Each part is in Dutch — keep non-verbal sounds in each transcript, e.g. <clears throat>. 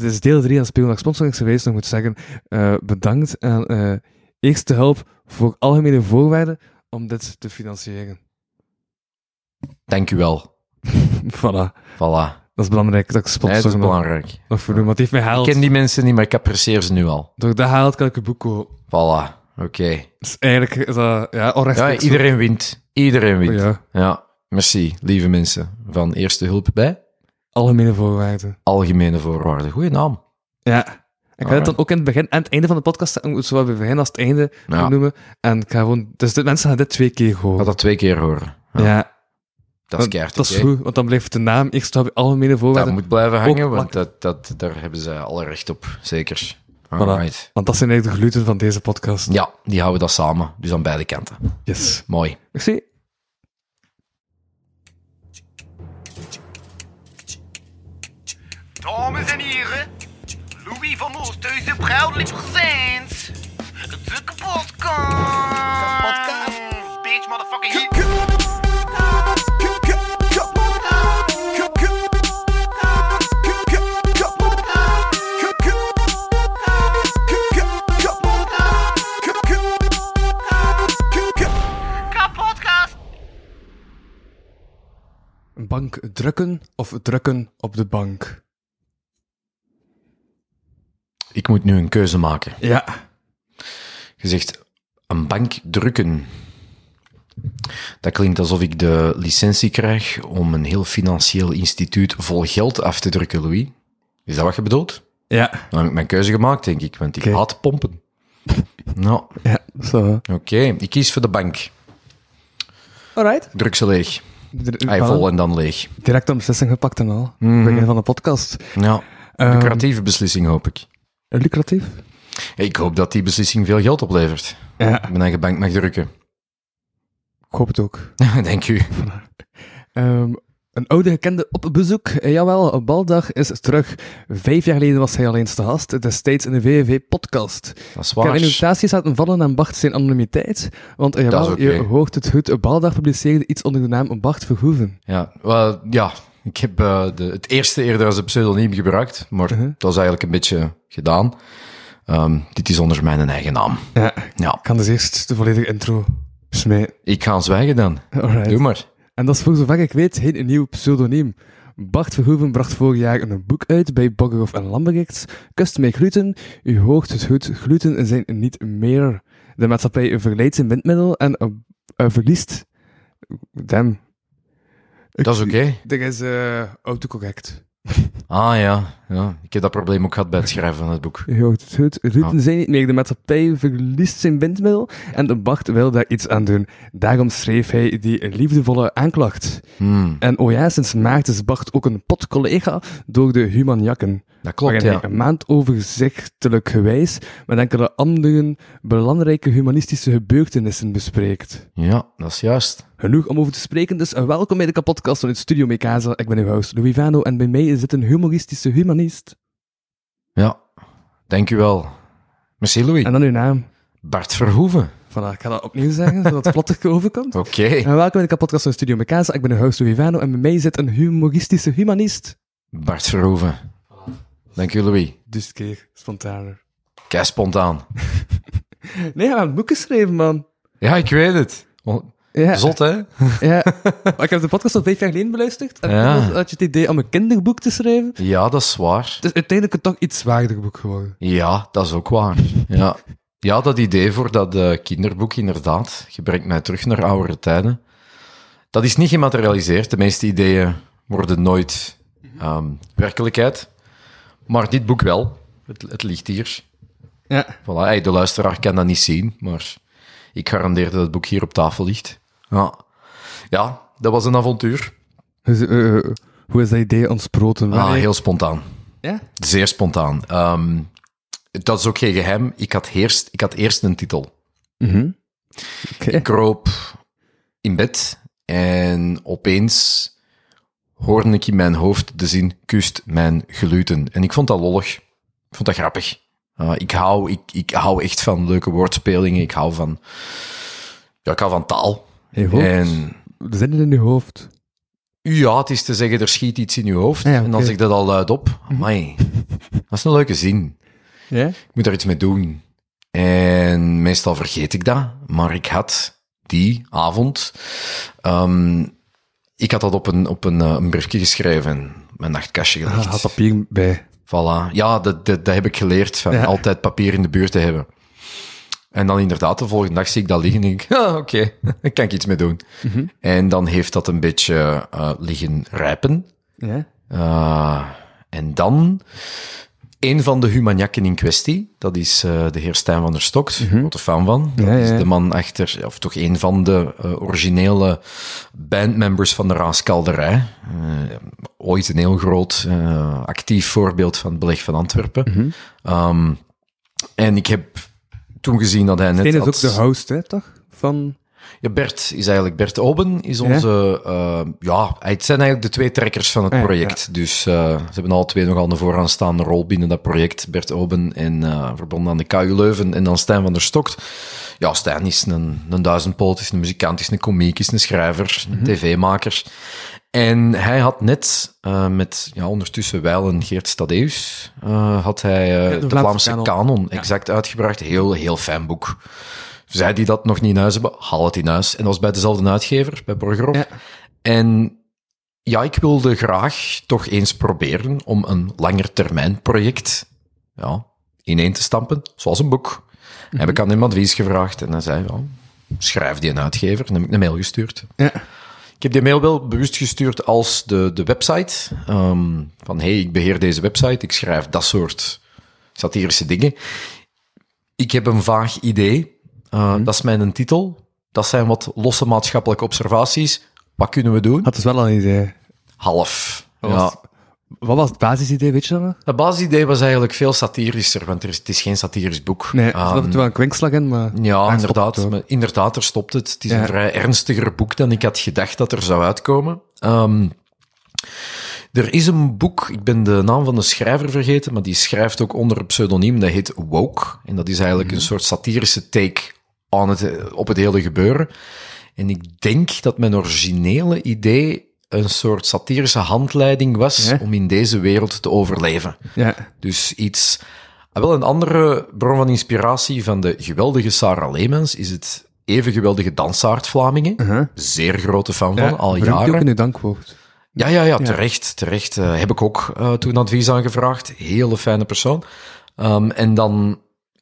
Dit is deel 3 aan Speelnacht Sponsoring geweest. Ik moet zeggen, eh, bedankt aan eh, Eerste Hulp voor algemene voorwaarden om dit te financieren. Dank u wel. <laughs> voilà. Voilà. Dat is belangrijk, dat ik Nee, sponsor dat is nog, belangrijk. nog voor doen. Want die heeft mij Ik ken die mensen niet, maar ik apprecieer ze nu al. Door dat haalt kan ik een boek kopen. Voilà. Oké. Dus eigenlijk is dat, ja, iedereen wint. Iedereen wint. Ja, Ja. Merci, lieve mensen. Van Eerste Hulp bij algemene voorwaarden. Algemene Voorwaarden. Goeie naam. Ja. Ik ga het dan ook in het begin en het einde van de podcast zowel bij het begin als het einde Ja. noemen. En ik ga gewoon, dus de mensen gaan dit twee keer Ik horen. dat twee keer horen. Ja, Ja, dat is keihard. dat is goed, want dan blijft de naam eerst op algemene Dat voorwaarden. moet blijven hangen, Ook want dat, dat, daar hebben ze alle recht op. Zeker. Alright. Want dat zijn eigenlijk de gluten van deze podcast. Ja, die houden dat samen. Dus aan beide kanten. Yes. Mooi. Merci. Dames en heren, Louis van Oosthuizen proudly presents de kapotkast. Kapotkast? Bitch, motherfucking hit. Bank drukken of drukken op de bank? Ik moet nu een keuze maken. Ja. Je zegt een bank drukken. Dat klinkt alsof ik de licentie krijg om een heel financieel instituut vol geld af te drukken, Louis. Is dat wat je bedoelt? Ja. Dan heb ik mijn keuze gemaakt, denk ik, want ik haat pompen. <laughs> Nou, Ja, zo. oké. Ik kies voor de bank. Alright. Druk ze leeg. Hij vol en dan leeg. Direct een beslissing gepakt en al. Mhm. Begin van de podcast. Ja, Ehm, lucratieve beslissing, hoop ik. Lucratief? Ik hoop dat die beslissing veel geld oplevert. Ja, Mijn eigen bank mag drukken. ik hoop het ook. <laughs> Denk u. Ehm, een oude gekende op bezoek. Eh, jawel, Baldag is terug. Vijf jaar geleden was hij al eens te gast, destijds in de VVV-podcast. Dat is waar. in invitaties laten vallen aan Bart zijn anonimiteit, want eh, jawel, je hoort het goed. Baldag publiceerde iets onder de naam Bart Verhoeven. Ja, wel, ja. Ik heb eh, de, het eerste eerder als een pseudoniem gebruikt, maar Mhm. dat is eigenlijk een beetje gedaan. Ehm, dit is onder mijn eigen naam. Ja, Ja, ik kan dus eerst de volledige intro smijten. ik ga zwijgen dan. Alright. Doe maar. En dat is voor zover ik weet geen nieuw pseudoniem. Bart Verhoeven bracht vorig jaar een boek uit bij Boggerhoff en Lambrechts. Kust mij gluten. U hoort het goed, gluten zijn niet meer. De maatschappij verleidt zijn windmiddel en eh, verliest... Damn. Dat is oké. Er is eh autocorrect. <laughs> Ah ja, ja, ik heb dat probleem ook gehad bij het schrijven van het boek. <laughs> Hoort het goed, gluten Ah. zijn niet meer. De maatschappij verliest zijn windmiddel en de Bart wil daar iets aan doen. Daarom schreef hij die liefdevolle aanklacht. Hmm, En oh ja, sinds maart is Bart ook een potcollega door de Humanjakken. Dat klopt, waarin ja. een maand overzichtelijk gewijs met enkele andere belangrijke humanistische gebeurtenissen bespreekt. Ja, dat is juist. Genoeg om over te spreken, dus welkom bij de podcast van het Studio Mekasa. Ik ben uw host Louis Vano en bij mij zit een humoristische humanist. Ja, dank u wel. Merci, Louis. En dan uw naam. Bart Verhoeven. Voilà, ik ga dat opnieuw zeggen, zodat het vlottig overkomt. <laughs> Oké. En welkom bij de podcast van Studio Mekasa. Ik ben uw host Louis Vano en bij mij zit een humoristische humanist. Bart Verhoeven. Dank u, Louis. Dus een keer spontaner. Kei spontaan. <laughs> Nee, we hebben een boek geschreven, man. Ja, ik weet het. Ja. Zot, hè? <laughs> Ja, <laughs> maar ik heb de podcast al vijf jaar geleden beluisterd. En Ja. toen had je het idee om een kinderboek te schrijven. Ja, dat is waar. Het is uiteindelijk een toch iets zwaarder boek geworden. Ja, dat is ook waar. Ja, ja dat idee voor dat eh, kinderboek, inderdaad. Je brengt mij terug naar oudere tijden. Dat is niet gematerialiseerd. De meeste ideeën worden nooit ehm, werkelijkheid. Maar dit boek wel. Het, het ligt hier. Ja. Voilà. Hey, de luisteraar kan dat niet zien, maar ik garandeer dat het boek hier op tafel ligt. Ja, ja dat was een avontuur. Dus, eh, eh, hoe is dat idee ontsproten? Ah, heel spontaan. Ja? Zeer spontaan. Ehm, dat is ook geen geheim. Ik had eerst, ik had eerst een titel. Mhm. Ik kroop in bed en opeens hoorde ik in mijn hoofd de zin kust mijn gluten. En ik vond dat lollig. Ik vond dat grappig. Uh, ik, hou, ik, ik hou echt van leuke woordspelingen. Ik hou van, ja, ik hou van taal. In je hoofd? En zinnen in je hoofd. ja, het is te zeggen, er schiet iets in je hoofd. Ah En dan zeg ik dat al luid op. Amai. Dat is een leuke zin. Ja? Ik moet daar iets mee doen. En meestal vergeet ik dat, maar ik had die avond, ehm, ik had dat op een, op een, eh, een briefje geschreven, en mijn nachtkastje Ah, gelegd. had papier bij. Voilà. Ja, dat, dat, dat heb ik geleerd, van Ja. altijd papier in de buurt te hebben. En dan inderdaad, de volgende dag zie ik dat liggen en denk ik, <laughs> ah, oké, <laughs> daar kan ik iets mee doen. Mhm. En dan heeft dat een beetje eh, liggen rijpen. Ja? Uh, en dan, een van de humaniakken in kwestie, dat is uh, de heer Stijn van der Stokt, grote fan van. Dat. Ja, ja, is de man achter, of toch een van de uh, originele bandmembers van de Raaskalderij. Uh, ooit een heel groot actief voorbeeld van het beleg van Antwerpen. Mhm. um, en ik heb toen gezien dat hij net Steen is had- ook de host, hè, toch? Van... ja, Bert is eigenlijk, Bert Oben is onze, ja, ja het zijn eigenlijk de twee trekkers van het Ja, project. Dus uh, ze hebben alle twee nogal een vooraanstaande rol binnen dat project. Bert Oben en uh, verbonden aan de KU Leuven en dan Stijn van der Stokt. Ja, Stijn is een, een duizendpoot, is een muzikant, is een komiek, is een schrijver, een tv-maker. En hij had net uh, met, ja, ondertussen Weil en Geert Stadeus, uh, had hij uh, de Vlaamse Vlaamse kanon. kanon, exact uitgebracht. Heel, heel fijn boek. Zij die dat nog niet in huis hebben, haal het in huis. En dat was bij dezelfde uitgever, bij Borgerhof. Ja. En ja, ik wilde graag toch eens proberen om een langetermijn project ja, ineen te stampen, zoals een boek. Heb ik aan hem advies gevraagd en hij zei, ja, schrijf die een uitgever. En heb ik een mail gestuurd. Ja. Ik heb die mail wel bewust gestuurd als de, de website. ehm, van, hey, ik beheer deze website, ik schrijf dat soort satirische dingen. Ik heb een vaag idee. Uh, Dat is mijn titel. Dat zijn wat losse maatschappelijke observaties. Wat kunnen we doen? Had dus wel een idee. Half. Wat Ja. was, wat was het basisidee, weet je dat nog? Het basisidee was eigenlijk veel satirischer, want er is, het is geen satirisch boek. Nee, er er wel een kwinkslag in, maar... Ja, inderdaad. Maar inderdaad, er stopt het. Het is Ja. een vrij ernstiger boek dan ik had gedacht dat er zou uitkomen. Ehm, er is een boek, ik ben de naam van de schrijver vergeten, maar die schrijft ook onder een pseudoniem, dat heet Woke. En dat is eigenlijk Mhm. een soort satirische take aan het, op het hele gebeuren. En ik denk dat mijn originele idee een soort satirische handleiding was Ja. om in deze wereld te overleven. Ja, Dus iets. Ah, wel, een andere bron van inspiratie van de geweldige Sarah Leemans is het even geweldige dansaard Vlamingen. Zeer grote fan van, ja al die ook jaren. in uw dankwoord. Ja, ja, ja, terecht, terecht. Eh, heb ik ook eh, toen advies aangevraagd. Hele fijne persoon. Ehm, en dan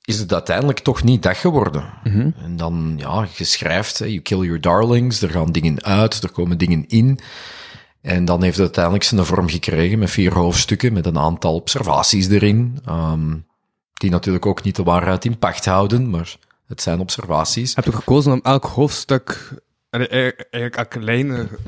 is het uiteindelijk toch niet dat geworden. Mhm. En dan, ja, je schrijft, you kill your darlings, er gaan dingen uit, er komen dingen in. En dan heeft het uiteindelijk zijn vorm gekregen met vier hoofdstukken, met een aantal observaties erin. ehm, die natuurlijk ook niet de waarheid in pacht houden, maar het zijn observaties. Heb je gekozen om elk hoofdstuk... eh, Eigenlijk elke eh,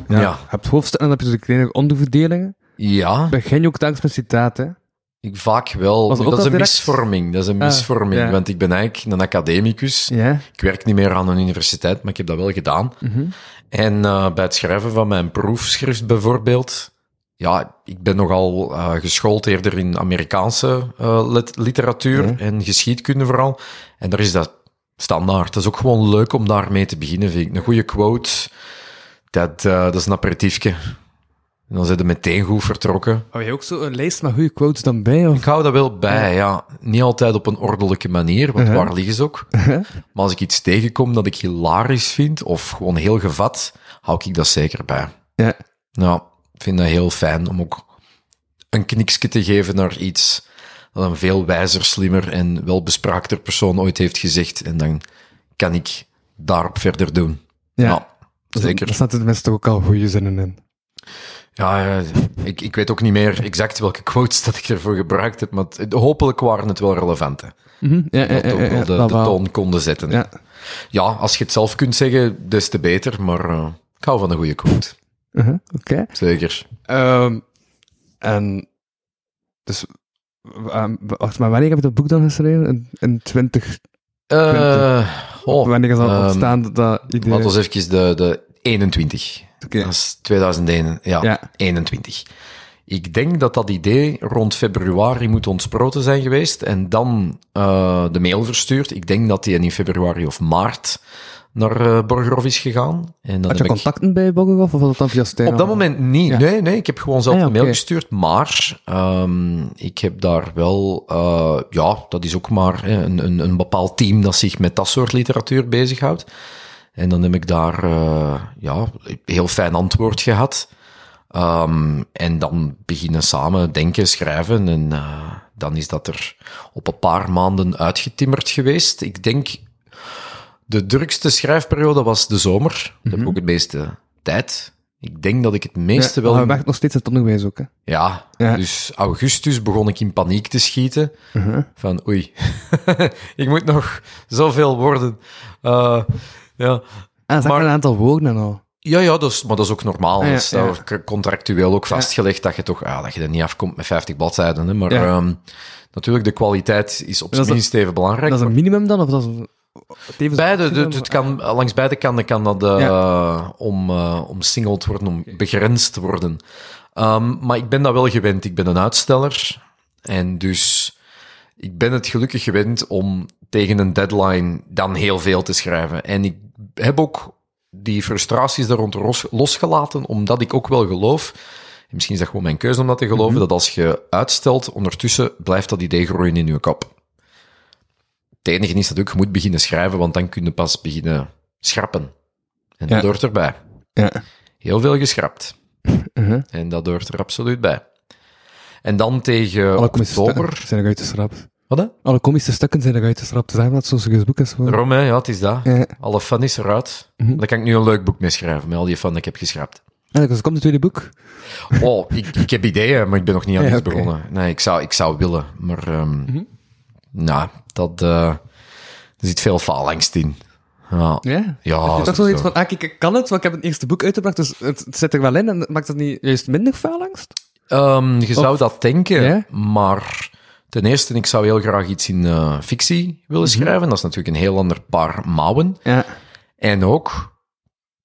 Ja. Ja. Je hebt hoofdstukken en dan heb je dus kleine onderverdelingen. Ja, Begin je ook telkens met citaten. Ik vaak wel. Dat is een direct? misvorming. Dat is een Ah, misvorming, ja. want ik ben eigenlijk een academicus. Ja. Ik werk niet meer aan een universiteit, maar ik heb dat wel gedaan. Mhm. En eh, bij het schrijven van mijn proefschrift bijvoorbeeld, ja, ik ben nogal eh geschoold eerder in Amerikaanse eh, lit- literatuur en geschiedkunde vooral. En daar is dat standaard. Dat is ook gewoon leuk om daarmee te beginnen, vind ik. Een goede quote, dat, dat is een aperitiefje. En dan zijn ze meteen goed vertrokken. Hou je ook zo een lijst met goede quotes dan bij? Of? Ik hou dat wel bij, ja. Niet altijd op een ordelijke manier, want Uh-huh. waar liggen ze ook? <laughs> Maar als ik iets tegenkom dat ik hilarisch vind, of gewoon heel gevat, hou ik dat zeker bij. Ja. Nou, ik vind dat heel fijn om ook een kniksje te geven naar iets dat een veel wijzer, slimmer en welbespraakter persoon ooit heeft gezegd. En dan kan ik daarop verder doen. Ja. Nou, zeker. Daar staat tenminste toch ook al goede zinnen in. Ja, ja, ik, ik weet ook niet meer exact welke quotes dat ik ervoor gebruikt heb, maar het- hopelijk waren het wel relevante. Mhm. Ja, ja, Dat ja, ook ja, wel ja, de, dat de wel. toon konden zetten. Ja. Ja, als je het zelf kunt zeggen, des te beter, maar eh, ik hou van een goede quote. Uh-huh. Oké. Zeker. Ehm, en dus, um, wacht, maar wanneer heb je dat boek dan geschreven? In, in 20, Eh oh, wanneer is dat ehm, ontstaan, dat idee? Laten we even de, de 21. Oké. Dat is 2001, ja, Ja. 21. Ik denk dat dat idee rond februari moet ontsproten zijn geweest en dan eh, de mail verstuurd. Ik denk dat die in februari of maart naar Borgerhof is gegaan. En dan Had je ik- contacten bij Boggelhof of was dat dan via Stijn? Op dat moment niet. Ja. Nee, nee, ik heb gewoon zelf Ah, ja, een mail gestuurd. Maar ehm, ik heb daar wel... eh, ja, dat is ook maar hè, een, een, een bepaald team dat zich met dat soort literatuur bezighoudt. En dan heb ik daar eh, ja, een heel fijn antwoord gehad. Ehm, en dan beginnen samen denken, schrijven. En eh, dan is dat er op een paar maanden uitgetimmerd geweest. Ik denk, de drukste schrijfperiode was de zomer. Dat heb ik ook het meeste tijd. Ik denk dat ik het meeste wel... Maar we werken nog steeds het onderwijs ook, hè. Ja, Ja. dus augustus begon ik in paniek te schieten. Mhm. Van oei, <laughs> ik moet nog zoveel worden. Eh, ja. Ah, zeg maar Maar- een aantal woorden en al. Ja, ja dat is, maar dat is ook normaal. Ah, ja, dat is contractueel ook vastgelegd dat je toch ja, dat je er niet afkomt met 50 bladzijden. Hè. Maar Ja. ehm, natuurlijk, de kwaliteit is op zijn minst even belangrijk. Dat is een minimum dan? Of dat is een... Beide, de- het kan, langs beide kanten kan dat eh, om, eh omsingeld worden, om begrensd worden. Ehm, maar ik ben dat wel gewend. Ik ben een uitsteller. En dus ik ben het gelukkig gewend om tegen een deadline dan heel veel te schrijven. En ik heb ook die frustraties daar rond los- losgelaten, omdat ik ook wel geloof, en misschien is dat gewoon mijn keuze om dat te geloven, dat als je uitstelt, ondertussen blijft dat idee groeien in je kop. Het enige is dat ook, je moet beginnen schrijven, want dan kun je pas beginnen schrappen. En dat hoort erbij. Ja. Heel veel geschrapt. Mhm. En dat hoort er absoluut bij. En dan tegen Alle oktober... zijn eruit geschrapt. Wat hè? Alle komische stukken zijn eruit geschrapt. Zeg maar dat zo'n serieus boek is. Voor... Daarom, hè, ja, het is dat. Ja. Alle fun is eruit. Mhm. Daar kan ik nu een leuk boek mee schrijven, met al die fun dat ik heb geschrapt. En dus komt het tweede boek. Oh, ik, ik heb ideeën, maar ik ben nog niet aan <laughs> Ja, iets begonnen. Nee, ik zou, ik zou willen, maar... ehm Mhm. Nou, dat... eh er zit veel faalangst in. Ja. Ja. Ja, toch sowieso. zoiets van, ah, ik kan het, want ik heb het eerste boek uitgebracht, dus het, het zit er wel in en maakt het niet juist minder faalangst? Ehm, je zou Of- dat denken, Ja? maar ten eerste, ik zou heel graag iets in eh, fictie willen Mhm. schrijven. Dat is natuurlijk een heel ander paar mouwen. Ja. En ook,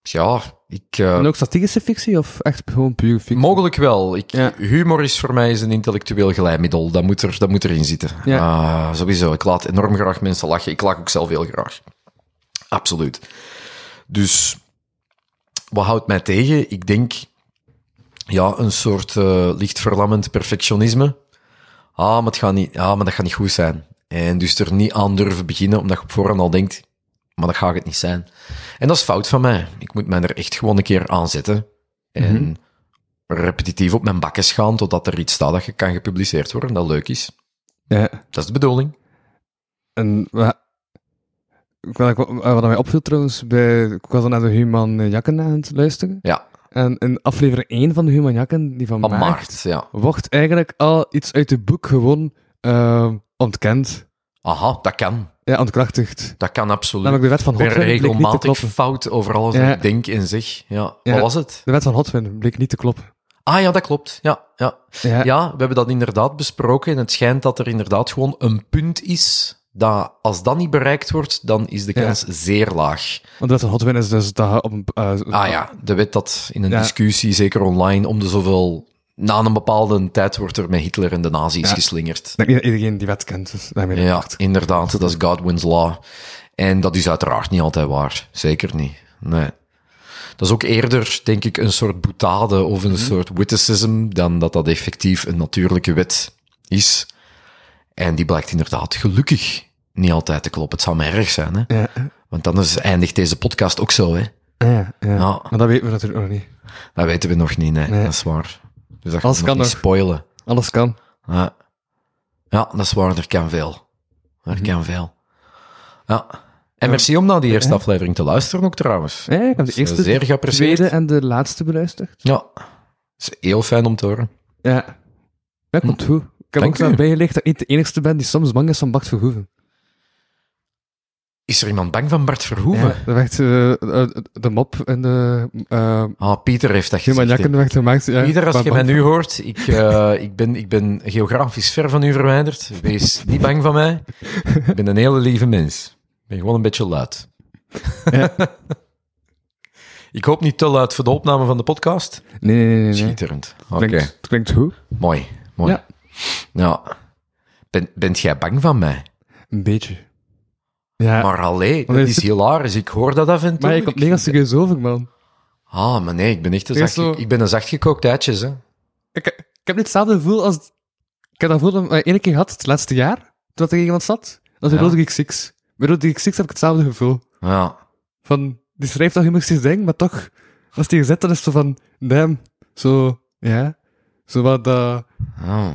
ja, ik... eh, En ook strategische fictie of echt gewoon puur fictie? Mogelijk wel. Ik, Ja. Humor is voor mij is een intellectueel glijmiddel. Dat moet, er, dat moet erin zitten. Ja. Ah, sowieso. Ik laat enorm graag mensen lachen. Ik lach ook zelf heel graag. Absoluut. Dus wat houdt mij tegen? Ik denk, ja, een soort eh, licht verlammend perfectionisme. Ah, maar, het gaat niet, ah, maar dat gaat niet goed zijn. En dus er niet aan durven beginnen, omdat je op voorhand al denkt, maar dat gaat het niet zijn. En dat is fout van mij. Ik moet mij er echt gewoon een keer aan zetten. En repetitief op mijn bakken gaan, totdat er iets staat dat je kan gepubliceerd worden, dat leuk is. Ja. Dat is de bedoeling. En wat, wat, wat mij opviel trouwens, bij, ik was dan naar de Human Jakken aan het luisteren. Ja, En in aflevering 1 van de Human Jakken, die van, van maart, maart, ja. wordt eigenlijk al iets uit het boek gewoon eh, ontkend. Aha, dat kan. Ja, ontkrachtigd. Dat kan absoluut. Namelijk de wet van te regelmatig fout over alles Ja. wat ik denk en zeg. Ja, Ja. wat was het? De wet van Hotwin bleek niet te kloppen. Ah ja, dat klopt. Ja, ja. Ja, ja, we hebben dat inderdaad besproken en het schijnt dat er inderdaad gewoon een punt is dat als dat niet bereikt wordt, dan is de Ja. kans zeer laag. Want de wet van Hotwin is dus dat op een... eh, Ah ja, de wet dat in een Ja. discussie, zeker online, om de zoveel... Na een bepaalde tijd wordt er met Hitler en de nazi's Ja. geslingerd. Dat iedereen die wet kent, dus Ja, inderdaad, dat is Godwin's Law. En dat is uiteraard niet altijd waar. Zeker niet. Nee. Dat is ook eerder, denk ik, een soort boetade of een soort witticism dan dat dat effectief een natuurlijke wet is. En die blijkt inderdaad gelukkig niet altijd te kloppen. Het zou mij erg zijn, hè. Ja, Want dan is, eindigt deze podcast ook zo, hè. ja, ja. Maar dat weten we natuurlijk nog niet. Dat weten we nog niet, nee. Nee. Dat is waar. Dus dat Alles kan nog niet spoilen. Alles kan. Ja. ja, dat is waar. Er kan veel. Er Mhm. kan veel. Ja. En merci om naar die eerste aflevering te luisteren ook trouwens. Ja, ik heb de Dat is eerste, zeer geapprecieerd. tweede en de laatste beluisterd. Ja. Dat is heel fijn om te horen. Ja. Ja, komt goed. Heb Dank ook bijgelegd dat ik niet de enigste ben die soms bang is van Bart Verhoeven. Is er iemand bang van Bart Verhoeven? Ja, dat werd eh, eh, de mop en de uh, Ah, Pieter heeft dat gezegd. werd gemaakt. Ja, Pieter, als je mij nu hoort, ik, <laughs> eh, ik, ben, ik ben geografisch ver van u verwijderd. Wees niet bang van mij. Ik ben een hele lieve mens. Ik ben gewoon een beetje luid. Ja. <laughs> ik hoop niet te luid voor de opname van de podcast. Nee, nee, nee. nee. Schitterend. Oké. Klinkt, het klinkt goed. Mooi, mooi. Ja. Ja. Ben, bent jij bang van mij? Een beetje. Ja. Maar allee, dat is hilarisch. Ik hoor dat af en toe. Maar je komt Ik mega serieus over, man. Ah, maar nee, ik ben echt een zacht, zo- ik ben een zachtgekookt eitjes, hè. Ik, ik heb niet hetzelfde gevoel als... Ik heb dat gevoel dat ik één keer gehad, het laatste jaar, toen dat er iemand zat. Dat is Ja. bij Rode Geek 6. Bij Rode Geek 6 heb ik hetzelfde gevoel. Ja. Van, die schrijft al humoristisch ding, maar toch, als die gezet, dan is het zo van, damn, zo, ja, zo wat, eh, Oh.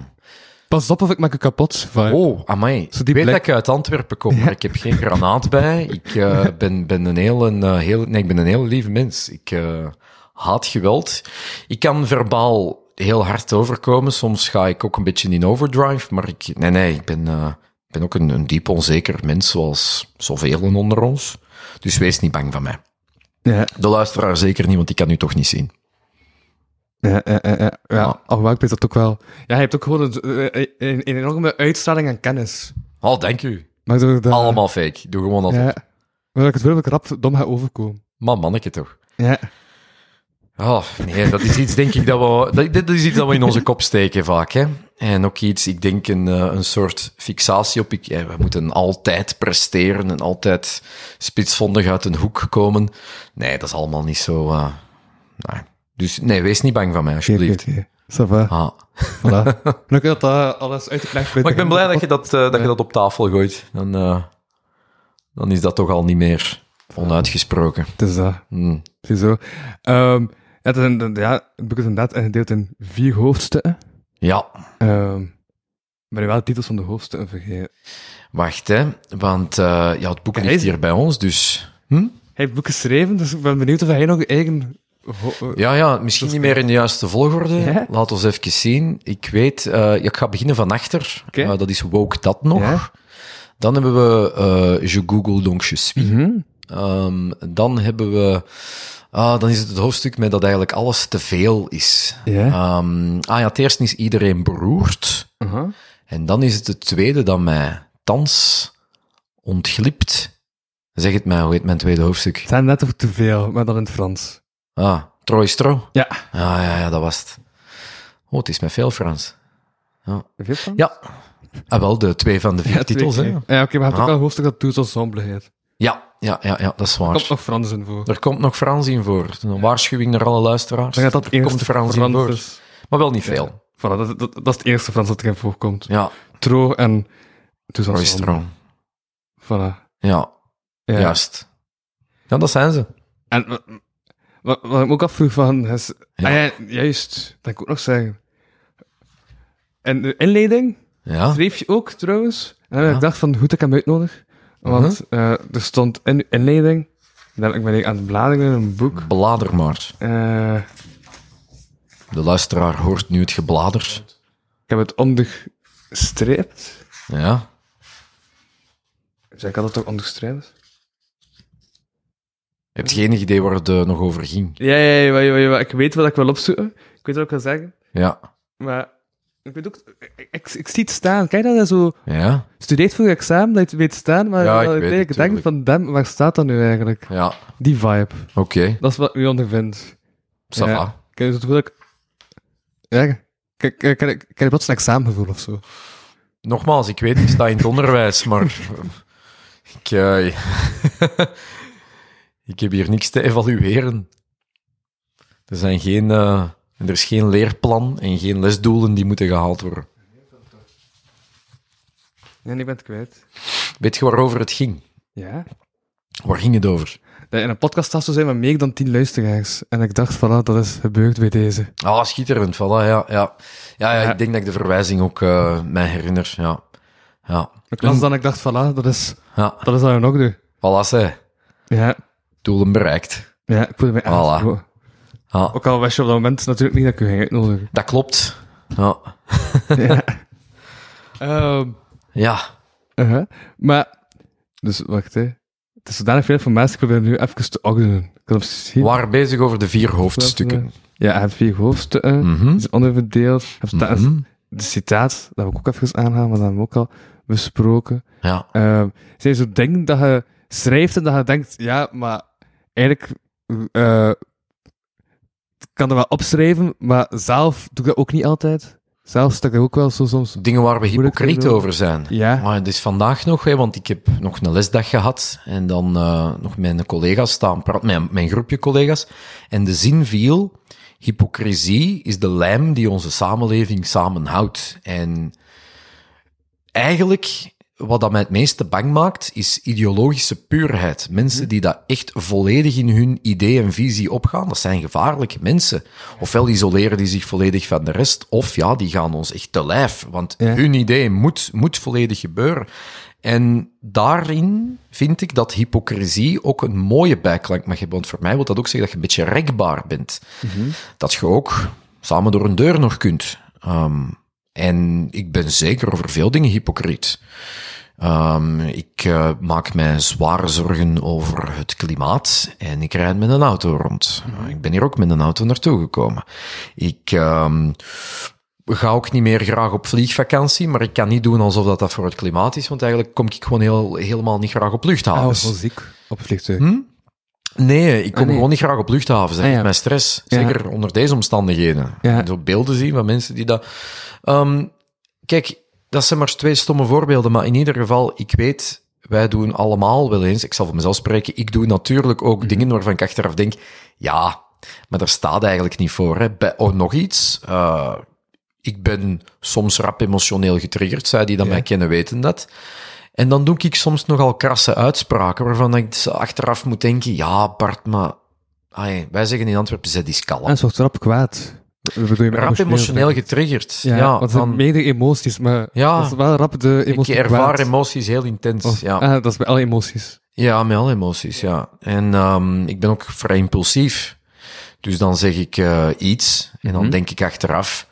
Pas op of ik maak je kapot, vibe. Oh, amai. Zo Ik die weet blik- dat ik uit Antwerpen kom, maar ik heb geen granaat bij. Ik eh, <laughs> ben, ben, een hele, eh, heel, nee, ik ben een hele lieve mens. Ik eh, haat geweld. Ik kan verbaal heel hard overkomen. Soms ga ik ook een beetje in overdrive, maar ik, nee, nee, ik ben, ik ben ook een, een diep onzeker mens, zoals zoveel onder ons. Dus wees niet bang van mij. Ja, De luisteraar zeker niet, want ik kan u toch niet zien. Ja, ja, ja, ja, ja. Ah. alhoewel ik weet dat ook wel. Ja, je hebt ook gewoon een, een, een enorme uitstraling aan kennis. Oh, dank u. Maar door de, Allemaal fake. Doe gewoon altijd. Ja, maar ik het wil dat ik rap dom ga overkomen. Man, manneke toch. Ja, Oh, nee, dat is iets, denk ik, dat we, dat, dat is iets dat we in onze kop steken vaak, hè. En ook iets, ik denk, een, eh, een soort fixatie op, ik, ja, we moeten altijd presteren en altijd spitsvondig uit een hoek komen. Nee, dat is allemaal niet zo, eh, nee. Dus nee, wees niet bang van mij, alsjeblieft. Ça va, Ah. <laughs> voilà. Dat dat alles uitgelegd werd. Maar ik ben blij dat je dat, eh, dat, je dat op tafel gooit. Dan, eh, dan is dat toch al niet meer onuitgesproken. Het is dat. Hmm. Ziezo. Ehm ja, het, is een- ja, het boek is inderdaad ingedeeld in vier hoofdstukken. Ja, Ehm maar je wel de titels van de hoofdstukken vergeten. wacht, hè. Want eh, ja, het boek ligt is- hier bij ons, dus... Hm? Hij heeft het boek geschreven, dus ik ben benieuwd of hij nog eigen... eh, Ja, ja, misschien niet meer in de juiste volgorde. Ja? Laat ons even zien. Ik weet, eh, ja, ik ga beginnen van achter. Eh, dat is Woke Dat nog. Ja. Dan hebben we eh, Je Google donc je suis. Mhm. Ehm, dan hebben we... Ah, dan is het het hoofdstuk met dat eigenlijk alles te veel is. Ja. Ehm, ah ja, het eerste is iedereen beroerd. En dan is het het tweede dat mij thans ontglipt. Zeg het mij, hoe heet mijn tweede hoofdstuk? Het zijn net of te veel, maar dan in het Frans. Ah, Troy Stro. Ja. Ja, ja, ja, dat was het. Oh, het is met veel Frans. Veel Frans? Ja. Ah, wel, de twee van de vier Ja, titels, hè. Ja, oké, maar je hebt ook Ah. wel een hoofdstuk dat Tous Ensemble heet. Ja, ja, ja, ja, dat is Er waar. komt nog Frans in voor. Er komt nog Frans in voor. Een waarschuwing naar alle luisteraars. Dan gaat dat er eerst komt Frans, in voor. is. Maar wel niet veel. Voilà, dat, dat, dat is het eerste Frans dat erin voorkomt. Ja, Tro en Tous Troy Ensemble. Stro. Voilà. Ja, Ja. juist. Ja, dat zijn ze. En wat, ik me ook afvroeg van... Is, Ja. ah ja, juist, dat kan ik ook nog zeggen. En de inleiding Ja, schreef je ook, trouwens. En Ja. ik dacht van, goed, ik heb hem uitnodig. Want eh, er stond in inleiding... Dan ben ik aan het bladeren in een boek. blader maar. Eh, De luisteraar hoort nu het geblader. ik heb het onderstreept. Ja, Zeg ik had het toch onderstreept? Je hebt geen idee waar het eh, nog over ging. Ja, ja, ja, ja, ja, ja, ik weet wat ik wil opzoeken. Ik weet wat ik wil zeggen. Ja, Maar ik weet ook... Ik, ik, ik zie het staan. Kijk dat je zo ja, studeert voor je examen, dat je het weet staan, maar Ja, ik dat weet het, denkt van, damn, waar staat dat nu eigenlijk? ja. Die vibe. Oké, Dat is wat u ondervindt. ça Ja. va. Kijk, dus het voel ik... Ja, kijk, kijk, kijk, kijk plots een examengevoel of zo. Nogmaals, ik weet, ik sta in het onderwijs, maar <laughs> ik, eh, ik heb hier niks te evalueren. Er zijn geen, eh, er is geen leerplan en geen lesdoelen die moeten gehaald worden. Ja, ik ben het kwijt. Weet je waarover het ging? Ja? Waar ging het over? Dat in een podcast zijn met meer dan tien luisteraars. En ik dacht, voilà, dat is gebeurd bij deze. Ah, schitterend, voilà, ja. Ja, ja, ja, Ja. ik denk dat ik de verwijzing ook eh, mij herinner, ja. Ja, Ik las dan ik dacht, voilà, dat is, ja. dat is wat we nog doen. Voilà, zei. Ja, Doelen bereikt. ja, ik voelde mij Voilà. Ja, Ook al wist je op dat moment natuurlijk niet dat ik u ging uitnodigen. dat klopt. Ja. <laughs> ja. Ehm, Ja, uh-huh. Maar, dus wacht, hè. Het is zodanig veel informatie, ik probeer nu even te ordenen. We waren bezig over de vier hoofdstukken. Ja, hij heeft vier hoofdstukken. Het is onderverdeeld. Mhm. de citaat, dat ik ook even aangaan, maar dat hebben we ook al besproken. Ja, Ehm zijn zo dingen dat je schrijft en dat je denkt, ja, maar eigenlijk eh, ik kan er wel opschrijven, maar zelf doe ik dat ook niet altijd. Zelfs dat ik ook wel zo soms... Dingen waar we hypocriet over zijn. Ja. Maar het is vandaag nog, hè, want ik heb nog een lesdag gehad en dan eh, nog mijn collega's staan praten, mijn, mijn groepje collega's. En de zin viel, hypocrisie is de lijm die onze samenleving samenhoudt. En eigenlijk, wat dat mij het meeste bang maakt, is ideologische puurheid. Mensen die dat echt volledig in hun idee en visie opgaan, dat zijn gevaarlijke mensen. Ofwel isoleren die zich volledig van de rest, of ja, die gaan ons echt te lijf. Want Ja. hun idee moet, moet volledig gebeuren. En daarin vind ik dat hypocrisie ook een mooie bijklank mag hebben. Want voor mij wil dat ook zeggen dat je een beetje rekbaar bent. Dat je ook samen door een deur nog kunt. Ehm, en ik ben zeker over veel dingen hypocriet. Ehm, ik eh, maak mij zware zorgen over het klimaat en ik rijd met een auto rond. Ik ben hier ook met een auto naartoe gekomen. Ik ehm, ga ook niet meer graag op vliegvakantie, maar ik kan niet doen alsof dat, dat voor het klimaat is, want eigenlijk kom ik gewoon heel, helemaal niet graag op Ah, luchthavens. wel ziek op vliegtuig. Hm? Nee, ik kom Ah, nee. gewoon niet graag op luchthavens. Dat Ah, geeft ja. mij stress. Ja. Zeker onder deze omstandigheden. Ja. Zo beelden zien van mensen die dat... Ehm, kijk, dat zijn maar twee stomme voorbeelden, maar in ieder geval, ik weet, wij doen allemaal wel eens, ik zal voor mezelf spreken, ik doe natuurlijk ook dingen waarvan ik achteraf denk, ja, maar daar staat eigenlijk niet voor. Hè. Bij, oh, nog iets, eh, ik ben soms rap emotioneel getriggerd, zij die dat Ja. mij kennen weten dat. En dan doe ik soms nogal krasse uitspraken waarvan ik achteraf moet denken, ja Bart, maar ai, wij zeggen in Antwerpen, zet is kalm. En zo rap kwaad. Rap emotioneel getriggerd? Ja, Ja, want van, meerdere emoties, maar Ja. dat is wel rap de ik ervaar emoties heel intens. Of- ja. ah, dat is bij alle emoties. ja, met alle emoties, ja. En ehm, ik ben ook vrij impulsief. Dus dan zeg ik eh, iets en dan Mhm. denk ik achteraf,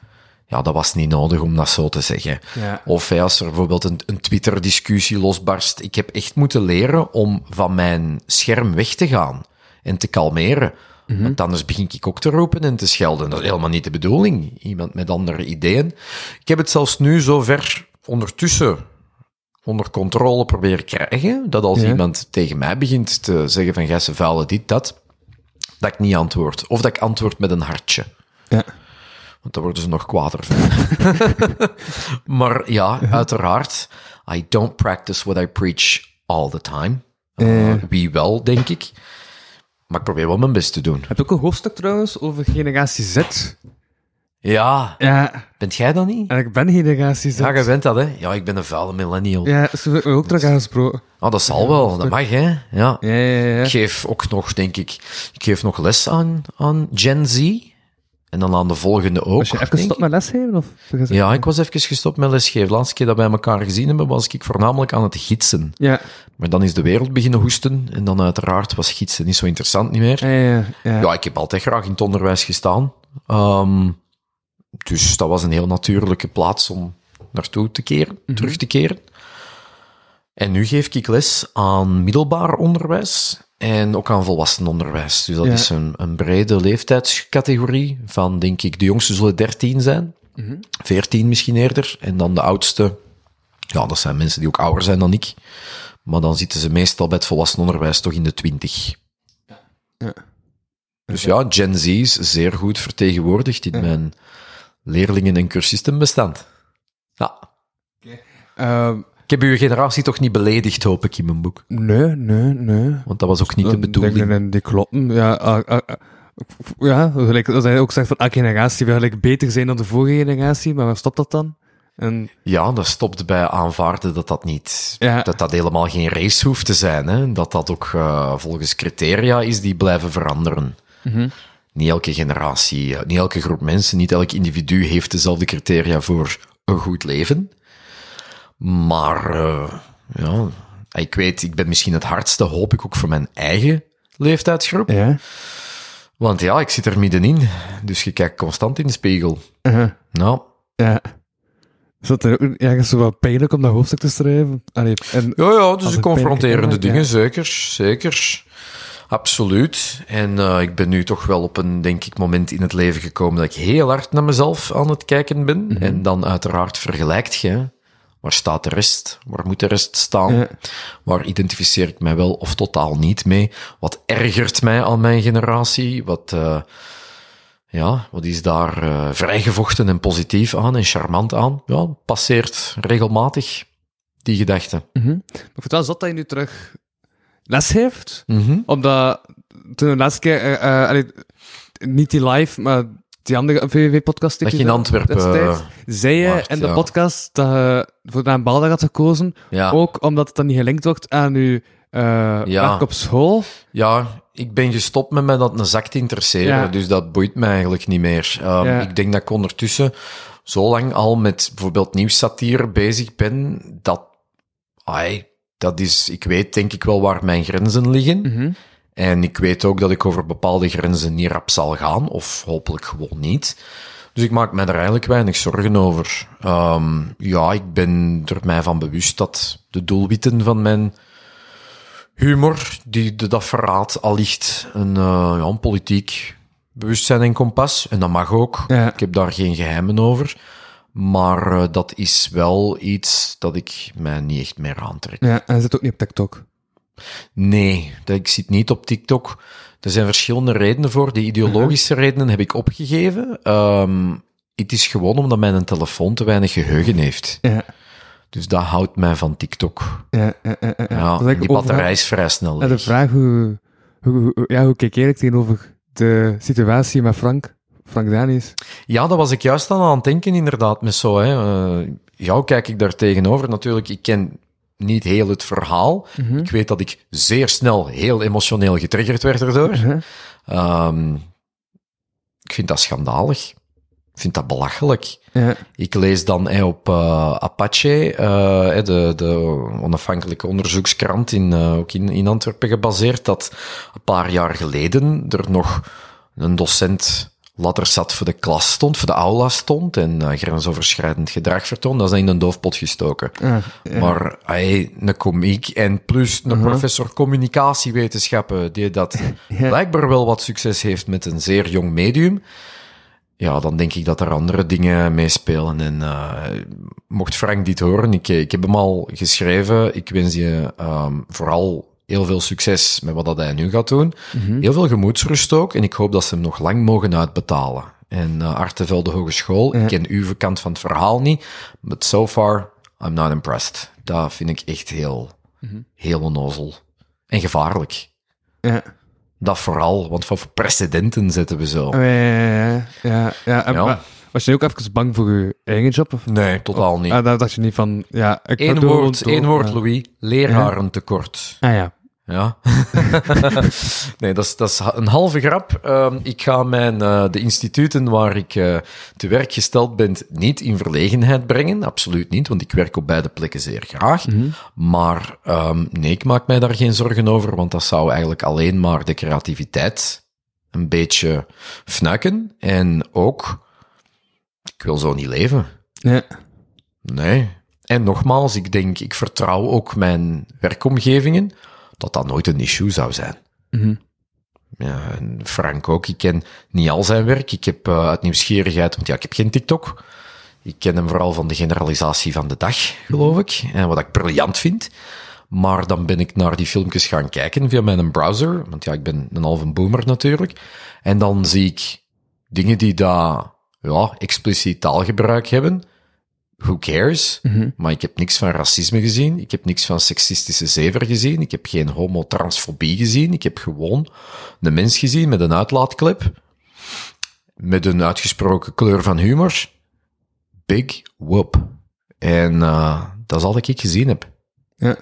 ja, dat was niet nodig om dat zo te zeggen. Ja. Of als er bijvoorbeeld een, een Twitter-discussie losbarst. Ik heb echt moeten leren om van mijn scherm weg te gaan en te kalmeren. Want anders begin ik ook te roepen en te schelden. Dat is helemaal niet de bedoeling. Iemand met andere ideeën. Ik heb het zelfs nu zover ondertussen onder controle proberen krijgen, dat als Ja. iemand tegen mij begint te zeggen van gij vuile dit, dat, dat ik niet antwoord. Of dat ik antwoord met een hartje. Ja. Want daar worden ze nog kwader van. <laughs> maar ja, uiteraard. I don't practice what I preach all the time. Uh, Eh. Wie wel, denk ik. Maar ik probeer wel mijn best te doen. Heb je ook een hoofdstuk trouwens over generatie Z? Ja, Ja, bent jij dat niet? en ik ben generatie Z. Ja, jij bent dat, hè? Ja, ik ben een vuile millennial. Ja, zo heb ik me ook terug aangesproken. Oh, dat zal wel. Dat mag, hè? Ja. Ja, ja, ja. Ik geef ook nog, denk ik, ik geef nog les aan, aan Gen Z. En dan aan de volgende ook. Was je even gestopt met lesgeven? Of? Ja, ik was even gestopt met lesgeven. De laatste keer dat wij elkaar gezien hebben, was ik voornamelijk aan het gidsen. Ja, Maar dan is de wereld beginnen hoesten. En dan uiteraard was gidsen niet zo interessant niet meer. ja, ja. ja. Ja, ik heb altijd graag in het onderwijs gestaan. Ehm, dus dat was een heel natuurlijke plaats om naartoe te keren, terug te keren. En nu geef ik les aan middelbaar onderwijs en ook aan volwassenenonderwijs. Dus dat Ja. is een, een brede leeftijdscategorie van, denk ik, de jongste zullen 13 zijn, 14 misschien eerder. En dan de oudste, ja, dat zijn mensen die ook ouder zijn dan ik. Maar dan zitten ze meestal bij het volwassenenonderwijs toch in de 20. Ja. Dus ja, Gen Z is zeer goed vertegenwoordigd in mijn leerlingen- en cursistenbestand. Ja. Ehm, Ik heb uw generatie toch niet beledigd, hoop ik, in mijn boek. nee, nee, nee. Want dat was ook niet de bedoeling. En die kloppen. Ja, ah, ah. ja dat hij ook zegt van elke generatie wil gelijk beter zijn dan de vorige generatie, maar waar stopt dat dan? En, Ja, dat stopt bij aanvaarden dat dat niet, Ja. dat dat helemaal geen race hoeft te zijn. Hè? Dat dat ook eh, volgens criteria is die blijven veranderen. Mhm. Niet elke generatie, eh, niet elke groep mensen, niet elk individu heeft dezelfde criteria voor een goed leven. Maar, eh, ja, ik weet, ik ben misschien het hardste, hoop ik ook voor mijn eigen leeftijdsgroep. ja. Want ja, ik zit er middenin, dus je kijkt constant in de spiegel. Uh-huh. Nou, Ja. Is dat er ook ergens zo wat pijnlijk om dat hoofdstuk te schrijven? Allee, en, Ja, ja, dus de confronterende dingen, zeker, zeker. Absoluut. En eh, ik ben nu toch wel op een, denk ik, moment in het leven gekomen dat ik heel hard naar mezelf aan het kijken ben. Mhm. En dan uiteraard vergelijkt je. Waar staat de rest? Waar moet de rest staan? Ja. Waar identificeer ik mij wel of totaal niet mee? Wat ergert mij aan mijn generatie? Wat, eh, Ja, wat is daar eh, vrijgevochten en positief aan en charmant aan? Ja, passeert regelmatig die gedachte. Mhm. Maar ik vind wel zot dat je nu terug les heeft. Mhm. Omdat toen de laatste keer, eh, allee, niet die live, maar die andere VVV-podcast Dat je in Antwerpen, eh, zei je in de ja. podcast dat je voor naar een baldag had gekozen, Ja. ook omdat het dan niet gelinkt wordt aan je eh Ja. werk op school. Ja, ik ben gestopt met mij dat een zak te interesseren, dus dat boeit me eigenlijk niet meer. Um, Ja. Ik denk dat ik ondertussen zo lang al met bijvoorbeeld nieuwssatire bezig ben, dat, ai, dat is, ik weet denk ik wel waar mijn grenzen liggen. Mhm. En ik weet ook dat ik over bepaalde grenzen niet rap zal gaan, of hopelijk gewoon niet. Dus ik maak mij er eigenlijk weinig zorgen over. Ehm, ja, ik ben er mij van bewust dat de doelwitten van mijn humor, die de, dat verraadt allicht een, eh, ja, een politiek bewustzijn en kompas. En dat mag ook. Ja. Ik heb daar geen geheimen over. Maar eh, dat is wel iets dat ik mij niet echt meer aantrek. Ja, en hij zit ook niet op TikTok. Nee, dat, ik zit niet op TikTok. Er zijn verschillende redenen voor. De ideologische redenen heb ik opgegeven. Ehm, het is gewoon omdat mijn telefoon te weinig geheugen heeft. Ja, Dus dat houdt mij van TikTok. ja, ja, die overal- batterij is vrij snel En de leeg. vraag hoe, hoe, hoe- ja, hoe jij tegenover de situatie met Frank, Frank Daniels? Ja, dat was ik juist aan het denken, inderdaad, met zo. Hè. Eh, ja, kijk ik daar tegenover? Natuurlijk, ik ken niet heel het verhaal. Ik weet dat ik zeer snel heel emotioneel getriggerd werd erdoor. Mhm. Ehm, ik vind dat schandalig. Ik vind dat belachelijk. Ja, Ik lees dan hè, op eh, Apache, eh, de, de onafhankelijke onderzoekskrant in, eh, ook in, in Antwerpen gebaseerd, dat een paar jaar geleden er nog een docent ladderzat voor de klas stond, voor de aula stond en eh, grensoverschrijdend gedrag vertoonde. Dat is in een doofpot gestoken. Maar hij, een komiek en plus een professor communicatiewetenschappen die dat <laughs> blijkbaar wel wat succes heeft met een zeer jong medium. Ja, dan denk ik dat er andere dingen meespelen. En eh, mocht Frank dit horen, ik, ik heb hem al geschreven. Ik wens je ehm, vooral heel veel succes met wat dat hij nu gaat doen. Heel veel gemoedsrust ook. En ik hoop dat ze hem nog lang mogen uitbetalen. En uh, Artevelde Hogeschool, ik ken uw kant van het verhaal niet. But so far, I'm not impressed. Dat vind ik echt heel, heel onnozel. En gevaarlijk. ja. Dat vooral, want voor precedenten zetten we zo? Ja, ja, ja, ja, ja. Was je ook even bang voor je eigen job? Of? Nee, totaal niet. Ah, daar dacht je niet van, ja, ik Eén woord, door, één woord. Louis. Lerarentekort. Ah ja. Ja. <laughs> nee, dat is, dat is een halve grap. Ehm, ik ga mijn, eh, de instituten waar ik eh, te werk gesteld ben niet in verlegenheid brengen. Absoluut niet, want ik werk op beide plekken zeer graag. Maar ehm, nee, ik maak mij daar geen zorgen over, want dat zou eigenlijk alleen maar de creativiteit een beetje fnuiken. En ook, ik wil zo niet leven. Ja. Nee. En nogmaals, ik denk, ik vertrouw ook mijn werkomgevingen dat dat nooit een issue zou zijn. Mhm. Ja, en Frank ook. Ik ken niet al zijn werk. Ik heb uh, uit nieuwsgierigheid, want ja, ik heb geen TikTok. Ik ken hem vooral van de generalisatie van de dag, geloof ik. En wat ik briljant vind. Maar dan ben ik naar die filmpjes gaan kijken via mijn browser. Want ja, ik ben een halve boomer natuurlijk. En dan zie ik dingen die daar, ja, expliciet taalgebruik hebben. Who cares? Mhm. Maar ik heb niks van racisme gezien. Ik heb niks van seksistische zever gezien. Ik heb geen homotransfobie gezien. Ik heb gewoon een mens gezien met een uitlaatklep. Met een uitgesproken kleur van humor. Big whoop. En uh, dat is al dat ik gezien heb. Ja.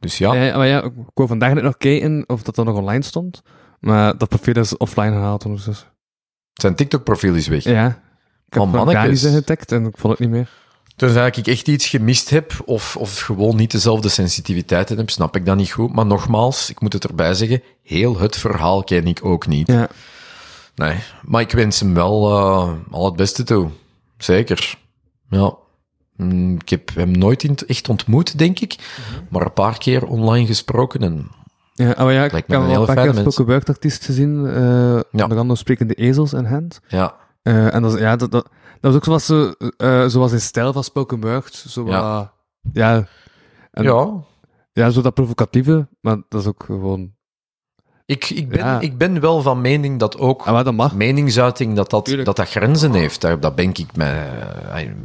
Dus ja. Ja, maar ja, ik wou vandaag net nog kijken of dat dan nog online stond. Maar dat profiel is offline gehaald ondertussen. Zijn TikTok-profiel is weg. Ja. Ik heb Oh. Dani's ingetagd en ik vond het niet meer. Tenzij ik echt iets gemist heb, of, of gewoon niet dezelfde sensitiviteit heb, snap ik dat niet goed. Maar nogmaals, ik moet het erbij zeggen, heel het verhaal ken ik ook niet. Ja. Nee, maar ik wens hem wel uh, al het beste toe. Zeker. Ja. Mm, Ik heb hem nooit echt ontmoet, denk ik. Maar een paar keer online gesproken. En Ja, maar ja, ik heb een wel een hele paar keer spoken gezien. eh Ja. Onder andere sprekende ezels in hand. ja, Eh, en dat, is- ja, dat, dat, dat was ook zoals, zo, eh, zoals in stijl van spoken word. Zo, Ja. ja. ja. En- ja, Ja, zo dat provocatieve, maar dat is ook gewoon... Ik, ik, ben, Ja. ik ben wel van mening dat ook Ah, maar dat mag. meningsuiting dat dat, Tuurlijk. dat, dat grenzen heeft. Daar, dat ben ik met,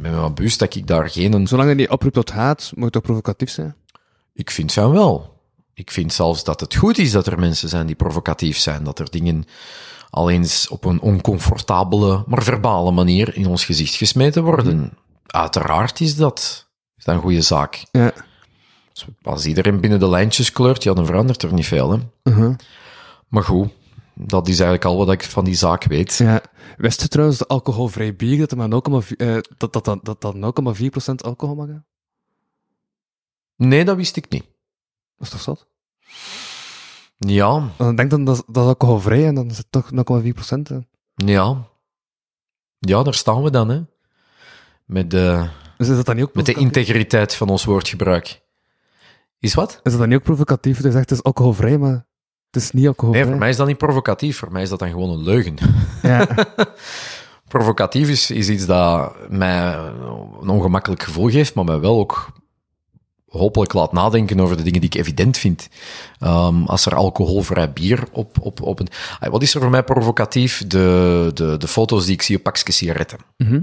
met mijn bewust dat ik daar geen... Zolang je niet oproept tot haat, moet het toch provocatief zijn? Ik vind van wel. Ik vind zelfs dat het goed is dat er mensen zijn die provocatief zijn. Dat er dingen al eens op een oncomfortabele, maar verbale manier in ons gezicht gesmeten worden. Uiteraard is dat, is dat een goede zaak. Ja. Dus Als iedereen binnen de lijntjes kleurt, ja, dan verandert er niet veel. Hè? Uh-huh. Maar goed, dat is eigenlijk al wat ik van die zaak weet. Ja. Wist je trouwens dat alcoholvrij bier, dat er maar 0,4, eh, dat, dat, dat, dat, dat 0,4% alcohol mag hebben? Nee, dat wist ik niet. Dat is toch zot? Ja, Dan denk dan dat, dat is alcoholvrij en dan is het toch 0,4%. hè. ja. Ja, daar staan we dan, hè. Met de, Dus is dat dan niet ook met de integriteit van ons woordgebruik. Is wat? Is dat dan niet ook provocatief? Dus echt, het is alcoholvrij, maar het is niet alcoholvrij. Nee, voor mij is dat niet provocatief. Voor mij is dat dan gewoon een leugen. Ja. <laughs> Provocatief is, is iets dat mij een ongemakkelijk gevoel geeft, maar mij wel ook hopelijk laat nadenken over de dingen die ik evident vind. Ehm, als er alcoholvrij bier op, op, op een... Wat is er voor mij provocatief? De, de, de foto's die ik zie op pakjes sigaretten. Mhm.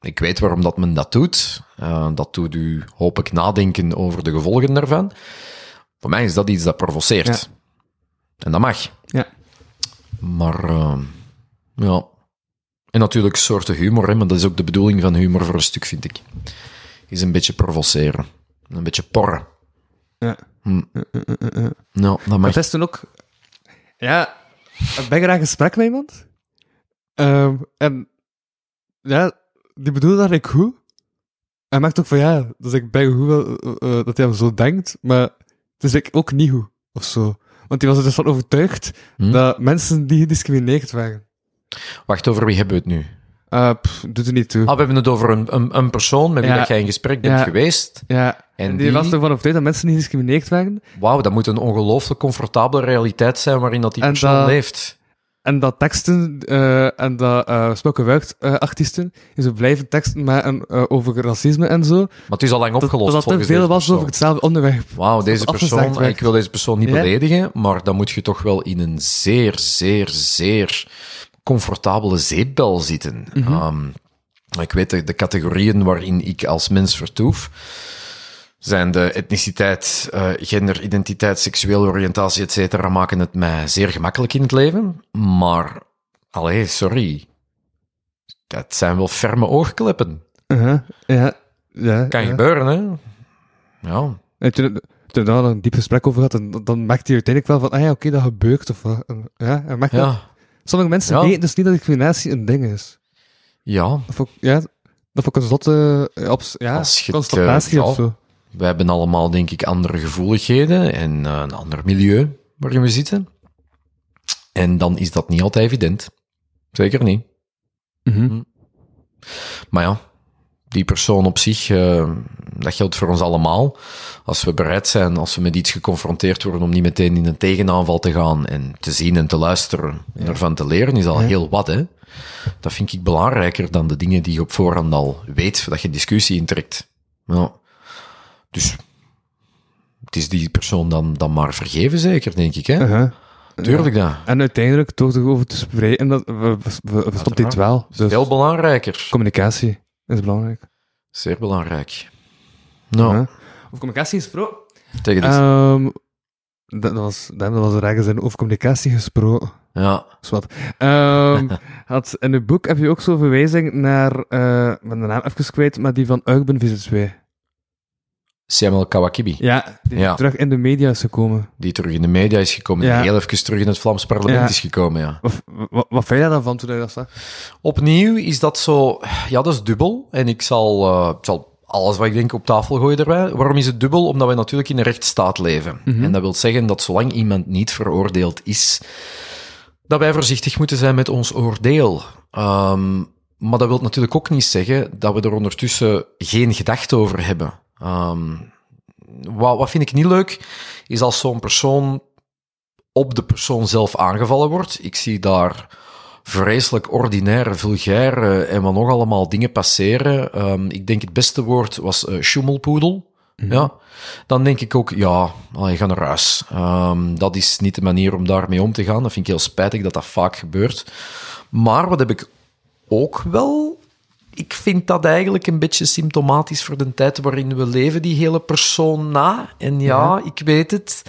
Ik weet waarom dat men dat doet. Eh, dat doet u hopelijk nadenken over de gevolgen daarvan. Voor mij is dat iets dat provoceert. Ja. En dat mag. Ja. Maar, eh, ja. En natuurlijk soorten humor, hè, maar dat is ook de bedoeling van humor voor een stuk, vind ik. Is een beetje provoceren. Een beetje porren. Ja. Hm. Uh, uh, uh, uh. Nou, dat mag. Het is toen ook... Ja, ik ben graag in gesprek met iemand. Ehm, en ja, die bedoelde dat ik goed. Hij maakt ook van ja, dus ik ben goed wel, dat hij hem zo denkt, maar het is ik ook niet goed, of zo. Want die was er dus van overtuigd Hm? dat mensen die gediscrimineerd waren. Wacht, over wie hebben we het nu? Eh, pff, doet er niet toe. Ah, we hebben het over een, een, een persoon met wie Ja. dat jij in gesprek bent Ja. geweest. ja, En en die, was ervan overtuigd dat mensen niet gediscrimineerd waren. Wauw, dat moet een ongelooflijk comfortabele realiteit zijn waarin dat die En persoon dat- leeft. En dat teksten eh, en dat uh, spoken word eh, artiesten, zo blijven teksten maken eh, over racisme en zo. Maar het is al lang Dat, opgelost dat er volgens veel was over hetzelfde onderwerp. Wauw, deze dat persoon, ik wil deze persoon niet beledigen, maar dan moet je toch wel in een zeer, zeer, zeer comfortabele zeepbel zitten. Mhm. Ehm, ik weet de, de categorieën waarin ik als mens vertoef, zijn de etniciteit, eh, gender, identiteit, seksuele oriëntatie, et cetera, maken het mij zeer gemakkelijk in het leven. Maar, allee, sorry. Dat zijn wel ferme oogkleppen. Uh-huh, Ja, ja. Kan ja. gebeuren, hè? Ja. En toen, toen we daar een diep gesprek over had, en dan- dan merkte hij uiteindelijk wel van, ah ja, oké, dat gebeurt. Of. En, ja, merkt wel- Ja. Sommige mensen weten dus niet dat discriminatie een ding is. Ja. Dat vond, ik- ja, dat vond ik een zotte eh, ja, constatatie eh, of zo. Wij hebben allemaal, denk ik, andere gevoeligheden en eh, een ander milieu waarin we zitten. En dan is dat niet altijd evident. Zeker niet. Mhm. Maar ja, die persoon op zich, eh, dat geldt voor ons allemaal. Als we bereid zijn, als we met iets geconfronteerd worden, om niet meteen in een tegenaanval te gaan en te zien en te luisteren en ervan te leren, is al Ja. heel wat, hè. Dat vind ik belangrijker dan de dingen die je op voorhand al weet, dat je discussie intrekt. Ja. Dus, het is die persoon dan, dan maar vergeven, zeker, denk ik, hè. Uh-huh. Tuurlijk dat. En uiteindelijk, door erover te spreken, dat, we, we, we, we stopt dit wel. Dus Veel belangrijker. communicatie is belangrijk. Zeer belangrijk. Nou, Uh-huh. Over communicatie gesproken. tegen dit. Ehm, dat, was, dat was er ergens in over communicatie gesproken. ja. Zwat. Ehm, <laughs> had, in het boek heb je ook zo'n verwijzing naar, eh ik ben de naam even kwijt, maar die van Eugen Visit 2. Samuel Kawakibi. Ja, die Ja. terug in de media is gekomen. die terug in de media is gekomen, Ja. die heel even terug in het Vlaams parlement Ja. is gekomen, ja. Wat, wat, wat vind jij daarvan toen je dat zag? Opnieuw is dat zo, ja, dat is dubbel. En ik zal, eh, ik zal alles wat ik denk op tafel gooien erbij. Waarom is het dubbel? Omdat we natuurlijk in een rechtsstaat leven. En dat wil zeggen dat zolang iemand niet veroordeeld is, dat wij voorzichtig moeten zijn met ons oordeel. Ehm, maar dat wil natuurlijk ook niet zeggen dat we er ondertussen geen gedachte over hebben. Ehm, wat, wat vind ik niet leuk, is als zo'n persoon op de persoon zelf aangevallen wordt. Ik zie daar vreselijk ordinaire, vulgaire en wat nog allemaal dingen passeren. Ehm, ik denk het beste woord was eh schommelpoedel. ja, dan denk ik ook, ja, je gaat naar huis. Ehm, dat is niet de manier om daarmee om te gaan. Dat vind ik heel spijtig dat dat vaak gebeurt. Maar wat heb ik ook wel ik vind dat eigenlijk een beetje symptomatisch voor de tijd waarin we leven, die hele persoon na. En ja, ik weet het.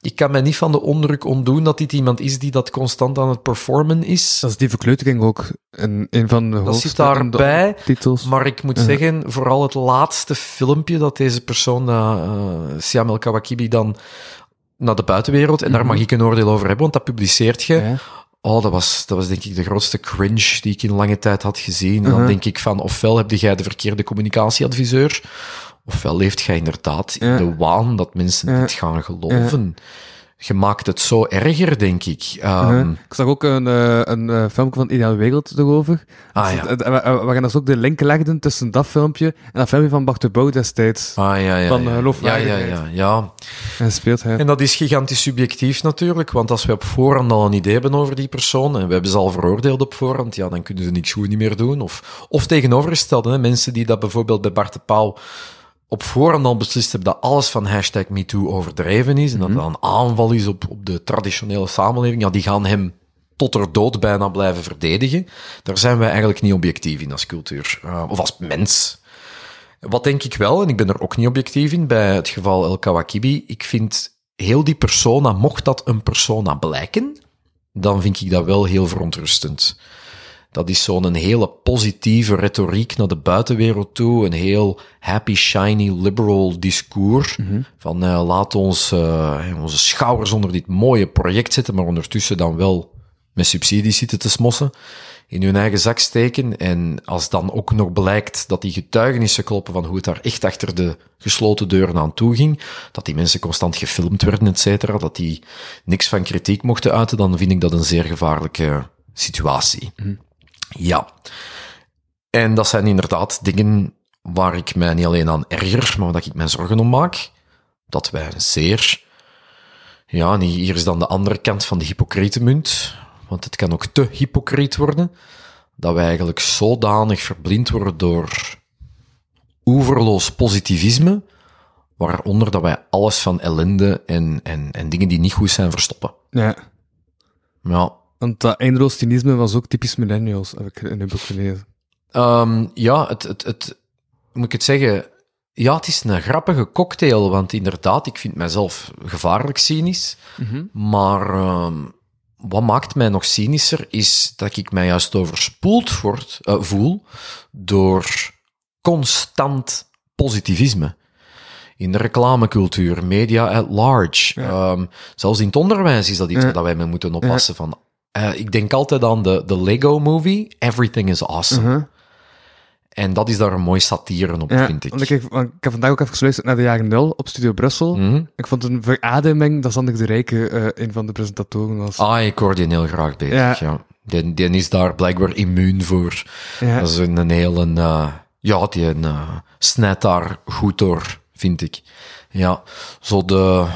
Ik kan mij niet van de ondruk ontdoen dat dit iemand is die dat constant aan het performen is. Dat is die verkleutering ook in een van de Dat zit daarbij, titels. Maar ik moet zeggen, vooral het laatste filmpje dat deze persoon, uh, Siam El Kawakibi, dan naar de buitenwereld, en daar mag ik een oordeel over hebben, want dat publiceert je. Ja. Oh, dat was, dat was denk ik de grootste cringe die ik in lange tijd had gezien. En dan denk ik van, ofwel heb jij de verkeerde communicatieadviseur, ofwel leeft jij inderdaad in de waan dat mensen dit gaan geloven. Je maakt het zo erger, denk ik. Ehm, Uh-huh. Ik zag ook een, eh, een eh, filmpje van Ideale Wereld erover. Ah, Dus ja. het- het- wa- Waarin ze ook de link legden tussen dat filmpje en dat filmpje van Bart de Pauw destijds. Ah, ja, ja. Van ja. ja, ja, geloofwaardigheid. ja, ja. En speelt hij. En dat is gigantisch subjectief natuurlijk, want als we op voorhand al een idee hebben over die persoon en we hebben ze al veroordeeld op voorhand, ja, dan kunnen ze niks goed niet meer doen. Of, of tegenovergestelde, hè, mensen die dat bijvoorbeeld bij Bart de Pauw op voorhand al beslist hebben dat alles van hashtag MeToo overdreven is en dat dat een aanval is op, op de traditionele samenleving, ja, die gaan hem tot er dood bijna blijven verdedigen. Daar zijn wij eigenlijk niet objectief in als cultuur, eh, of als mens. Wat denk ik wel, en ik ben er ook niet objectief in bij het geval El Kawakibi, ik vind heel die persona, mocht dat een persona blijken, dan vind ik dat wel heel verontrustend. Dat is zo'n hele positieve retoriek naar de buitenwereld toe, een heel happy, shiny, liberal discours. Van eh, laat ons eh, onze schouders onder dit mooie project zetten, maar ondertussen dan wel met subsidies zitten te smossen, in hun eigen zak steken. En als dan ook nog blijkt dat die getuigenissen kloppen van hoe het daar echt achter de gesloten deuren aan toe ging, dat die mensen constant gefilmd werden, et cetera, dat die niks van kritiek mochten uiten, dan vind ik dat een zeer gevaarlijke situatie. Ja. En dat zijn inderdaad dingen waar ik mij niet alleen aan erger, maar waar ik mij zorgen om maak. Dat wij een zeer... Ja, en hier is dan de andere kant van de hypocriete munt, want het kan ook te hypocriet worden, dat wij eigenlijk zodanig verblind worden door oeverloos positivisme, waaronder dat wij alles van ellende en, en, en dingen die niet goed zijn verstoppen. Ja. Ja, Want dat eindeloos cynisme was ook typisch millennials, heb ik in een boek gelezen. Ehm, ja, het, het, het, moet ik het zeggen? Ja, het is een grappige cocktail, want inderdaad, ik vind mijzelf gevaarlijk cynisch. Maar ehm, wat maakt mij nog cynischer, is dat ik mij juist overspoeld word, eh, voel door constant positivisme. In de reclamecultuur, media at large. Ehm, zelfs in het onderwijs is dat iets Ja. waar wij mee moeten oppassen. Van, eh, ik denk altijd aan de, de Lego-movie, Everything is Awesome. Uh-huh. En dat is daar een mooi satire op, Ja, vind ik. want ik, want ik heb vandaag ook even geluisterd naar de jaren nul op Studio Brussel. Mhm. Ik vond een verademing dat Sander de Rijke eh, een van de presentatoren was. Ah, ik hoor die heel graag bezig, ja. Ja. Die, die is daar blijkbaar immuun voor. Ja. Dat is een, een hele... eh, ja, die uh, snijdt daar goed door, vind ik. Ja, zo de...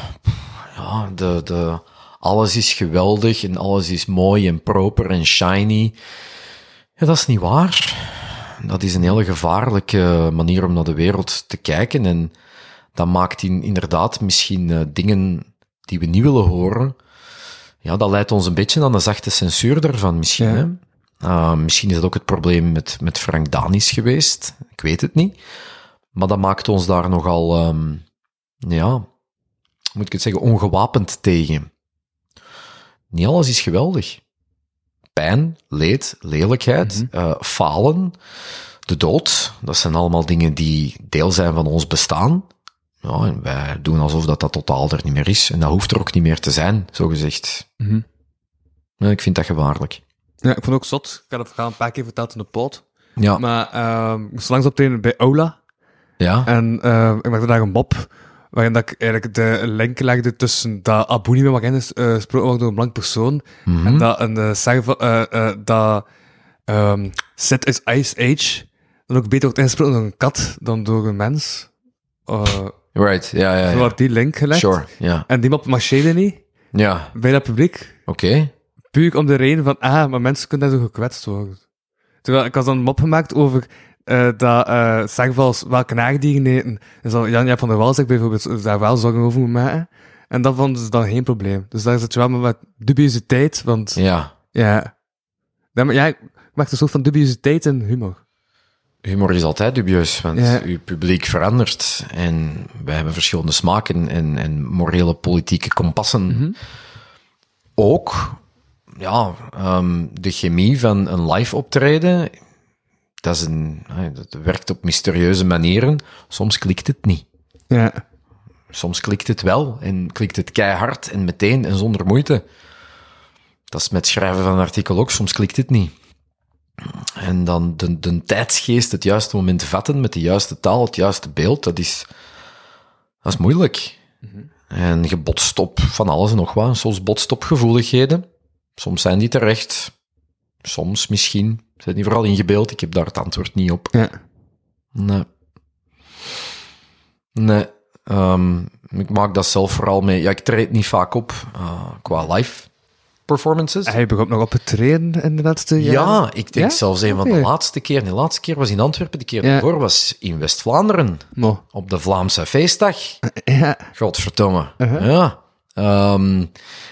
Ja, de... de alles is geweldig en alles is mooi en proper en shiny. Ja, dat is niet waar. Dat is een hele gevaarlijke manier om naar de wereld te kijken. En dat maakt in, inderdaad misschien eh, dingen die we niet willen horen. Ja, dat leidt ons een beetje aan de zachte censuur daarvan misschien. Ja. Hè? Ah, misschien is dat ook het probleem met, met Frank Danis geweest. Ik weet het niet. Maar dat maakt ons daar nogal, ehm, ja, moet ik het zeggen, ongewapend tegen. Niet alles is geweldig. Pijn, leed, lelijkheid, eh, falen, de dood, dat zijn allemaal dingen die deel zijn van ons bestaan. Ja, en wij doen alsof dat, dat totaal er niet meer is. En dat hoeft er ook niet meer te zijn, zo gezegd. Mhm. Ja, ik vind dat gevaarlijk. Ja, ik vond het ook zot. Ik had het verhaal een paar keer verteld in de pod. Ja, Maar ehm, ik moest langs optreden bij Aula. ja. En ehm, ik maakte daar een mop. Waarin dat ik eigenlijk de link legde tussen dat Abu niet meer mag gesproken wordt door een blank persoon. Mhm. En dat een uh, dat ehm Set is Ice Age dan ook beter wordt ingesproken door een kat dan door een mens. Uh, right, ja, ja, Zo ja. die link gelegd. Sure, ja. En die mop marcheerde niet Ja, bij dat publiek. oké. Puur om de reden van, ah, maar mensen kunnen daar zo gekwetst worden. Terwijl ik had dan een mop gemaakt over eh, dat uh, zangvals wel knaagdieren eten. En zo Jan-Jaap van der Wal zich bijvoorbeeld daar wel zorgen over moet maken. En dat vonden ze dan geen probleem. Dus daar zit je wel met dubiositeit, want Ja. ja... Ja, maar ja, ik maak een soort van dubiositeit en humor. Humor is altijd dubieus, want Ja. uw publiek verandert. En wij hebben verschillende smaken en, en morele politieke kompassen. Ook, ja, ehm, de chemie van een live optreden, dat, is een, eh, dat werkt op mysterieuze manieren. Soms klikt het niet. Ja. Soms klikt het wel en klikt het keihard en meteen en zonder moeite. Dat is met schrijven van een artikel ook, soms klikt het niet. En dan de, de tijdsgeest, het juiste moment vatten met de juiste taal, het juiste beeld, dat is, dat is moeilijk. En je botst op van alles en nog wat. Soms botst op gevoeligheden. Soms zijn die terecht. Soms misschien. Zijn die vooral ingebeeld? Ik heb daar het antwoord niet op. Ja. Nee. Nee. Ehm, ik maak dat zelf vooral mee. Ja, ik treed niet vaak op eh, qua live performances. Hij begon nog op te treden in de laatste ja, jaren. ik denk Ja? zelfs een van de laatste keer. De laatste keer was in Antwerpen, de keer Ja. daarvoor was in West-Vlaanderen. Mo. Op de Vlaamse feestdag. Ja. Godverdomme. Uh-huh. Ja. Ehm,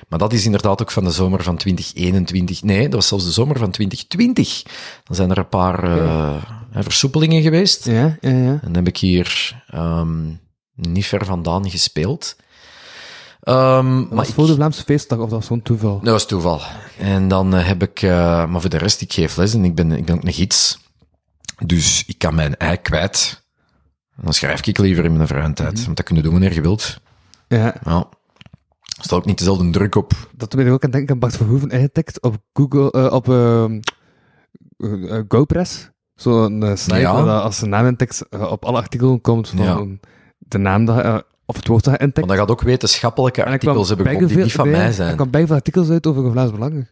maar dat is inderdaad ook van de zomer van 2021. Nee, dat was zelfs de zomer van 2020. Dan zijn er een paar eh, versoepelingen geweest. Ja, ja, ja. En dan heb ik hier ehm, niet ver vandaan gespeeld. Ehm, Maar voor de Vlaamse feestdag of dat was zo'n toeval? dat was toeval. En dan eh, heb ik, eh, maar voor de rest, ik geef les en ik ben, ik ben ook een gids. Dus ik kan mijn ei kwijt. En dan schrijf ik liever in mijn vrije tijd. Want dat kun je doen wanneer je wilt. Ja. Ja. Er staat ook niet dezelfde druk op. Dat ben ik ook aan denken aan Bart Verhoeven ingetikt op Google, eh, op ehm, eh, eh, GoPress. Zo'n Ja. dat als de naam intikt op alle artikelen komt van Ja. de naam dat, of het woord dat je intikt. Want dat gaat ook wetenschappelijke artikels hebben die niet van bij- mij zijn. Er kwam bij veel artikels uit over Vlaams Belang.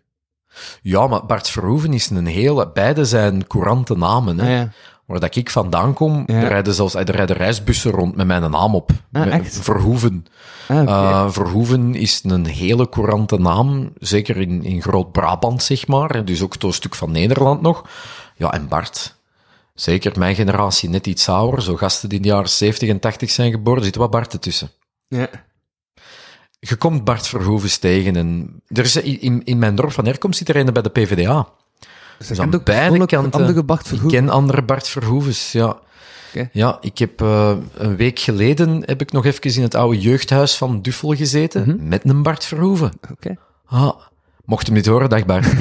Ja, maar Bart Verhoeven is een hele... Beide zijn courante namen. Hè. Ah, ja. Waar dat ik vandaan kom, Ja. er rijden zelfs er rijden reisbussen rond met mijn naam op. Ah, Met- echt? Verhoeven. Ah. Eh, Verhoeven is een hele courante naam, zeker in, in Groot-Brabant, zeg maar. Dus ook een stuk van Nederland nog. Ja, en Bart. Zeker mijn generatie net iets ouder. Zo gasten die in de jaren 70 en 80 zijn geboren, zit wat Bart ertussen. ja. Je komt Bart Verhoeven tegen en er is, in, in mijn dorp van herkomst zit er een bij de PvdA. Dus Dus aan beide kanten. andere Bart Ik ken andere Bart Verhoevens, ja. Ja, ik heb eh, een week geleden heb ik nog even in het oude jeugdhuis van Duffel gezeten Mhm. met een Bart Verhoeven. Oké. Ah, mocht hem niet horen, dag Bart. <laughs>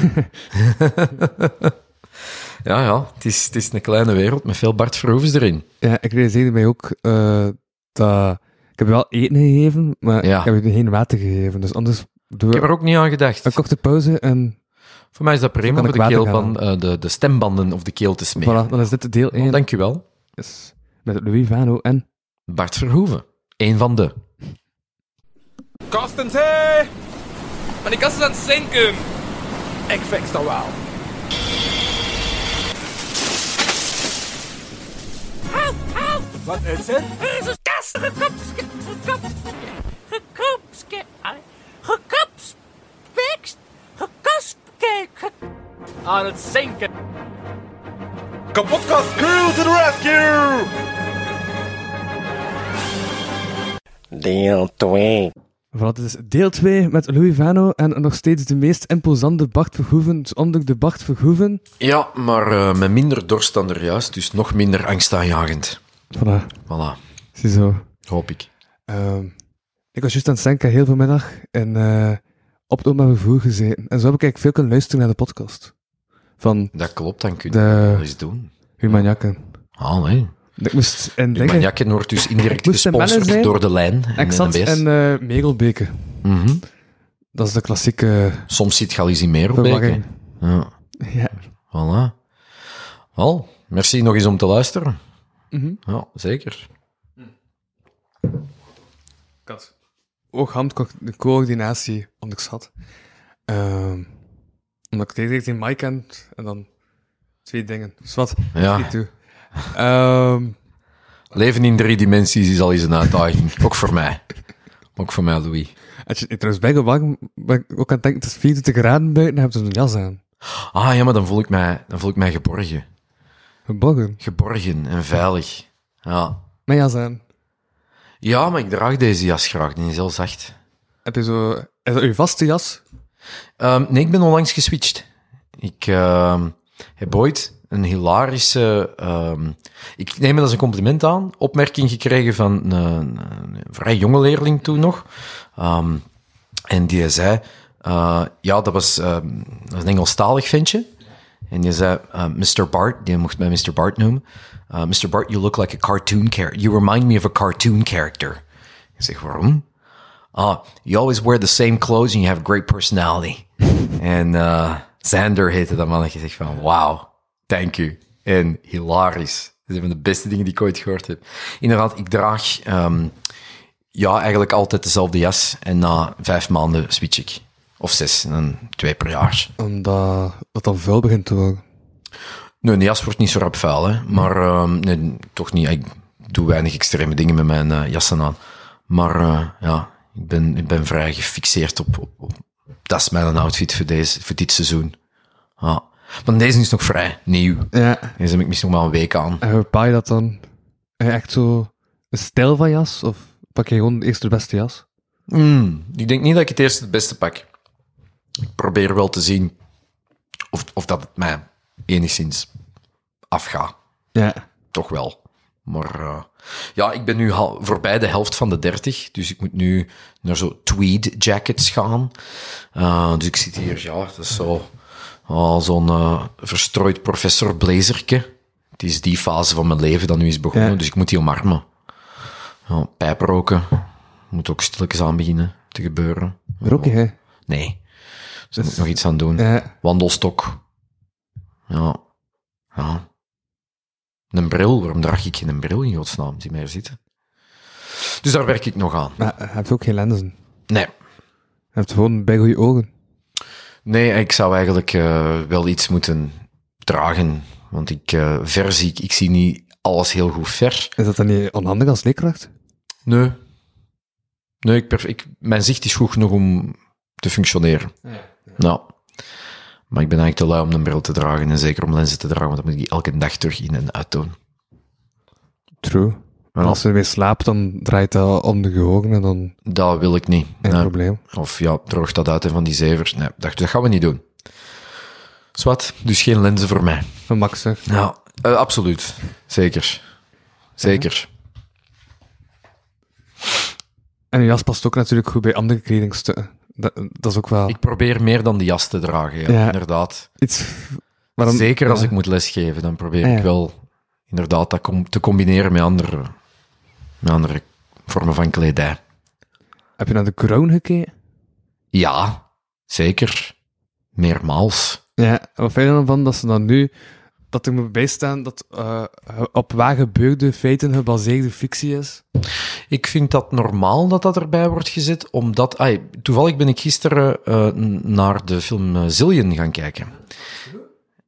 ja, ja, het is, het is een kleine wereld met veel Bart Verhoevens erin. Ja, ik realiseerde mij ook eh, dat... Ik heb je wel eten gegeven, maar Ja. ik heb je geen water gegeven. Dus anders Ik heb er ook niet aan gedacht. een korte pauze en Voor mij is dat prima om de, water keelband, eh, de, de stembanden of de keel te smeren. voilà, dan is dit deel 1. Oh, dank u wel. Yes. Met Louis Vano en... Bart Verhoeven. Eén van de. Kostens, hé! Maar die kast is aan het zinken. Ik fix dat wel. Wat is het? Er is een kast gekopske, gekop, gekopske, gekospke, Aan het zinken. Kapotkast crew to the rescue! Deel 2. Voilà, dit is deel 2 met Louis Vano en nog steeds de meest imposante Bart Verhoeven onder de Bart Verhoeven. Ja, maar eh, met minder dorst dan er juist, dus nog minder angstaanjagend. Voilà, Voilà, ziezo. hoop ik. Ehm, ik was juist aan het denken, heel vanmiddag in, eh op het openbaar vervoer gezeten. En zo heb ik eigenlijk veel kunnen luisteren naar de podcast. Van Dat klopt, dan kun je De- dat wel eens doen. Human Jakken. Ah, nee. Ik moest in wordt dus indirect in gesponsord door de lijn en Ik zat in eh. Mhm. Dat is de klassieke Soms zit je al eens in meer op verwarring. Ja, Ja. voilà. Wel, merci nog eens om te luisteren. Mhm. Ja, zeker. Ik had ook handcoördinatie onderschat. Ehm omdat ik tegen die mic ken en dan twee dingen. Dus wat? Ja. Toe. Ehm Leven in drie dimensies is al eens een uitdaging. Ook voor mij. Ook voor mij, Louis. als je trouwens bij warm, ben ik ook aan het denken, het is 24 graden buiten, dan heb je een jas aan. Ah ja, maar dan voel ik mij, dan voel ik mij geborgen. Geborgen. Geborgen en veilig. Ja. Mijn jas aan. Ja, maar ik draag deze jas graag. Die is heel zacht. Heb je zo... Is dat uw vaste jas? Ehm, nee, ik ben onlangs geswitcht. Ik ehm, heb ooit een hilarische... ehm, ik neem het als een compliment aan. Opmerking gekregen van een, vrij jonge leerling toen nog. En die zei... eh, ja, dat was dat was een Engelstalig ventje. En die zei... eh, Mr. Bart, die mocht mij Mr. Bart noemen. Uh, Mr. Bart, you look like a cartoon character. You remind me of a cartoon character. Ik zeg, waarom? Ah, you always wear the same clothes and you have a great personality. <laughs> en uh, Xander heette dat mannetje. Zegt van, wow, thank you. En hilarisch. Dat is een van de beste dingen die ik ooit gehoord heb. Inderdaad, ik draag ehm, ja, eigenlijk altijd dezelfde jas. En na vijf maanden switch ik. Of zes, dan twee per jaar. Omdat dat dan vuil begint te worden. Nee, een jas wordt niet zo rap vuil, hè. Maar ehm, nee, toch niet. Ik doe weinig extreme dingen met mijn eh, jassen aan. Maar eh, ja, ik ben, ik ben vrij gefixeerd op, op, op... Dat is mijn outfit voor, deze, voor dit seizoen. Ja. Maar deze is nog vrij nieuw. Ja. Deze heb ik misschien nog maar een week aan. En hoe bepaal je dat dan? Heb je echt zo een stijl van jas? Of pak je gewoon eerst de beste jas? Hmm, ik denk niet dat ik het eerst het beste pak. Ik probeer wel te zien of, of dat het mij enigszins afgaat. Ja. toch wel. Maar eh, ja, ik ben nu voorbij de helft van de 30, dus ik moet nu naar zo tweed jackets gaan. Eh, dus ik zit hier, ja, dat is zo zo'n eh, verstrooid professor blazerke. Het is die fase van mijn leven dat nu is begonnen, Ja. dus ik moet die omarmen. Ja, pijp roken moet ook stilletjes aan beginnen te gebeuren. Rook je, hè? Nee, dus moet ik nog iets aan doen. Ja. Wandelstok. Ja. Ja. Een bril. Waarom draag ik geen bril in godsnaam? Zie mij hier zitten. Dus daar werk ik nog aan. Maar je hebt ook geen lenzen. Nee. Je hebt gewoon bij goede ogen. Nee, ik zou eigenlijk eh, wel iets moeten dragen. Want ik eh ver zie, ik, ik zie niet alles heel goed ver. Is dat dan niet onhandig als leerkracht? Nee. Nee, ik, ik, mijn zicht is goed genoeg om te functioneren. Nou. Maar ik ben eigenlijk te lui om een bril te dragen. En zeker om lenzen te dragen, want dan moet ik die elke dag terug in en uit doen. True. Ja. Als je weer slaapt, dan draait dat om de ogen en dan Dat wil ik niet. geen Nee. probleem. Of ja, droog dat uit hè, van die zevers. Nee, dat, dat gaan we niet doen. Zwat, dus geen lenzen voor mij. Van Max zegt. Ja, eh, absoluut. Zeker. Zeker. En je jas past ook natuurlijk goed bij andere kledingstukken. Dat, dat is ook wel Ik probeer meer dan de jas te dragen, ja, Ja. inderdaad. iets... Zeker als ik moet lesgeven, dan probeer ik wel inderdaad dat com- te combineren met andere, met andere vormen van kledij. Heb je naar de crown gekeken? Ja, zeker. Meermaals. Ja, wat vind je dan van dat ze dan nu... Dat er moet bijstaan dat eh, op waar gebeurde feiten gebaseerde fictie is? Ik vind dat normaal dat dat erbij wordt gezet, omdat... ai, toevallig ben ik gisteren eh, naar de film eh, Zillion gaan kijken.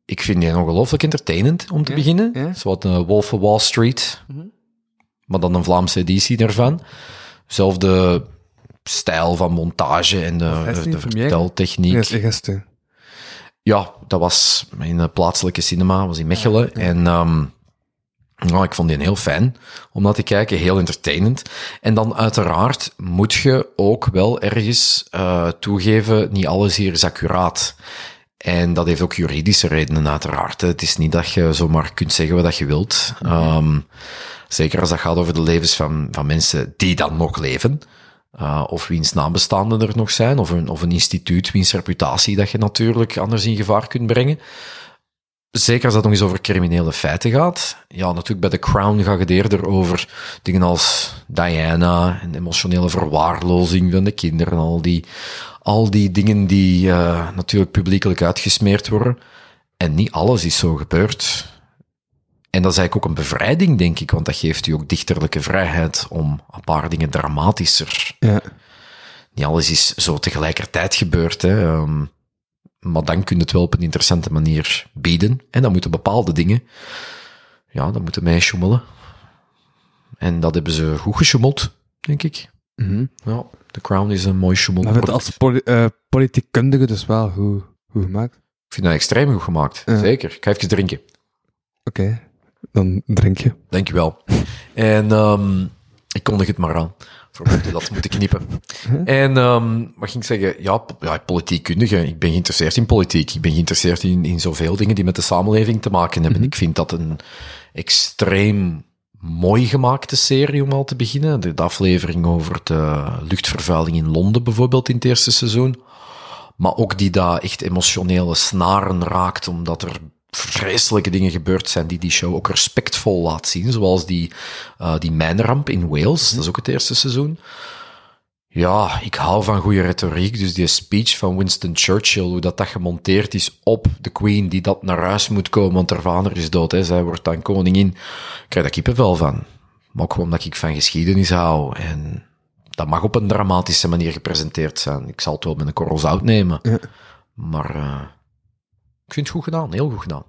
Ik vind die ongelooflijk entertainend, om te Ja, beginnen. ja. Zoals uh, Wolf of Wall Street, maar dan een Vlaamse editie daarvan. Zelfde stijl van montage en de, de, verteltechniek. Dat. Ja, dat was in een plaatselijke cinema, was in Mechelen. En ehm, nou, ik vond die heel fijn om naar te kijken, heel entertainend. En dan uiteraard moet je ook wel ergens eh, toegeven, niet alles hier is accuraat. En dat heeft ook juridische redenen uiteraard. Het is niet dat je zomaar kunt zeggen wat je wilt. Ehm, zeker als dat gaat over de levens van, van mensen die dan nog leven. Uh, of wiens nabestaanden er nog zijn, of een, of een instituut, wiens reputatie dat je natuurlijk anders in gevaar kunt brengen. Zeker als dat nog eens over criminele feiten gaat. Ja, natuurlijk bij The Crown gaat het eerder over dingen als Diana en emotionele verwaarlozing van de kinderen, al die, al die dingen die uh, natuurlijk publiekelijk uitgesmeerd worden. En niet alles is zo gebeurd. En dat is eigenlijk ook een bevrijding, denk ik, want dat geeft u ook dichterlijke vrijheid om een paar dingen dramatischer. Ja. Niet alles is zo tegelijkertijd gebeurd, hè. Um, maar dan kun je het wel op een interessante manier bieden. En dan moeten bepaalde dingen, ja, dan moeten mij schommelen. En dat hebben ze goed geschommeld, denk ik. Mhm. Ja, The Crown is een mooi schommel. Maar als poli uh, politiekkundige dus wel goed, goed gemaakt. Ik vind dat extreem goed gemaakt, Ja. zeker. Ik ga even drinken. Oké. dan drink je. Dankjewel. En ehm, ik kondig het maar aan. Mocht dat moeten knippen. En ehm, wat ging ik zeggen? Ja, ja, politiekkundige. Ik ben geïnteresseerd in politiek. Ik ben geïnteresseerd in, in zoveel dingen die met de samenleving te maken hebben. Ik vind dat een extreem mooi gemaakte serie om al te beginnen. De, de aflevering over de luchtvervuiling in Londen bijvoorbeeld in het eerste seizoen. Maar ook die daar echt emotionele snaren raakt, omdat er vreselijke dingen gebeurd zijn die die show ook respectvol laat zien. Zoals die, eh, die mijnramp in Wales, dat is ook het eerste seizoen. Ja, ik hou van goede retoriek. Dus die speech van Winston Churchill, hoe dat, dat gemonteerd is op de Queen, die dat naar huis moet komen, want haar vader is dood. Hè. Zij wordt dan koningin. Ik krijg daar kippenvel van. Maar ook gewoon omdat ik van geschiedenis hou. En dat mag op een dramatische manier gepresenteerd zijn. Ik zal het wel met een korrel zout nemen. Maar eh, ik vind het goed gedaan, heel goed gedaan.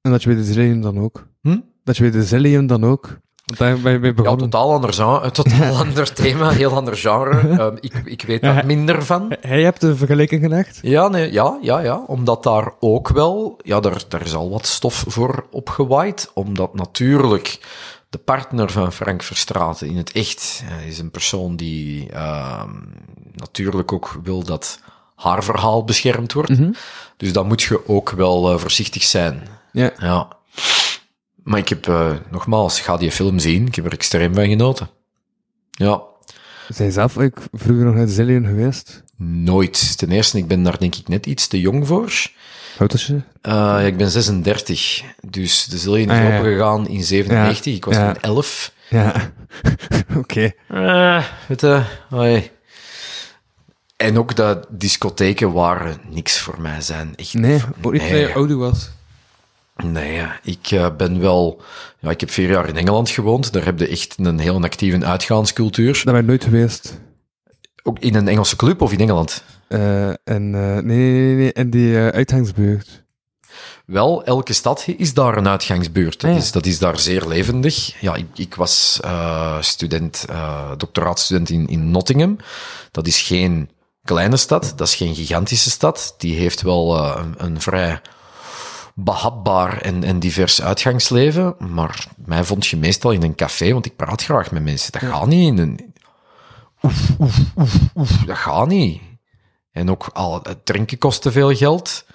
En dat je bij de Zillion dan ook. Hm? Dat je bij de Zillion dan ook. Want daar ben je bij Ja, totaal ander, genre, totaal <laughs> ander thema, heel ander genre. <laughs> Ehm, ik, ik weet daar minder van. Hij hebt de vergelijking gelegd. Ja, nee, ja, ja, ja, omdat daar ook wel, ja, daar, daar is al wat stof voor opgewaaid, omdat natuurlijk de partner van Frank Verstraeten in het echt is een persoon die ehm, natuurlijk ook wil dat haar verhaal beschermd wordt. Dus dan moet je ook wel eh, voorzichtig zijn. Ja. Ja. Maar ik heb, eh, nogmaals, ga die film zien, ik heb er extreem van genoten. Ja, Zijn zelf ook vroeger nog naar de Zillion geweest. nooit. Ten eerste, ik ben daar denk ik net iets te jong voor. Hoe oud is je? Uh, ja, ik ben 36, dus de Zillion is Ah, ja. opengegaan in 97. Ik was toen 11. Ja. <laughs> Oké. Eh, weet je, hoi. En ook dat discotheken waren niks voor mij zijn. Echt, Nee, niet Nee. je ouder was. Nee, ja. ik eh, ben wel... Ja, ik heb vier jaar in Engeland gewoond. Daar heb je echt een heel actieve uitgaanscultuur. Dat ben ik nooit geweest. Ook in een Engelse club of in Engeland? Eh, en, eh, nee, nee, nee, nee, in die uitgangsbuurt. Wel, elke stad is daar een uitgangsbuurt. Dat, Ah, ja. is, dat is daar zeer levendig. Ja, ik, ik was eh, student, eh doctoraatstudent in, in Nottingham. Dat is geen kleine stad, dat is geen gigantische stad. Die heeft wel eh, een, een vrij behapbaar en, en divers uitgangsleven. Maar mij vond je meestal in een café, want ik praat graag met mensen. Dat gaat niet in een... Oef, oef, oef, oef, dat gaat niet. En ook al, het drinken kost te veel geld.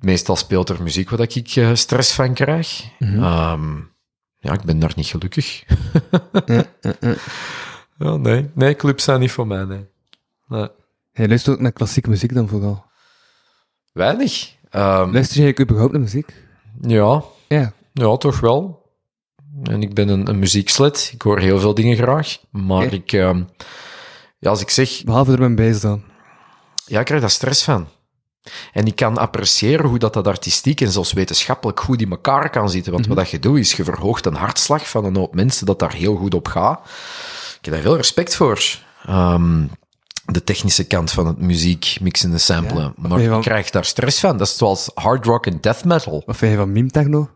Meestal speelt er muziek waar ik eh, stress van krijg. Ehm, ja, ik ben daar niet gelukkig. <laughs> nee. nee, clubs zijn niet voor mij, nee. nee. Hij luistert ook naar klassieke muziek dan vooral. Weinig. Ehm, Luister jij überhaupt naar muziek? ja, Ja. ja, toch wel. En ik ben een, een muzieksled. Ik hoor heel veel dingen graag. Maar ik... ehm, ja, als ik zeg... Behalve er mijn bijs dan. Ja, ik krijg daar stress van. En ik kan appreciëren hoe dat, dat artistiek en zelfs wetenschappelijk goed in elkaar kan zitten. Want wat dat je doet, is je verhoogt een hartslag van een hoop mensen dat daar heel goed op gaat. Ik heb daar veel respect voor. Ehm, de technische kant van het muziek, mixen en samplen. Ja. Maar ik krijg daar stress van. Dat is zoals hard rock en death metal. Wat vind je van meme techno?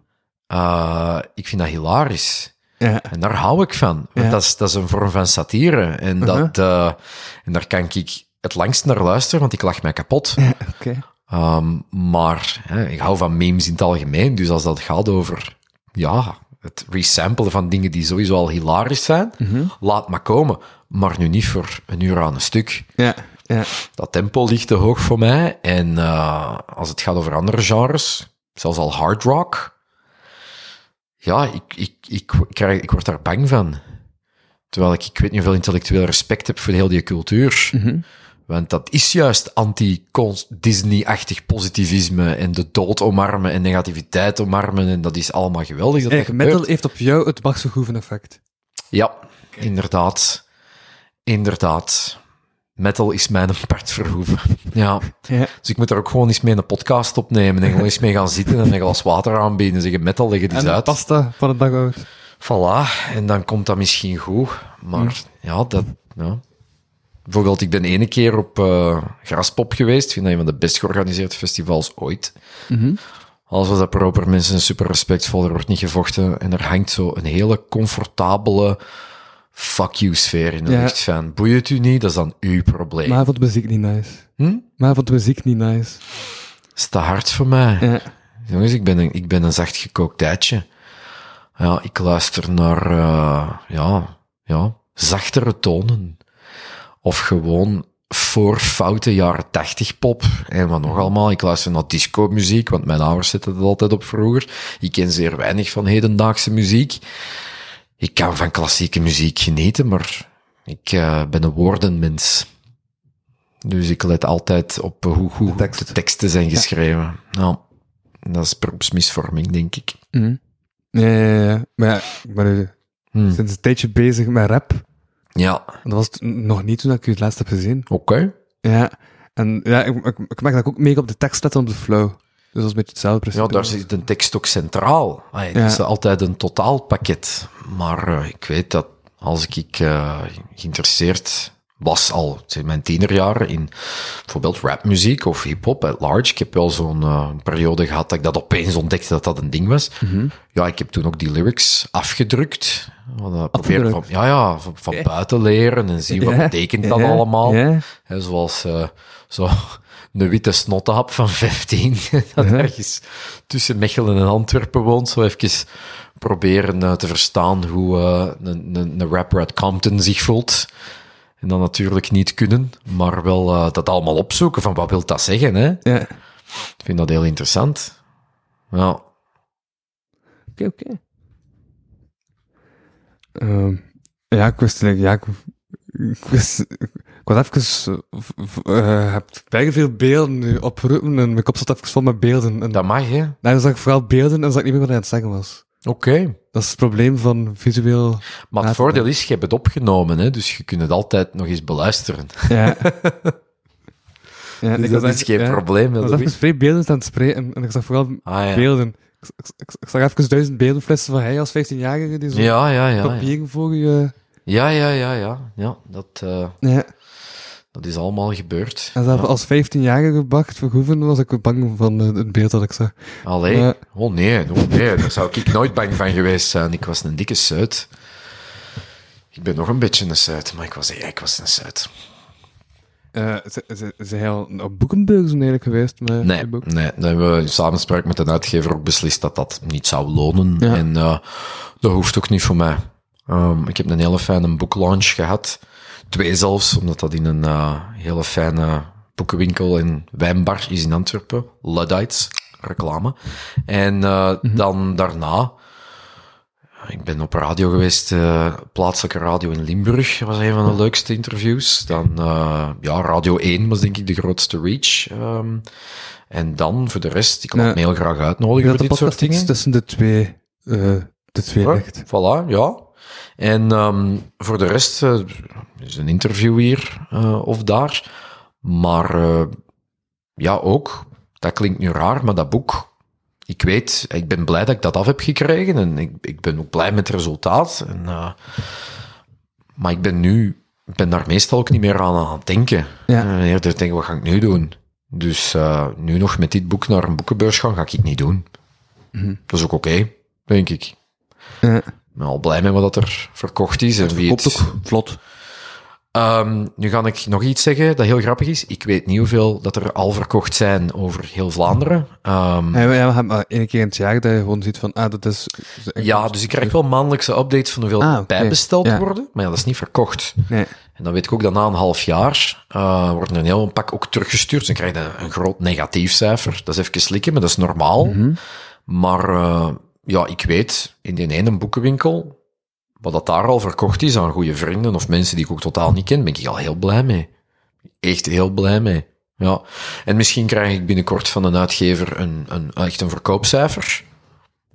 Eh, ik vind dat hilarisch. Ja. En daar hou ik van. Want Ja. dat, is, dat is een vorm van satire. En, dat, eh, en daar kan ik het langst naar luisteren, want ik lach mij kapot. Oké. Ehm, maar hè, ik hou van memes in het algemeen. Dus als dat gaat over ja, het resamplen van dingen die sowieso al hilarisch zijn, laat maar komen. Maar nu niet voor een uur aan een stuk. Ja. Ja. Dat tempo ligt te hoog voor mij. En eh, als het gaat over andere genres, zelfs al hard rock, ja, ik, ik, ik, krijg, ik word daar bang van. Terwijl ik, ik weet niet hoeveel intellectueel respect heb voor heel die cultuur. Want dat is juist anti-Disney-achtig positivisme en de dood omarmen en negativiteit omarmen. En dat is allemaal geweldig dat metal heeft op jou het Bach Verhoeven effect. Ja, inderdaad. Inderdaad. Metal is mijn <laughs> apart verhoeven. Ja. Ja. Dus ik moet er ook gewoon eens mee een podcast opnemen en gewoon eens mee gaan zitten en een glas water aanbieden en zeggen, metal, leg het eens En de uit. pasta van de dag oud. Voilà, en dan komt dat misschien goed. Maar ja, dat... Ja. Bijvoorbeeld, ik ben ene keer op eh, Graspop geweest. Ik vind dat een van de best georganiseerde festivals ooit. Alles was dat proper, mensen super respectvol, er wordt niet gevochten. En er hangt zo een hele comfortabele fuck you sfeer in de Ja. lucht. Boeit het u niet, dat is dan uw probleem. Maar hij vond de muziek niet nice. Hm? Maar hij vond de muziek niet nice. is te hard voor mij. Ja. Jongens, ik ben een, ik ben een zacht gekookt eitje. Ja, ik luister naar, eh, ja, ja, zachtere tonen. Of gewoon voor foute jaren 80 pop. En wat nog allemaal. Ik luister naar disco muziek, want mijn ouders zetten dat altijd op vroeger. Ik ken zeer weinig van hedendaagse muziek. Ik kan van klassieke muziek genieten, maar ik eh, ben een woordenmens. Dus ik let altijd op hoe goed de, tekst. teksten zijn geschreven. Ja, dat is beroepsmisvorming, denk ik. Mhm. Ja, ja, ja. Maar ja, ik ben nu Hmm. sinds een tijdje bezig met rap. Ja, Dat was het nog niet toen ik u het laatst heb gezien. oké. Ja. En ja, ik, ik, ik merk dat ik ook meer op de tekst let dan op de flow. Dus dat is een beetje hetzelfde precies. Ja, daar zit een tekst ook centraal. Het Ja. is altijd een totaalpakket. Maar eh, ik weet dat als ik eh, geïnteresseerd was al in mijn tienerjaren in bijvoorbeeld rapmuziek of hip-hop at large. Ik heb wel zo'n eh, periode gehad dat ik dat opeens ontdekte dat dat een ding was. Mhm. Ja, ik heb toen ook die lyrics afgedrukt. Proberen van, ja, ja, van, van buiten leren en zien wat betekent dat allemaal. Zoals zo een witte snottehap van <laughs> 15, dat ergens tussen Mechelen en Antwerpen woont. Zo even proberen eh, te verstaan hoe eh, een, een, een rapper uit Compton zich voelt. En dan natuurlijk niet kunnen, maar wel eh, dat allemaal opzoeken van wat wil dat zeggen. Hè? Ja. Ik vind dat heel interessant. Ja, Oké, oké. Ehm, ja, ik wist ja, ik, ik wist, ik was even, uh, heb bijna veel beelden nu opgeroepen en mijn kop zat even vol met beelden. En dat mag, hè? daarom zag ik vooral beelden en zag ik niet meer wat hij aan het zeggen was. Oké. Dat is het probleem van visueel. Maar het voordeel is, je hebt het opgenomen, hè? dus je kunt het altijd nog eens beluisteren. Ja. <laughs> ja Dus ik dat is geen ja, probleem. Ik was even vrij beeldend aan het spreken en ik zag vooral Ah, ja. beelden. Ik, ik, ik, ik zag even duizend beeldenflessen van hij als 15-jarige die zo Ja, ja, ja. Ja, papieren voor je... ja, ja, ja. ja. ja dat, eh, Ja. dat is allemaal gebeurd. En zelf Ja. als 15-jarige Bart Verhoeven was ik bang van eh, het beeld dat ik zag. Allee. Oh nee, oh nee, daar zou ik nooit bang van geweest zijn. Ik was een dikke suit. Ik ben nog een beetje een suit, maar ik was, ja, ik was een suit. Eh ze- ze- Zijn al op boekenbeurzen eigenlijk geweest met Nee, boek? nee, dan hebben we in samenspraak met een uitgever ook beslist dat dat niet zou lonen. Ja. En dat hoeft ook niet voor mij. Ehm, ik heb een hele fijne boeklaunch gehad. Twee zelfs, omdat dat in een eh, hele fijne boekenwinkel en wijnbar is in Antwerpen. Luddites, reclame. En eh, dan daarna... Ik ben op radio geweest, eh, plaatselijke radio in Limburg. Was een van de leukste interviews. Dan, eh, ja, Radio 1 was denk ik de grootste reach. Ehm, en dan, voor de rest, ik laat me heel graag uitnodigen voor dit soort dingen. tussen de twee, eh, de twee Ja, ligt. Voilà, ja. En ehm, voor de rest eh, is een interview hier eh, of daar. Maar eh, ja, ook, dat klinkt nu raar, maar dat boek, ik weet, ik ben blij dat ik dat af heb gekregen en ik, ik ben ook blij met het resultaat. En, maar ik ben nu, ik ben daar meestal ook niet meer aan aan het denken. Ja. Eerder denken, wat ga ik nu doen? Dus nu nog met dit boek naar een boekenbeurs gaan, ga ik het niet doen. Dat is ook oké, denk ik. Ja. Ik ben al blij met wat er verkocht is. En wie het... ook vlot. Ehm, nu ga ik nog iets zeggen dat heel grappig is. Ik weet niet hoeveel dat er al verkocht zijn over heel Vlaanderen. Ehm, Ja, we ja, hebben maar één keer in het jaar dat je gewoon ziet van, ah, dat is... ja, dus ik krijg wel maandelijkse updates van hoeveel Ah, oké. bijbesteld Ja. worden. Maar ja, dat is niet verkocht. Nee. En dan weet ik ook dat na een half jaar uh, wordt een heel pak ook teruggestuurd. Dus dan krijg je een, een groot negatief cijfer. Dat is even slikken, maar dat is normaal. Mhm. Maar uh, ja, ik weet in die ene boekenwinkel, wat dat daar al verkocht is aan goede vrienden of mensen die ik ook totaal niet ken, ben ik al heel blij mee. Echt heel blij mee. Ja. En misschien krijg ik binnenkort van een uitgever een, een, echt een verkoopcijfer.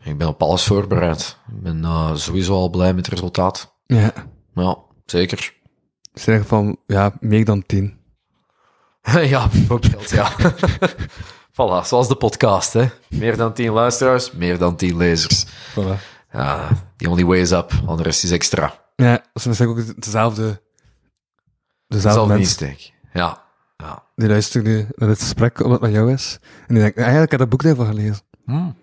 Ik ben op alles voorbereid. Ik ben uh, sowieso al blij met het resultaat. Ja. Ja, zeker. Zeg van, ja, meer dan tien. <laughs> ja, bijvoorbeeld, ja. <laughs> voilà, zoals de podcast, hè. Meer dan tien luisteraars, meer dan tien lezers. Voilà. Ja, the only way is up, al de rest is extra. Ja, dat is ook dezelfde... Dezelfde insteek. Ja, ja. die luisteren nu naar dit gesprek, omdat het met jou is. En die denken, eigenlijk heb ik dat boek daarvan gelezen. Hmm.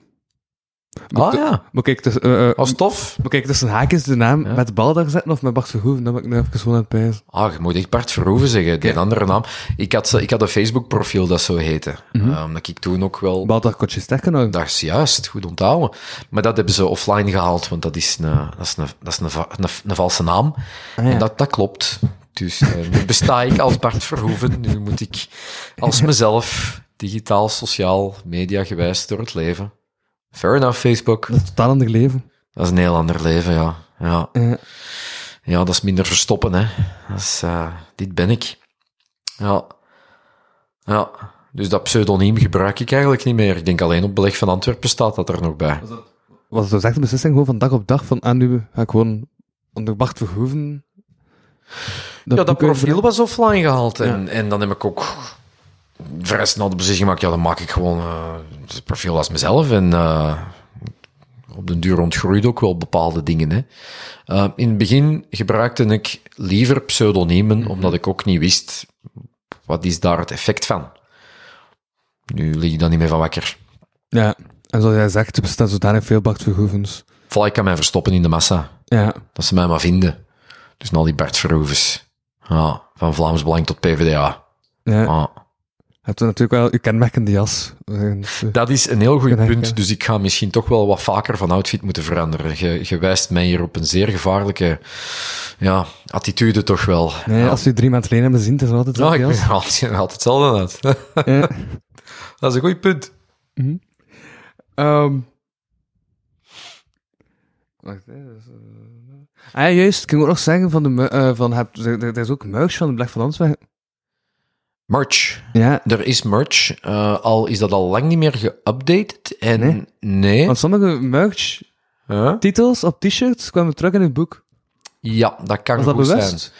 Ah ja, Maar kijk, dus, eh, eh, was tof. maar kijk, tussen haakjes de naam met bal daar zetten of met Bart Verhoeven, dat ben ik nu even gewoon aan het pijzen. Ah, je moet echt Bart Verhoeven zeggen, die andere naam. Ik had, ik had een Facebook-profiel dat zo heette. Eh, omdat ik toen ook wel... Bal daar kotje nou. Dat is juist, goed onthouden. Maar dat hebben ze offline gehaald, want dat is een, dat is een, dat is een, een, een valse naam. En dat, dat klopt. Dus eh, nu besta ik als Bart Verhoeven. Nu moet ik als mezelf, digitaal, sociaal, media gewijs door het leven. Fair enough, Facebook. Dat is een totaal ander leven. Dat is een heel ander leven, ja. Ja, Ja. ja dat is minder verstoppen, hè. Dat is, eh, dit ben ik. Ja. Ja. Dus dat pseudoniem gebruik ik eigenlijk niet meer. Ik denk alleen op beleg van Antwerpen staat dat er nog bij. Was het dus echt een beslissing gewoon van dag op dag van, ah, nu ga ik gewoon onder Bart Verhoeven... Ja, dat profiel was offline gehaald. En, en dan heb ik ook vrij snel de beslissing gemaakt, ja, dan maak ik gewoon eh, het profiel als mezelf. En eh, op den duur ontgroeide ook wel bepaalde dingen. Hè. Eh, in het begin gebruikte ik liever pseudoniemen, omdat ik ook niet wist, wat is daar het effect van? Nu lig ik daar niet meer van wakker. Ja, en zoals jij zegt, er bestaan zodanig veel Bart. Voilà, ik kan mij verstoppen in de massa. Ja, Dat ze mij maar vinden. Dus al die Bert Verhoevens. Ja, van Vlaams Belang tot PvdA. ja. Ah. Hebt natuurlijk wel uw kenmerkende jas. Dus, eh, Dat is een heel goed punt, dus ik ga misschien toch wel wat vaker van outfit moeten veranderen. Je, je wijst mij hier op een zeer gevaarlijke ja, attitude toch wel. Nee, ja. als je drie maanden geleden hebt gezien, het is altijd Ja, zo'n ik jas. ben altijd, altijd hetzelfde uit. Ja. <laughs> Dat is een goed punt. Ah, ja, juist. Ik kan ook nog zeggen van de... eh, van, heb, er, is ook merch van de Black van Antwerpen. Merch. Ja, Er is merch, eh, al is dat al lang niet meer geüpdated. En Nee? nee. want sommige merch-titels Huh? op t-shirts kwamen terug in het boek. Ja, dat kan Was dat goed bewust? zijn.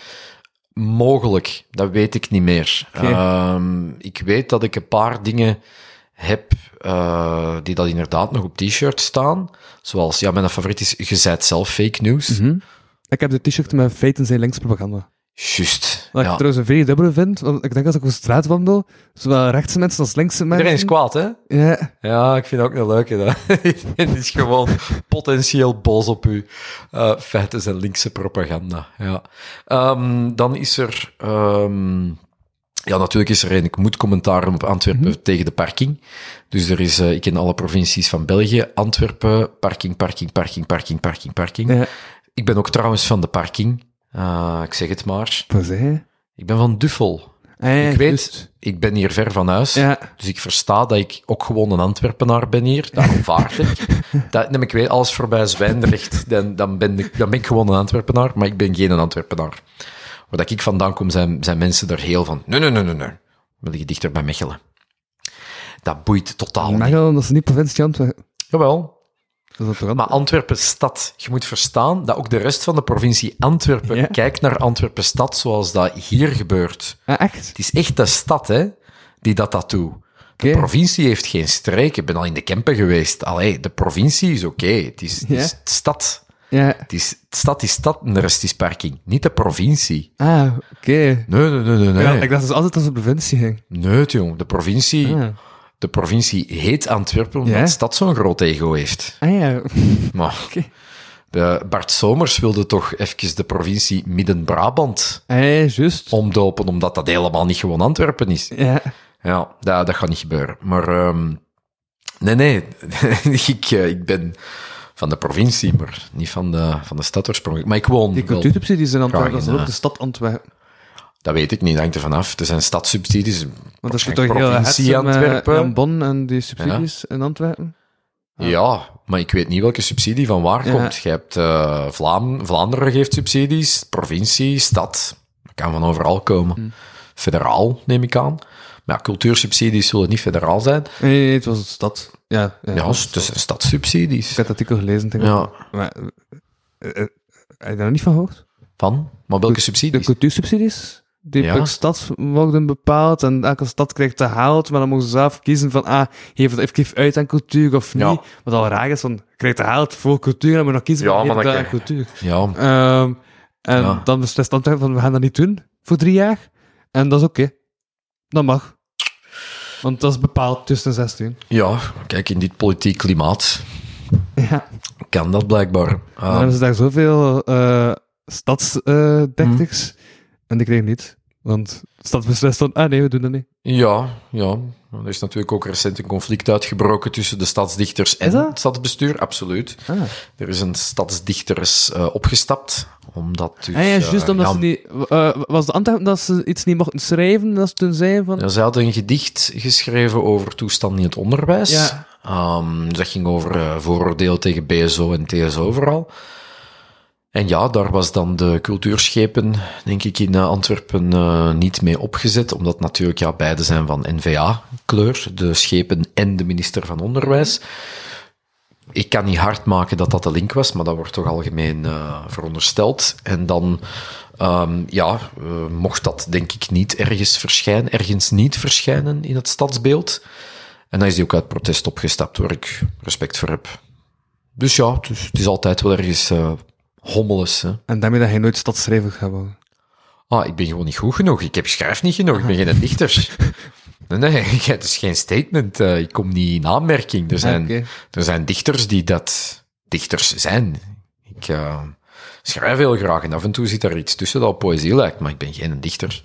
Mogelijk, dat weet ik niet meer. Ehm, ik weet dat ik een paar dingen heb eh, die dat inderdaad nog op t-shirt staan. Zoals, ja, mijn favoriet is Gezet zelf fake news. Mhm. Ik heb de t-shirt met feiten zijn links propaganda. Juist. Wat Ja. ik trouwens een vrij dubbele vind, want ik denk als ik op straat wandel, zowel rechtse mensen als linkse mensen... Iedereen is kwaad, hè? Ja, Ja, ik vind dat ook een leuke. Dat. Iedereen is gewoon potentieel boos op u. Eh feiten zijn linkse propaganda. Ja. Ehm, dan is er... ehm, ja, natuurlijk is er een... Ik moet commentaren op Antwerpen tegen de parking. Dus er is... eh, ik ken alle provincies van België. Antwerpen, parking, parking, parking, parking, parking, parking. ja. Ik ben ook trouwens van de parking. Eh, ik zeg het maar. Wat zei je? Ik ben van Duffel. Ah, ik weet, ik ben hier ver van huis. Ja. Dus ik versta dat ik ook gewoon een Antwerpenaar ben hier. Daarom vaart ik. <laughs> Dat, neem ik weet, alles voorbij Zwijndrecht, dan, dan, ben ik, dan ben ik gewoon een Antwerpenaar, maar ik ben geen Antwerpenaar. Waar dat ik vandaan kom, zijn, zijn mensen er heel van, nee, nee, nee, nee, nee. Wil je dichter bij Mechelen. Dat boeit totaal niet. Mechelen, dat is niet provincie Antwerpen. Jawel, Dat maar Antwerpen stad, je moet verstaan dat ook de rest van de provincie Antwerpen Ja. kijkt naar Antwerpen stad zoals dat hier gebeurt. Ah, echt? Het is echt de stad, hè, die dat dat doet. De provincie heeft geen streek. Ik ben al in de Kempen geweest. Allee, de provincie is oké. Het is, het Ja. is de stad. Ja. Het is, de stad is stad en de rest is parking. Niet de provincie. Ah, oké. Nee, nee, nee, nee. Nee, Ja, ik dacht altijd dat het de provincie ging. nee jong. De provincie, Ah. De provincie heet Antwerpen omdat Ja? de stad zo'n groot ego heeft. Ah ja. <laughs> Maar <laughs> de Bart Somers wilde toch even de provincie Midden-Brabant Ah omdopen, omdat dat helemaal niet gewoon Antwerpen is. Ja. Ja, dat, dat gaat niet gebeuren. Maar ehm, nee, nee. <laughs> ik, eh, ik ben van de provincie, maar niet van de, van de stad oorspronkelijk. Maar ik woon Die cultuursubsidies in Antwerpen, dat is ook eh, de stad Antwerpen. Dat weet ik niet, dat hangt er vanaf. Er zijn stadssubsidies. Want dat is toch heel met Antwerpen. Jan Bon en die subsidies in Antwerpen? Ja, maar ik weet niet welke subsidie van waar Ja. komt. Je hebt eh, Vlaam, Vlaanderen geeft subsidies, provincie, stad. Dat kan van overal komen. Hm. Federaal, neem ik aan. Maar ja, cultuursubsidies zullen niet federaal zijn. Nee, nee, het was de stad. Ja, ja, Ja, het de is stadssubsidies. Ik heb dat artikel gelezen. Denk ik. Ja. Maar, eh, eh, heb je daar nog niet van gehoord? Van? Maar welke De subsidies? cultuursubsidies? Die Ja. per stad worden bepaald en elke stad krijgt te haalt, maar dan mogen ze zelf kiezen van, ah, geef het even uit aan cultuur of niet. Ja. Wat al raar is, van, krijgt te haalt voor cultuur en dan moet nog kiezen Ja, van, maar aan krijg- cultuur. Ja, Ehm, en dan beslist Antwerpen van, we gaan dat niet doen voor drie jaar. En dat is oké. Dat mag. Want dat is bepaald tussen 16. ja, kijk, in dit politiek klimaat <laughs> Ja. kan dat blijkbaar. Dan Ah, hebben ze daar zoveel stadsdichters en die kregen niet. Want de stad beslist van, ah nee, we doen dat niet. ja, ja. Er is natuurlijk ook recent een conflict uitgebroken tussen de stadsdichters en het stadsbestuur. Absoluut. Ah, Er is een stadsdichters eh, opgestapt, omdat dus... ah ja, juist eh, omdat ja, ze niet... eh, was de antwoord dat ze iets niet mochten schrijven, dat ze toen zeiden van... Ja, zij hadden een gedicht geschreven over toestand in het onderwijs. Ja. Ehm, dat ging over vooroordelen tegen BSO en TSO vooral. En ja, daar was dan de cultuurschepen, denk ik, in eh, Antwerpen eh, niet mee opgezet, omdat natuurlijk, ja, beide zijn van NVA-kleur, de schepen en de minister van Onderwijs. Ik kan niet hard maken dat dat de link was, maar dat wordt toch algemeen eh, verondersteld. En dan, ehm, ja, mocht dat denk ik niet ergens verschijnen, ergens niet verschijnen in het stadsbeeld. En dan is hij ook uit protest opgestapt, waar ik respect voor heb. Dus ja, dus het is altijd wel ergens hommeles. Hè. En daarmee dat hij nooit stadsschrijver gaat worden. Ah, ik ben gewoon niet goed genoeg. Ik heb schrijf niet genoeg. Ik ben geen dichter. <laughs> Nee, nee, het is geen statement. eh, ik kom niet in aanmerking. Er zijn, er zijn dichters die dat dichters zijn. Ik eh, schrijf heel graag en af en toe zit er iets tussen dat poëzie lijkt, maar ik ben geen dichter.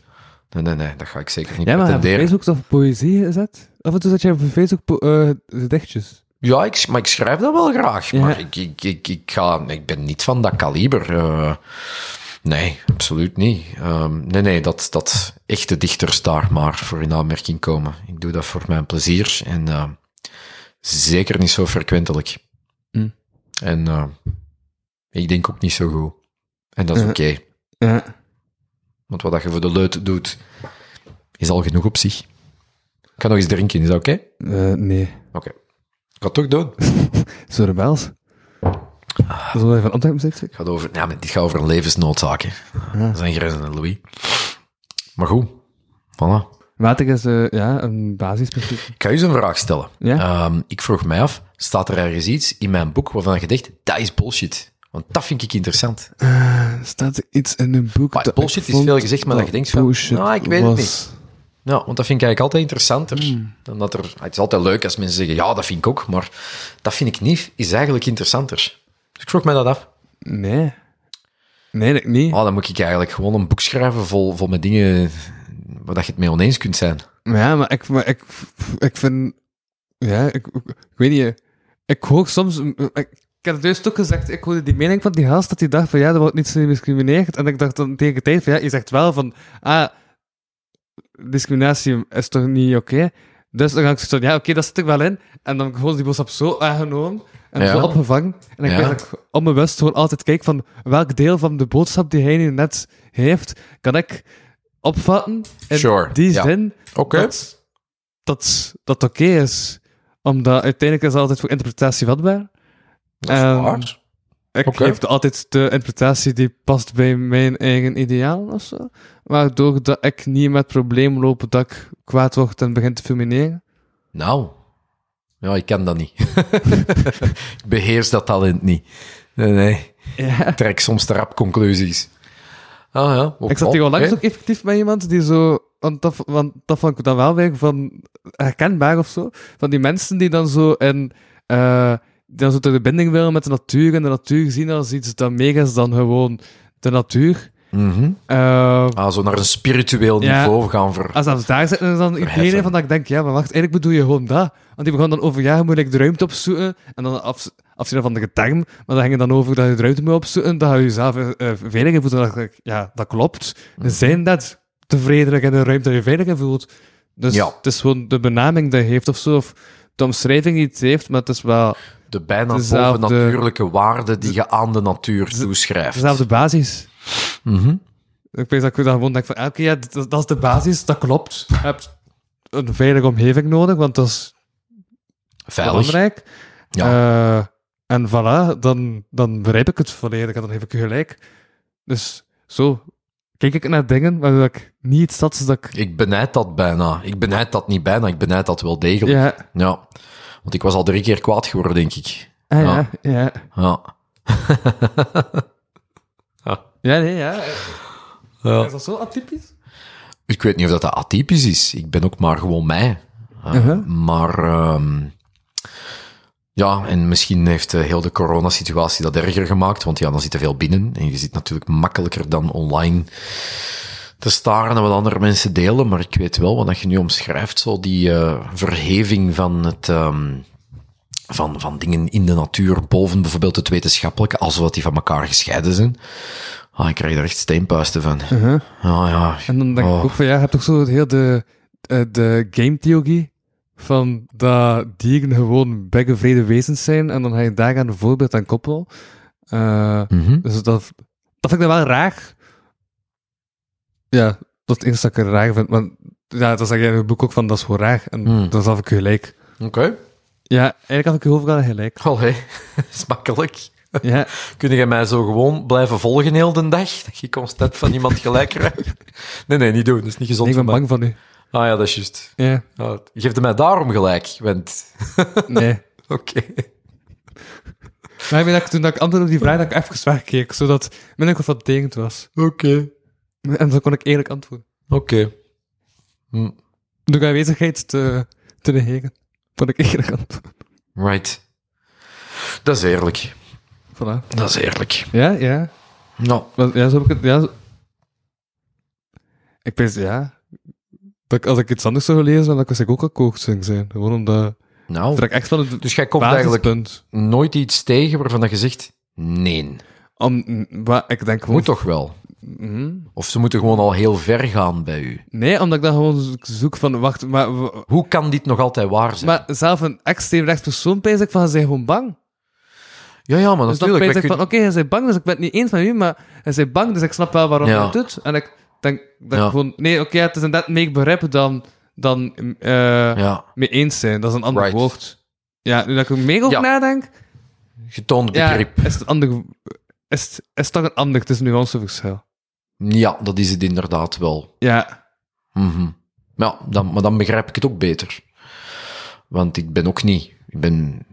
Nee, nee, nee, dat ga ik zeker niet Ja, maar heb je pretenderen. Facebook toch poëzie gezet? Af en toe zet je op Facebook po- eh, gedichtjes. Ja, ik, maar ik schrijf dat wel graag. Ja. Maar ik, ik, ik, ik, ga, ik ben niet van dat kaliber. eh. nee, absoluut niet. Ehm, nee, nee, dat, dat echte dichters daar maar voor in aanmerking komen. Ik doe dat voor mijn plezier en eh, zeker niet zo frequentelijk. Hm. En eh, ik denk ook niet zo goed. En dat is oké. Ja. Want wat dat je voor de leut doet, is al genoeg op zich. Ik ga nog eens drinken, is dat oké? Nee. Oké. Ga het toch doen. <laughs> Zo rebels. Dat is wel even zegt, zeker? gaat over, ja, dit gaat over een levensnoodzaak. Hè. Dat zijn grenzen, Louis. Maar goed, voilà. Water is eh, ja, een basisprincipe. Ik ga je eens een vraag stellen. Ja? Ehm, ik vroeg mij af, staat er ergens iets in mijn boek waarvan je denkt, dat is bullshit? Want dat vind ik interessant. Staat er iets in een boek Maar dat bullshit ik is veel gezegd, maar dat je denkt van, nou, ik weet het niet. Ja, want dat vind ik eigenlijk altijd interessanter. Hmm. Dan dat er, het is altijd leuk als mensen zeggen, ja, dat vind ik ook, maar dat vind ik niet, is eigenlijk interessanter. Dus ik vroeg mij dat af. Nee. Nee, dat niet. Oh, dan moet ik eigenlijk gewoon een boek schrijven vol, vol met dingen waar dat je het mee oneens kunt zijn. Ja, maar ik, maar ik, ik vind... Ja, ik, ik, ik weet niet. Ik hoor soms... Ik, ik heb het juist ook gezegd, ik hoorde die mening van die gast, dat hij dacht van, ja, er wordt niet gediscrimineerd. En ik dacht dan tegen tijd van, ja, je zegt wel van, ah, discriminatie is toch niet oké? Dus dan ga ik zo, ja, oké, dat zit er wel in. En dan gewoon die boodschap zo aangenomen en Ja. zo opgevangen. En ik Ja. ik onbewust gewoon altijd kijk van, welk deel van de boodschap die hij nu net heeft, kan ik opvatten in Sure, die ja. zin dat dat, dat oké is. Omdat uiteindelijk is het altijd voor interpretatie vatbaar. Dat is Ehm. Ik geef altijd de interpretatie die past bij mijn eigen ideaal of zo. Waardoor dat ik niet met het probleem loop dat ik kwaad word en begin te fulmineren. Nou, ja, ik kan dat niet. <laughs> ik beheers dat talent niet. Nee, nee. Ja. Ik trek soms te rap conclusies. Ah ja. Ik zat hier al langs Oké. ook effectief met iemand die zo... Want dat, want dat vond ik dan wel weer van herkenbaar of zo. Van die mensen die dan zo in... eh dan zo de binding willen met de natuur en de natuur zien als iets dat meer is dan gewoon de natuur. Mhm. Ah, zo naar een spiritueel Ja. niveau gaan ver... als zelfs daar zitten dan ideeën van dat ik denk, ja, maar wacht, eigenlijk bedoel je gewoon dat. Want die begon dan over, ja, moet like, de ruimte opzoeken. En dan af, afzien van de term. Maar dan ging het dan over dat je de ruimte moet opzoeken. Dat je jezelf eh, eh, veiliger voelt. En dan dacht ik, ja, dat klopt. Mhm. We zijn net tevreden in een ruimte dat je veiliger voelt. Dus Ja. het is gewoon de benaming die je heeft of zo. Of de omschrijving die het heeft, maar het is wel De bijna dezelfde- bovennatuurlijke waarde die je aan de natuur toeschrijft. dezelfde basis. Mhm. Ik weet dat ik dan gewoon denk van, oké, ja, dat, dat is de basis, dat klopt. Je hebt een veilige omgeving nodig, want dat is Veilig. belangrijk. Ja. Eh, en voilà, dan, dan begrijp ik het volledig en dan heb ik je gelijk. Dus zo kijk ik naar dingen waar ik niet iets dat ik... Ik benijd dat bijna. Ik benijd dat niet bijna, ik benijd dat wel degelijk. Ja, Ja. Want ik was al drie keer kwaad geworden, denk ik. ah, Ja. ja, ja. Ja. <laughs> Ja, nee, ja. Ja. Is dat zo atypisch? Ik weet niet of dat, atypisch is. Ik ben ook maar gewoon mij. Uh, Uh-huh. Maar ehm, Ja, en misschien heeft eh, heel de coronasituatie dat erger gemaakt, want ja, dan zit er veel binnen. En je zit natuurlijk makkelijker dan online te staren naar wat andere mensen delen. Maar ik weet wel wat je nu omschrijft, zo die eh, verheving van het... ehm, van, van dingen in de natuur boven bijvoorbeeld het wetenschappelijke, alsof die van elkaar gescheiden zijn. Ah, ik krijg er echt steenpuisten van. Uh-huh. Ja, ja. En dan denk Oh. ik ook van, ja, je hebt toch zo heel de, eh, de game-theorie van dat dieren gewoon vrede wezens zijn en dan ga je daar aan een voorbeeld aan koppelen. Eh, Mhm. dus dat, dat vind ik dan wel raar. Ja, dat is dat ik raar vind. Want ja, dan zeg jij in het boek ook van, dat is gewoon raar. En Hmm. dan zal ik je gelijk. Oké. Ja, eigenlijk had ik je overal gelijk. Allee, <laughs> dat is makkelijk. Ja, <laughs> Kun je mij zo gewoon blijven volgen heel de dag? Dat je constant van iemand gelijk krijgt? <laughs> Nee, nee, niet doen. Dat is niet gezond ik ben bang van u. Ah ja, dat is juist. Ja, Ja, geef mij daarom gelijk, want... <laughs> nee. Oké. Maar ik dat toen dat ik antwoordde op die vraag, dat ik even wegkeek, zodat minder confronterend was. Oké. En zo kon ik eerlijk antwoorden. Oké. Hm. Door aanwezigheid te, te negeren. Vond ik eerlijk antwoord. Right. Dat is eerlijk. Voilà. Dat is eerlijk. Ja, ja. Nou, ja, zo heb ik het, ja. zo- Ik weet, ja. Dat als ik iets anders zou lezen, dan dat ik ook akkoord zou zijn. Gewoon omdat... nou. Dat ik echt van het Dus jij komt eigenlijk nooit iets tegen waarvan dat je zegt, nee. Om, wat, ik denk gewoon... Moet toch wel? Mhm. Of ze moeten gewoon al heel ver gaan bij u. Nee, omdat ik dan gewoon zo- zoek van... Wacht, maar... Hoe kan dit nog altijd waar zijn? Maar zelf een extreem rechtspersoon pijs ik van, ze zijn gewoon bang. ja, ja, maar Dus dan natuurlijk. pijs wij ik van, oké, hij is bang, dus ik ben het niet eens met u, maar hij is bang, dus ik snap wel waarom Ja. hij het doet. En ik denk dat Ja. ik gewoon... Nee, oké, het is inderdaad meer begrip dan, dan eh Ja, mee eens zijn. Dat is een ander Right. woord. Ja, nu dat ik er meer over nadenk, getoond begrip. is het ander... Is, is toch een ander, het is een nuanceverschil. Ja, dat is het inderdaad wel. Ja, Mhm. Ja, dan, maar dan begrijp ik het ook beter. Want ik ben ook niet... Ik ben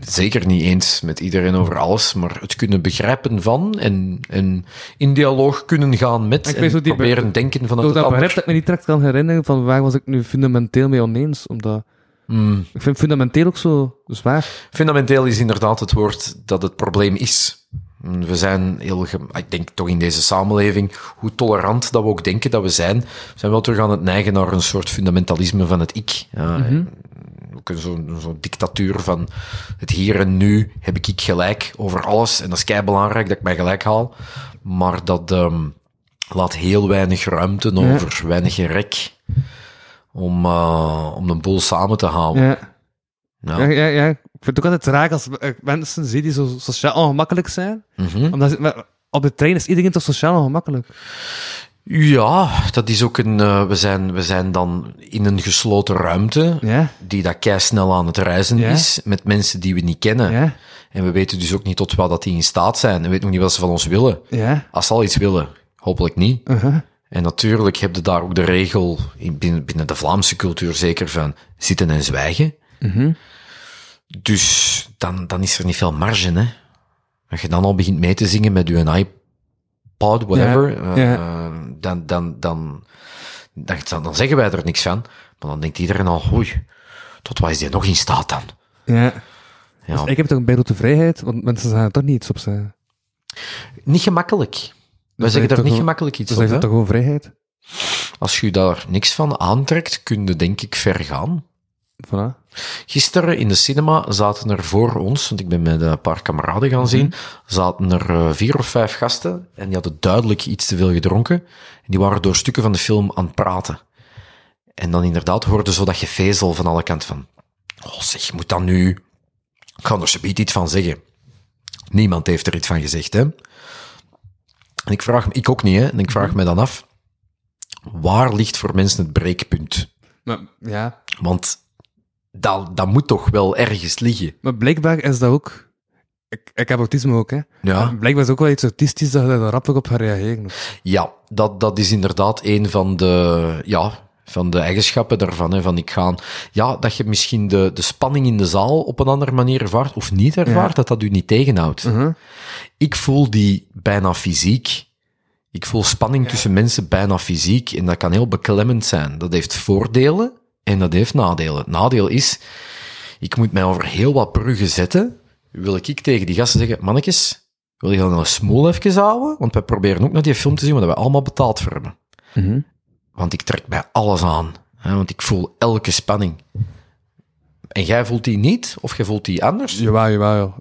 zeker niet eens met iedereen over alles, maar het kunnen begrijpen van en, en in dialoog kunnen gaan met Ik en die be- proberen denken door het dat begrip dat ik me niet direct kan herinneren van waar was ik nu fundamenteel mee oneens, omdat... Mm. Ik vind fundamenteel ook zo zwaar. Fundamenteel is inderdaad het woord dat het probleem is. We zijn heel, ik denk toch in deze samenleving, hoe tolerant dat we ook denken dat we zijn, we zijn wel terug aan het neigen naar een soort fundamentalisme van het ik. Ja, een zo'n dictatuur van het hier en nu heb ik ik gelijk over alles. En dat is kei belangrijk dat ik mij gelijk haal. Maar dat ehm, laat heel weinig ruimte over, weinig rek om, eh, om de boel samen te houden. Ja. Ja. Ja, ja, ja. Ik vind het ook altijd raar als ik mensen zie die zo sociaal ongemakkelijk zijn. Mhm. Omdat op de trein is iedereen toch sociaal ongemakkelijk? Ja, dat is ook een. eh, we, zijn, we zijn dan in een gesloten ruimte. Ja, Die dat kei snel aan het reizen Ja. is. Met mensen die we niet kennen. ja, En we weten dus ook niet tot wat dat die in staat zijn. En we weten nog niet wat ze van ons willen. ja. Als ze al iets willen, hopelijk niet. uh-huh. En natuurlijk heb je daar ook de regel, in- binnen, binnen de Vlaamse cultuur zeker, van zitten en zwijgen. Mhm. Dus dan, dan is er niet veel marge, hè. Als je dan al begint mee te zingen met je iPod, whatever, eh, dan, dan, dan, dan, dan zeggen wij er niks van. Maar dan denkt iedereen al, oei, tot wat is die nog in staat dan? Ja. Ja, Dus ik heb toch een bijrote vrijheid, want mensen zijn er toch niet iets op zijn. Niet gemakkelijk. Wij Dus zeggen dat daar niet gemakkelijk iets Dus op, hè. toch gewoon vrijheid? Als je daar niks van aantrekt, kun je denk ik ver gaan. Voilà. Gisteren in de cinema zaten er voor ons, want ik ben met een paar kameraden gaan zien, zaten er eh, vier of vijf gasten en die hadden duidelijk iets te veel gedronken. En die waren door stukken van de film aan het praten. En dan inderdaad hoorde zo dat gevezel van alle kanten van, oh zeg, moet dat nu... Ik ga er zoiets iets van zeggen. Niemand heeft er iets van gezegd, hè. En ik vraag me, ik ook niet, hè. En ik vraag me dan af, waar ligt voor mensen het breekpunt? Ja. Want dat, dat moet toch wel ergens liggen. Maar blijkbaar is dat ook... Ik, ik heb autisme ook, hè. Ja, Maar Blijkbaar is ook wel iets autistisch dat je daar rapper op gaat reageren. ja dat, dat is inderdaad een van de, ja, van de eigenschappen daarvan. Hè, van ik ga, ja, dat je misschien de, de spanning in de zaal op een andere manier ervaart of niet ervaart, Ja. dat dat u niet tegenhoudt. Mhm. Ik voel die bijna fysiek. Ik voel spanning tussen mensen bijna fysiek en dat kan heel beklemmend zijn. Dat heeft voordelen en dat heeft nadelen. Het nadeel is, ik moet mij over heel wat bruggen zetten, wil ik tegen die gasten zeggen, mannetjes, wil je dan een smoel even houden? Want wij proberen ook naar die film te zien, waar we allemaal betaald voor hebben. Mhm. Want ik trek bij alles aan. Hè, want ik voel elke spanning. En jij voelt die niet? Of jij voelt die anders? Jawel, jawel.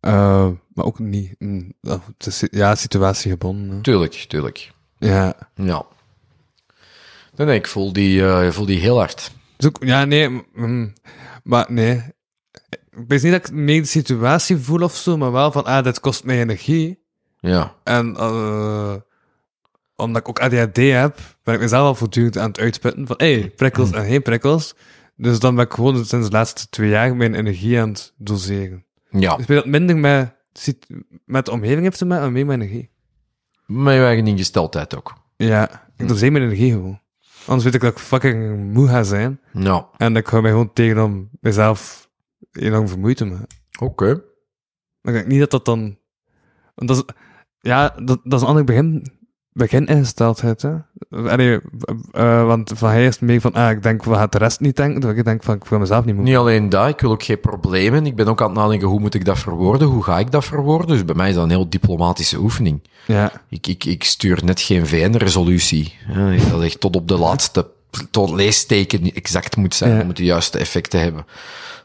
Eh, maar ook niet. mm, ja, situatiegebonden. hè. Tuurlijk, tuurlijk. Ja. Ja. Nee, nee, ik voel die, ik voel die heel hard. Dus ja, nee. mm, maar nee. Ik weet niet dat ik mee de situatie voel of zo, maar wel van, ah, dit kost mij energie. Ja. En eh, omdat ik ook ADHD heb, ben ik mezelf al voortdurend aan het uitputten van, hé, hey, prikkels en geen prikkels. Dus dan ben ik gewoon sinds de laatste twee jaar mijn energie aan het doseren. Ja. Dus dat minder met, met de omgeving heeft te maken, maar meer met energie. Met je eigen ingesteldheid ook. Ja, ik doseer mijn energie gewoon. Anders weet ik dat ik fucking moe ga zijn. Ja. En ik hou mij gewoon tegen om mezelf enorm vermoeid te maken. Oké. Dan denk ik niet dat dat dan... Dat is, ja, dat, dat is een ander begin, beginingesteldheid, hè. Allee, eh, want van hij is meer van, ah, ik denk, we gaan de rest niet denken, ik denk van, ik wil mezelf niet moe. Niet alleen dat, ik wil ook geen problemen. Ik ben ook aan het nadenken, hoe moet ik dat verwoorden? Hoe ga ik dat verwoorden? Dus bij mij is dat een heel diplomatische oefening. Ja, Ik, ik, ik stuur net geen VN-resolutie. hè, Dat echt tot op de laatste, tot leesteken exact moet zijn Ja. om het de juiste effect te hebben.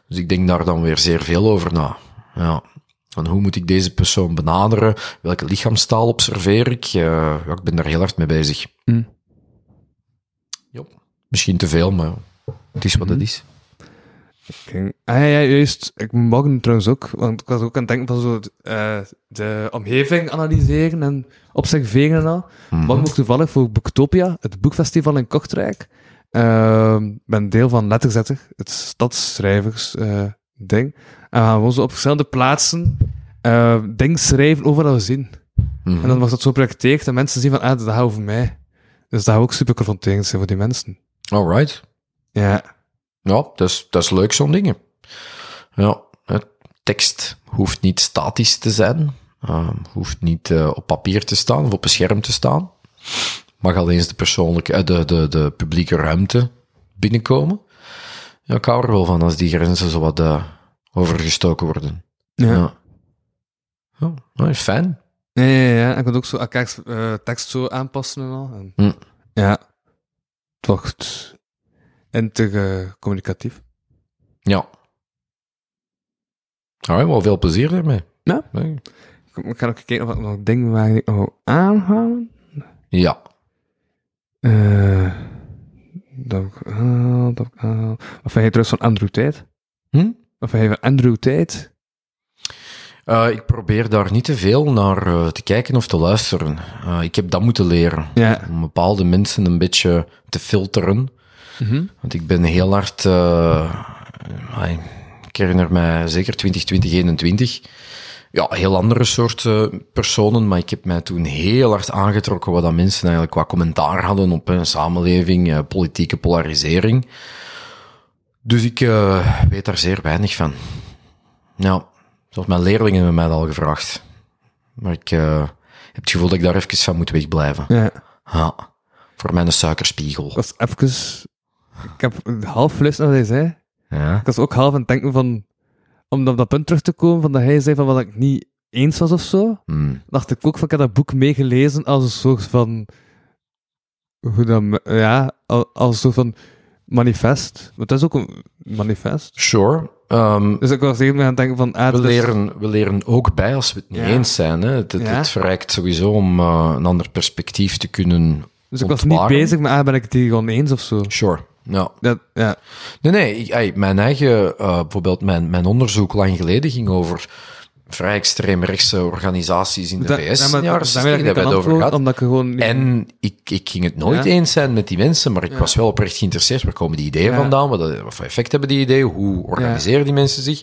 Dus ik denk daar dan weer zeer veel over na. Ja. Van hoe moet ik deze persoon benaderen? Welke lichaamstaal observeer ik? Eh, ja, ik ben daar heel hard mee bezig. Mm. Ja, misschien te veel, maar het is wat Mhm. het is. Oké. Ah ja, ja, juist. Ik morgen trouwens ook, want ik was ook aan het denken van zo eh, de omgeving analyseren en observeren en al. Mhm. Morgen ook toevallig voor Booktopia, het boekfestival in Kortrijk. Ehm, Ik ben deel van Letterzetter, het stadsschrijvers ding. En we gaan gewoon zo op verschillende plaatsen eh dingen schrijven over wat we zien. Mhm. En dan wordt dat zo geprojecteerd en mensen zien van, ah, dat gaat over mij. Dus dat gaat ook super confronterend zijn voor die mensen. Alright. Ja. Ja, dat is, dat is leuk, zo'n dingen. Ja, het tekst hoeft niet statisch te zijn. ehm, hoeft niet eh, op papier te staan of op een scherm te staan. Mag alleen eens de persoonlijke, eh, de, de, de publieke ruimte binnenkomen. Ja, ik hou er wel van als die grenzen zo wat eh, overgestoken worden. Ja. Ja. Ja, nou, fijn. Ja, ja, ja. En je ook zo elkaars eh, tekst zo aanpassen en al. En, Hm. Ja. Het wordt intercommunicatief. Ja. Nou, wel veel plezier daarmee. Ja. Nee. Ik, ik ga nog kijken of ik nog dingen waar ik nog aanhalen. Ja. Eh dat heb ik gehaald, dat heb ik gehaald. Wat vind je trouwens van Andrew Tate? Hm? Je van Andrew Tate? Eh, ik probeer daar niet te veel naar eh, te kijken of te luisteren. Eh, ik heb dat moeten leren. Ja. Om bepaalde mensen een beetje te filteren. Mhm. Want ik ben heel hard... eh, ik herinner mij zeker 2020, 2021. Ja, heel andere soort eh, personen. Maar ik heb mij toen heel hard aangetrokken wat dat mensen eigenlijk qua commentaar hadden op een samenleving, eh, politieke polarisering. Dus ik eh, weet daar zeer weinig van. Ja, zoals mijn leerlingen hebben mij dat al gevraagd. Maar ik eh, heb het gevoel dat ik daar even van moet wegblijven. Ja. Ja, voor mijn suikerspiegel. Ik was even... Ik heb een half geluisterd naar wat hij zei. Ja. Ik was ook half aan het denken van... Om op dat punt terug te komen, van dat hij zei van wat ik niet eens was of zo. Hmm. dacht ik ook van, ik heb dat boek meegelezen als een soort van, hoe dan, ja, al- als een soort van manifest. Want dat is ook een manifest. Sure. Ehm, Dus ik was even aan het denken van, ah, we, leren, we leren ook bij als we het niet Ja. eens zijn. Hè. Het, het, Ja. het verrijkt sowieso om eh, een ander perspectief te kunnen dus ik was niet bezig met, ah, ben ik het hier gewoon eens of zo. Sure. Ja. Dat, ja, Nee, nee. Ik, mijn eigen, eh, bijvoorbeeld mijn, mijn onderzoek lang geleden ging over vrij extreemrechtse organisaties in de VS. ja, in maar de jaren daar 60, ben ik daar niet hebben we het over gehad. omdat ik gewoon... En ik, ik ging het nooit Ja. eens zijn met die mensen, maar ik Ja. was wel oprecht geïnteresseerd. Waar komen die ideeën vandaan? Wat, wat voor effect hebben die ideeën? Hoe organiseren die mensen zich?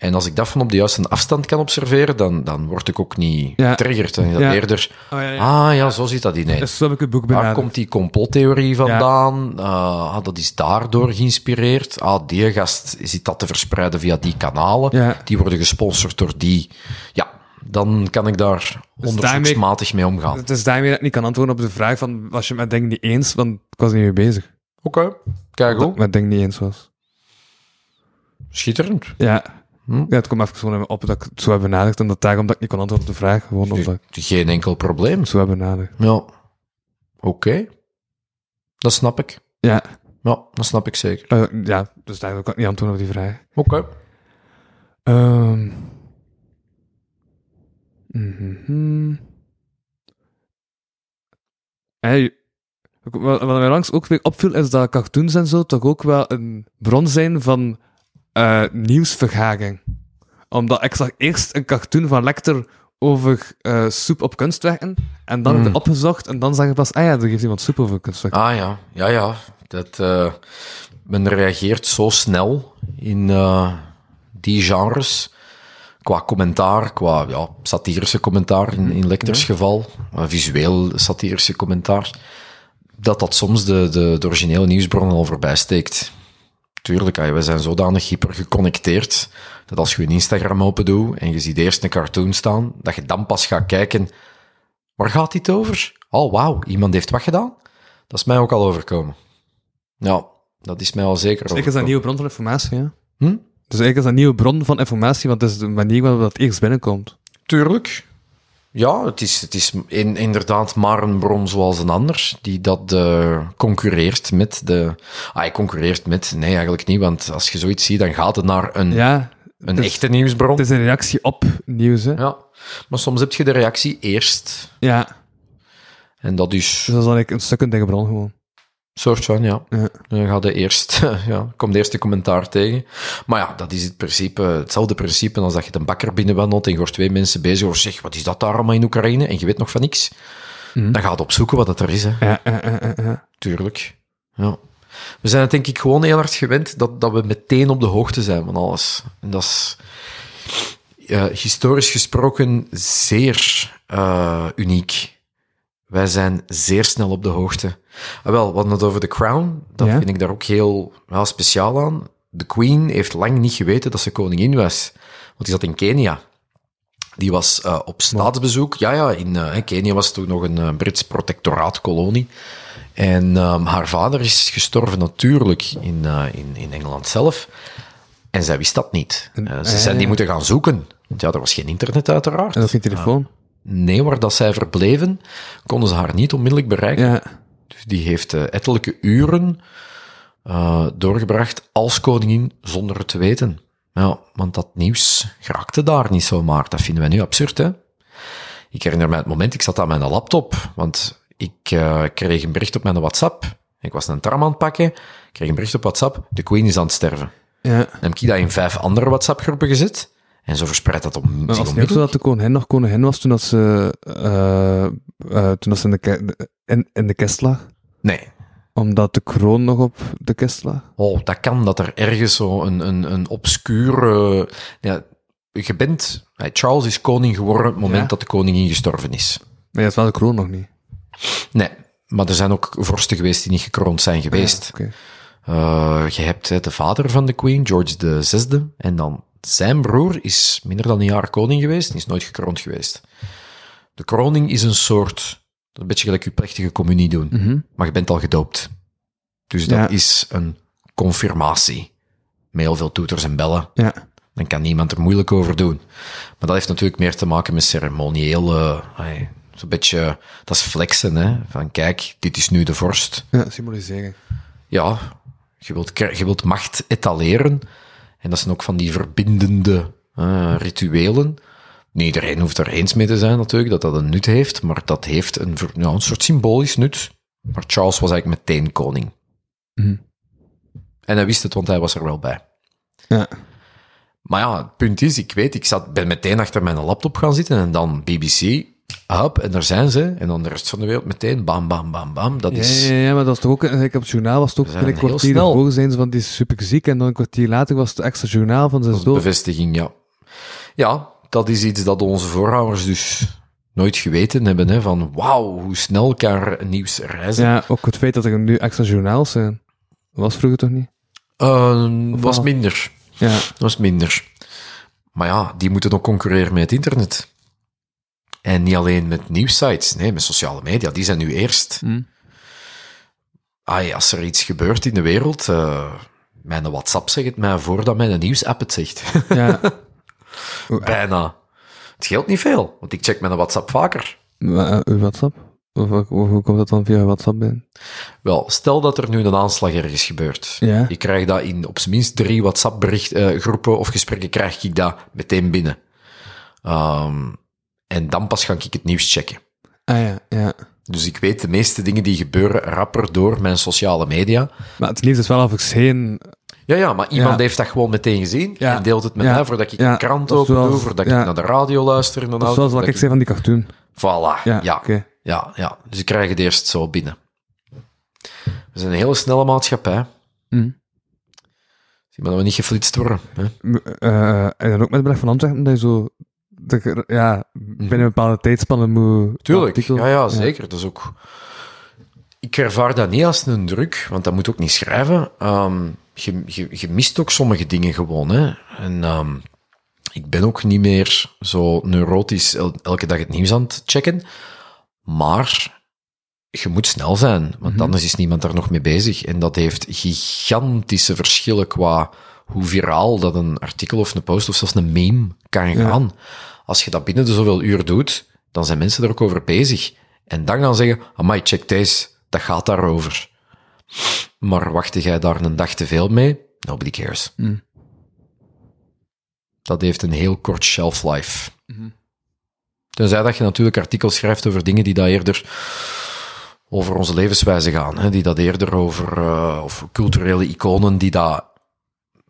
En als ik dat van op de juiste afstand kan observeren, dan, dan word ik ook niet Ja. getriggerd. Dan is dat Ja. eerder, Oh, ja, ah ja, zo zit dat in. Dus zo heb ik het boek Waar benaderd. komt die complottheorie vandaan? Eh, ah, dat is daardoor geïnspireerd. Ah, die gast zit dat te verspreiden via die kanalen. Die worden gesponsord door die. Ja, dan kan ik daar onderzoeksmatig mee omgaan. Het is daarmee dat ik niet kan antwoorden op de vraag van, was je met dingen niet eens? Want ik was niet mee bezig. Oké, kijk Dat goed. ik met dingen niet eens was. schitterend. Ja. Hm? ja, het kwam even op dat ik het zo heb benaderd en dat daarom dat ik niet kon antwoorden op de vraag. Gewoon omdat ik Geen enkel probleem. het zo heb benaderd. Ja. Oké. Dat snap ik. Ja, Ja, dat snap ik zeker. eh, ja, dus daarom kan ik niet antwoorden op die vraag. Oké. Ehm. mhm. Hey, wat, wat mij langs ook weer opviel, is dat cartoons en zo toch ook wel een bron zijn van eh, nieuwsvergaging. Omdat ik zag eerst een cartoon van Lecter over eh, soep op kunstwerken, en dan heb ik het opgezocht, en dan zag ik pas, ah ja, er geeft iemand soep over kunstwerken. Ah ja, ja, ja. Dat, eh, men reageert zo snel in die genres. Qua commentaar, qua ja, satirische commentaar in, in Lecters geval, visueel satirische commentaar, dat dat soms de, de, de originele nieuwsbron al voorbij steekt. Tuurlijk, we zijn zodanig hyper geconnecteerd dat als je een Instagram open doet en je ziet eerst een cartoon staan, dat je dan pas gaat kijken, waar gaat dit over? Oh, wauw, iemand heeft wat gedaan? Dat is mij ook al overkomen. Ja, dat is mij al zeker Dus ik is dat een nieuwe bron van informatie, ja. Hm? Dus eigenlijk is dat een nieuwe bron van informatie, want het is de manier waarop dat eerst binnenkomt. Tuurlijk. Ja, het is, het is in, inderdaad maar een bron zoals een ander, die dat eh, concurreert met de... Ah, hij concurreert met... Nee, eigenlijk niet, want als je zoiets ziet, dan gaat het naar een, Ja, een echte nieuwsbron. Het is een reactie op nieuws, hè. Ja. Ja, maar soms heb je de reactie eerst. En dat is Dus dat is dan een secundaire bron gewoon. Soort van, ja. Ja. Dan gaat de eerst, <laughs> ja, komt de eerste commentaar tegen. Maar ja, dat is het principe, hetzelfde principe als dat je een bakker binnenwandelt en je hoort twee mensen bezig over zeg, wat is dat daar allemaal in Oekraïne? En je weet nog van niks. Dan gaat opzoeken wat het er is, hè. Ja, ja, ja, ja, ja. Tuurlijk. Ja. We zijn het denk ik gewoon heel hard gewend dat, dat we meteen op de hoogte zijn van alles. En dat is historisch gesproken zeer eh, uniek. Wij zijn zeer snel op de hoogte. Ah, wel, we hadden het over The Crown. Dat Ja. vind ik daar ook heel speciaal aan. De Queen heeft lang niet geweten dat ze koningin was. Want die zat in Kenia. Die was eh, op staatsbezoek. Ja, ja, in eh, Kenia was toen nog een eh, Brits protectoraatkolonie. En ehm, haar vader is gestorven natuurlijk in, in, in Engeland zelf. En zij wist dat niet. Ze ah, zijn die moeten gaan zoeken. Want ja, er was geen internet uiteraard. En ook geen telefoon. Nee, waar dat zij verbleven, konden ze haar niet onmiddellijk bereiken. Ja. Dus die heeft eh, ettelijke uren eh, doorgebracht als koningin zonder het te weten. Ja, want dat nieuws geraakte daar niet zomaar. Dat vinden wij nu absurd, hè? Ik herinner mij het moment, ik zat aan mijn laptop, want ik eh, kreeg een bericht op mijn WhatsApp. Ik was een tram aan het pakken, ik kreeg een bericht op WhatsApp, de queen is aan het sterven. Ja. Dan heb ik dat in vijf andere WhatsApp-groepen gezet, en zo verspreidt dat om Maar zich onmiddellijk. dat de koningin nog koningin was toen dat ze, eh, eh, toen dat ze in, de in, in de kist lag? Nee, Omdat de kroon nog op de kist lag? Oh, dat kan dat er ergens zo een, een, een obscure... ja, je bent... Charles is koning geworden op het moment Ja. dat de koningin gestorven is. Maar ja, is wel de kroon nog niet. Nee, maar er zijn ook vorsten geweest die niet gekroond zijn geweest. Eh, je hebt hè, de vader van de queen, George VI, en dan zijn broer is minder dan een jaar koning geweest en is nooit gekroond geweest. De kroning is een soort... Een beetje gelijk je plechtige communie doen. Maar je bent al gedoopt. Dus dat Ja. is een confirmatie. Met heel veel toeters en bellen. Ja. Dan kan niemand er moeilijk over doen. Maar dat heeft natuurlijk meer te maken met ceremoniële... Zo'n beetje... Dat is flexen, hè. Van kijk, dit is nu de vorst. Ja, symbolisering. Ja, je wilt, je wilt macht etaleren. En dat zijn ook van die verbindende eh, rituelen. Niet iedereen hoeft er eens mee te zijn natuurlijk, dat dat een nut heeft. Maar dat heeft een, soort symbolisch nut. Maar Charles was eigenlijk meteen koning. Mhm. En hij wist het, want hij was er wel bij. Ja. Maar ja, het punt is, ik weet, ik zat, ben meteen achter mijn laptop gaan zitten en dan BBC, hup, en daar zijn ze. En dan de rest van de wereld meteen, bam, bam, bam, bam. Dat is... ja, ja, maar dat is toch ook, ik op het journaal was het ook een kwartier ervoor zijn ze van die is super ziek en dan een kwartier later was het extra journaal van zijn dood. bevestiging, ja. Ja, dat is iets dat onze voorouders dus nooit geweten hebben, hè, van wauw, hoe snel kan nieuws reizen. Ja, ook het feit dat er nu extra journaals zijn. Was vroeger toch niet? Eh, was minder. Ja. was minder. Maar ja, die moeten ook concurreren met het internet. En niet alleen met nieuwsites, nee, met sociale media. Die zijn nu eerst. Hm. Ai, als er iets gebeurt in de wereld, eh, Mijn WhatsApp zegt het mij voordat mijn nieuwsapp het zegt. <laughs> Ja. <laughs> Bijna. Het scheelt niet veel, want ik check mijn WhatsApp vaker. Maar, eh, uw WhatsApp? Of, of- hoe komt dat dan via WhatsApp binnen? Wel, stel dat er nu een aanslag ergens gebeurt. Ja. Ik krijg dat in op zijn minst drie WhatsApp-groepen of gesprekken, krijg ik dat meteen binnen. Ehm, en dan pas ga ik het nieuws checken. Ah ja, ja. Dus ik weet de meeste dingen die gebeuren rapper door mijn sociale media. Maar het nieuws is wel of ik geen... Ja, ja, maar iemand Ja. heeft dat gewoon meteen gezien Ja. en deelt het met Ja. mij voordat ik een krant open doe, voordat ik naar de radio luister. Dat auto, zoals wat ik zei van die cartoon. Voilà, Ja, ja. Ja, ja. Dus ik krijg het eerst zo binnen. We zijn een hele snelle maatschappij. Mhm. Zie maar dat we niet geflitst worden. Hè? M- eh, en dan ook met de beleg van Antwerpen, dat je zo... Ja, binnen een bepaalde tijdspanne moet... Tuurlijk, ja, ja, zeker. Dat is ook... Ik ervaar dat niet als een druk, want dat moet ook niet schrijven. Ehm, je, je, je mist ook sommige dingen gewoon. Hè? En ehm, ik ben ook niet meer zo neurotisch el- elke dag het nieuws aan het checken. Maar je moet snel zijn, want anders is niemand daar nog mee bezig. En dat heeft gigantische verschillen qua hoe viraal dat een artikel of een post of zelfs een meme kan gaan. Als je dat binnen de zoveel uur doet, dan zijn mensen er ook over bezig. En dan gaan zeggen, amai, check deze, dat gaat daarover. Maar wachtte jij daar een dag te veel mee? Nobody cares. Mm. Dat heeft een heel kort shelf life. Tenzij dat je natuurlijk artikels schrijft over dingen die dat eerder over onze levenswijze gaan. Hè? Die dat eerder over, eh, of culturele iconen die dat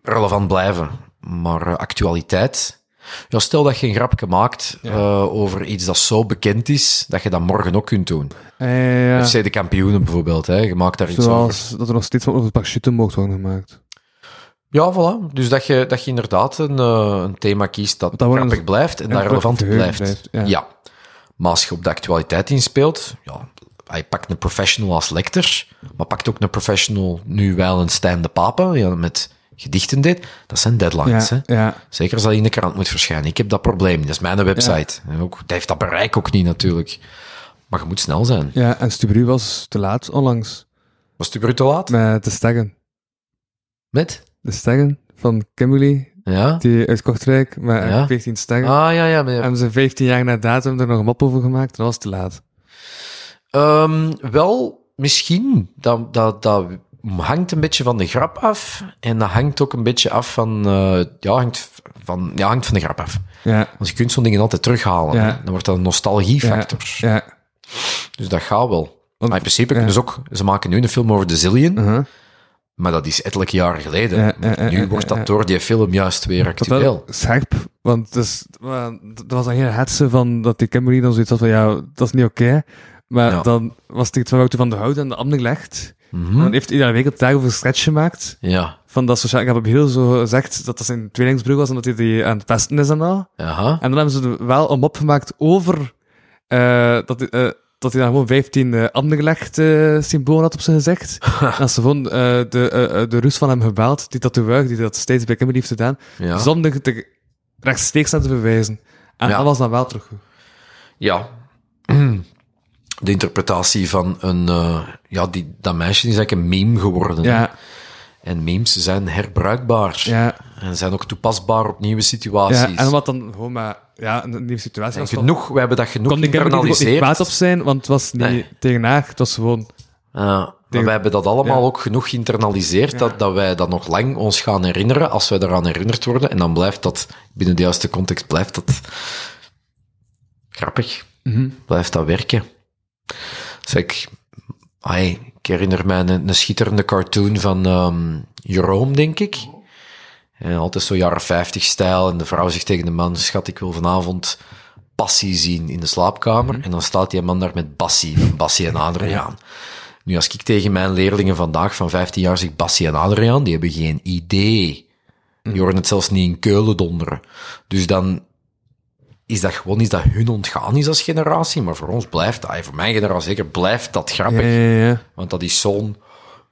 relevant blijven. Maar eh, actualiteit... Ja, stel dat je een grapje maakt eh, over iets dat zo bekend is, dat je dat morgen ook kunt doen. Eh, ja. FC de kampioenen bijvoorbeeld, hè? je maakt daar iets over. Zoals dat er nog steeds van over parachute mocht worden gemaakt. Ja, voilà. Dus dat je, dat je inderdaad een, eh, een thema kiest dat, grappig blijft en ja, dat relevant blijft, ja. Maar als je op de actualiteit inspeelt, ja, hij pakt een professional als lector, maar pakt ook een professional nu wel een Stijn de Pape, ja, met gedichten deed. Dat zijn deadlines, Ja, hè. ja. Zeker als dat in de krant moet verschijnen. Ik heb dat probleem, dat is mijn website. En ook, dat heeft dat bereik ook niet, natuurlijk. Maar je moet snel zijn. ja, en Stubru was te laat onlangs Was überhaupt te laat? met de steggen. Met? De steggen van Kimberly, Ja? die uit Kortrijk, met Ja. 14 steggen. Ah, ja, ja. Maar Hebben ze 15 jaar na datum er nog een mop over gemaakt? Dat was te laat. Ehm, wel, misschien. Dat, dat, dat hangt een beetje van de grap af. En dat hangt ook een beetje af van... eh, ja, hangt van, ja, hangt van de grap af. Ja, Want je kunt zo'n dingen altijd terughalen. Ja. Dan wordt dat een nostalgiefactor. ja. Dus dat gaat wel. Want- maar in principe kunnen ze ook... Ze maken nu een film over de Zillion. Uh-huh. Maar dat is ettelijke jaren geleden. Nu wordt dat door die film juist weer actueel. scherp, want dus, maar dat was dan geen hetze van dat die Kimberly dan zoiets had van, ja, dat is niet oké. Maar dan was het iets van Wouter van de Hout en de gelegd. Mhm. Dan heeft week het daarover een sketch gemaakt. Ja. Van dat sociaal, ik heb op heel zo gezegd dat dat zijn tweelingsbroer was en dat hij die aan het pesten is en al. Aha. En dan hebben ze er wel een mop gemaakt over eh, dat, eh, dat hij dan gewoon 15 uh, andergelegd eh symbolen had op zijn gezicht. <laughs> en ze gewoon eh, de, eh, eh, de Rus van hem gebeld, die tatoeëur, die dat steeds bij Kimberly heeft gedaan, Ja. zonder te rechtstreeks naar te bewijzen. En Ja. dat was dan wel terug. Ja. <clears throat> De interpretatie van een... eh, ja, die, dat meisje is eigenlijk een meme geworden. Ja, En memes zijn herbruikbaar. ja, En zijn ook toepasbaar op nieuwe ja. situaties. En wat dan gewoon maar, ja, een nieuwe situatie En was. genoeg, we hebben dat genoeg kon Kimberly er kwaad op zijn, want het was niet Nee. tegen haar, het was gewoon... Ja, maar wij hebben dat allemaal Ja. ook genoeg geïnternaliseerd, Ja. dat, dat wij dat nog lang ons gaan herinneren, als wij eraan herinnerd worden. En dan blijft dat, binnen de juiste context, blijft dat grappig. Mhm. Blijft dat werken. Zeg, ik, ai, ik herinner mij een, een schitterende cartoon van ehm Jerome, denk ik. En altijd zo jaren 50 stijl. En de vrouw zegt tegen de man, schat, ik wil vanavond passie zien in de slaapkamer. En dan staat die man daar met Bassie, met Bassie en Adriaan. Nu, als ik tegen mijn leerlingen vandaag van 15 jaar zeg Bassie en Adriaan, die hebben geen idee. Die horen het zelfs niet in Keulen donderen. Dus dan is dat gewoon iets dat hun ontgaan is als generatie. Maar voor ons blijft dat, voor mijn generatie zeker, blijft dat grappig. Ja, ja, ja. Want dat is zo'n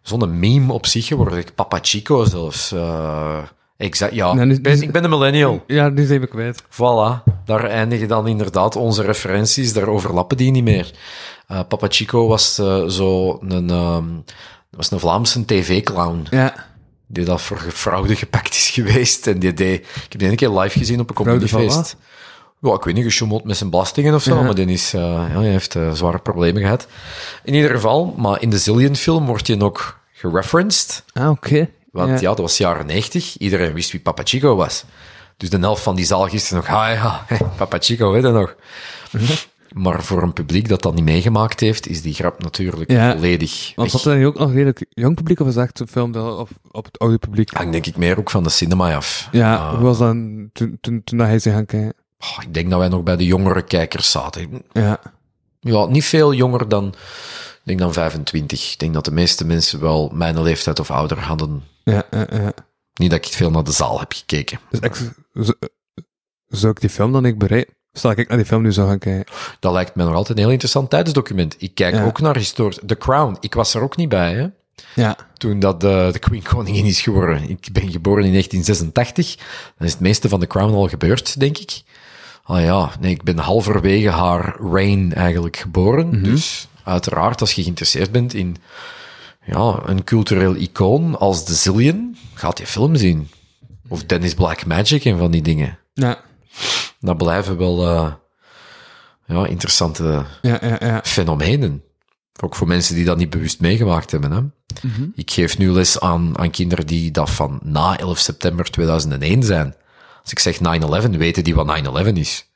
zo'n meme op zich geworden. Papa Chico zelfs. eh exact, ja. Nee, nu- ik, ben, ik ben een millennial. Ja, nu zijn we kwijt. Voilà, daar eindigen dan inderdaad onze referenties, daar overlappen die niet meer. Eh, Papa Chico was eh, zo een, ehm, was een Vlaamse tv-clown. Ja, die dat voor fraude gepakt is <laughs> geweest. En die deed... Ik heb die een keer live gezien op een Fraude van comedyfeest. Ja, ik weet niet, gesjoemeld met zijn belastingen of zo, maar die is, eh, ja, hij heeft eh, zware problemen gehad. In ieder geval, maar in de Zillion-film wordt hij ook gereferenced. Ah, oké. Want ja. dat was jaren 90. Iedereen wist wie Papa Chico was. Dus de helft van die zaal gisteren nog, ah ja, <laughs> hey, Papa Chico, weet je nog. Mhm. Maar voor een publiek dat dat niet meegemaakt heeft, is die grap natuurlijk Ja. volledig Want zat er ook nog redelijk jong publiek, of is het echt een film dat op, op het oude publiek? Hangt denk ik meer ook van de cinema af. Ja, Ah, hoe was dat toen, toen, toen hij ze gaan kijken? Oh, ik denk dat wij nog bij de jongere kijkers zaten. Ja. Ja, niet veel jonger dan, ik denk dan 25. Ik denk dat de meeste mensen wel mijn leeftijd of ouder hadden. Ja, ja, ja. Niet dat ik veel naar de zaal heb gekeken. Dus ik, zo- zou ik die film dan niet bereiken? Stel ik naar die film nu zou gaan kijken. Dat lijkt mij nog altijd een heel interessant tijdsdocument. Ik kijk Ja. ook naar historisch. The Crown, ik was er ook niet bij, hè. Ja. Toen dat eh, de Queen <laughs> koningin is geworden. Ik ben geboren in 1986. Dan is het meeste van The Crown al gebeurd, denk ik. Ah ja, nee, ik ben halverwege haar reign eigenlijk geboren. Dus uiteraard, als je geïnteresseerd bent in ja, een cultureel icoon als de Zillion, gaat je film zien. Of Dennis Black Magic en van die dingen. Ja. Dat blijven wel eh, ja, interessante Ja, ja, ja. fenomenen. Ook voor mensen die dat niet bewust meegemaakt hebben. Hè. Ik geef nu les aan, aan kinderen die dat van na 11 september 2001 zijn. Als ik zeg 9-11, weten die wat 9-11 is.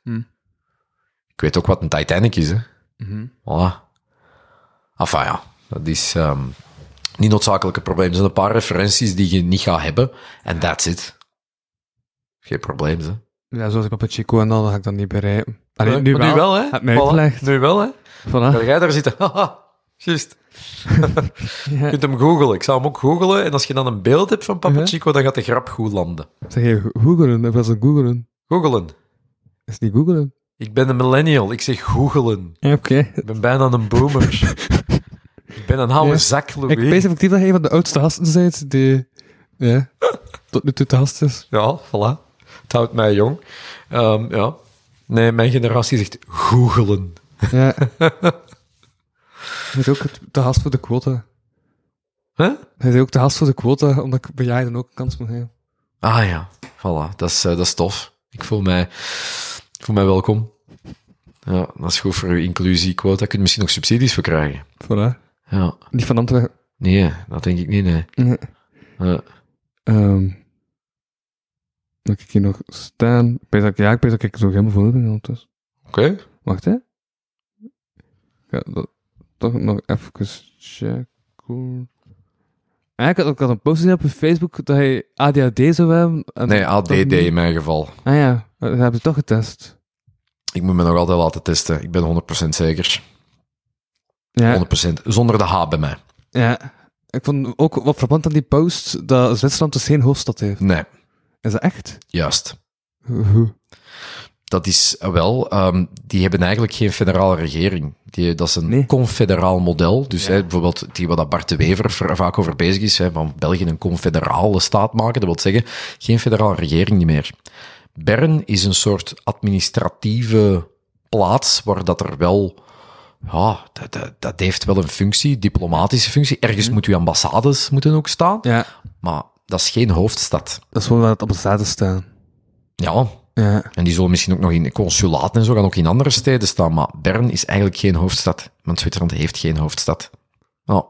Ik weet ook wat een Titanic is. Hè. Voilà. Enfin ja, dat is ehm, niet noodzakelijke probleem. Er zijn een paar referenties die je niet gaat hebben. En that's it. Geen probleem, hè. Ja, zoals ik op het Chico en dan, dan ga ik dat niet bereiken. Allee, Maar nu, wel, nu wel, hè? Heb mij Voilà. uitgelegd. Nu wel, hè? Ga Voilà. jij daar zitten? <laughs> Haha, juist. <laughs> Je kunt hem googlen. Ik zou hem ook googlen. En als je dan een beeld hebt van Papa. Chico, dan gaat de grap goed landen. Zeg je googelen? Of was het googelen? Googelen. Is het niet googelen? Ik ben een millennial. Ik zeg googelen. Oké. Ik ben bijna een boomer. <laughs> ik ben een oude Ja. zak, Louis. Ik weet effectief dat jij van de oudste gasten bent die... Ja. Tot nu toe te gast is. Ja, voilà. Het houdt mij jong. Ehm, ja. Nee, mijn generatie zegt googelen. Ja. <laughs> Hij is ook de gast voor de quota. Huh? Hij is ook de gast voor de quota, omdat ik bejaarden ook een kans moet geven. Ah ja, voilà. Dat is, eh, dat is tof. Ik voel mij, ik voel mij welkom. Ja, dat is goed voor uw inclusiequota. Kun je misschien nog subsidies voor krijgen. Voilà. Ja. Niet van Antwerpen. Nee, dat denk ik niet, nee. Nee. Ehm moet ik hier nog staan? Ik ja, ik weet dat ik zo helemaal voor ben. Oké. Wacht, hè. Ja, dat, toch nog even checken. Ik, had, ik had een post gezien op Facebook dat hij ADHD zou hebben. en Nee, ADD in mijn geval. Ah ja, dat hebben ze toch getest. Ik moet me nog altijd laten testen. Ik ben 100% zeker. 100%. Ja, Zonder de H bij mij. ja. Ik vond ook wat frappant aan die post dat Zwitserland dus geen hoofdstad heeft. Nee, Is dat echt? juist. Hoe? Dat is eh, wel, ehm, die hebben eigenlijk geen federale regering. Die, dat is een Nee. confederaal model. Dus hè, bijvoorbeeld die wat Bart de Wever vaak over bezig is, hè, van België een confederale staat maken. Dat wil zeggen, geen federale regering niet meer. Bern is een soort administratieve plaats waar dat er wel, ja, dat, dat, dat heeft wel een functie, diplomatische functie. Ergens moet uw ambassades moeten ook staan, Ja, maar dat is geen hoofdstad. dat is gewoon waar het op de zaden staan. Ja, Ja, en die zullen misschien ook nog in consulaten en zo gaan ook in andere steden staan, maar Bern is eigenlijk geen hoofdstad, want Zwitserland heeft geen hoofdstad. En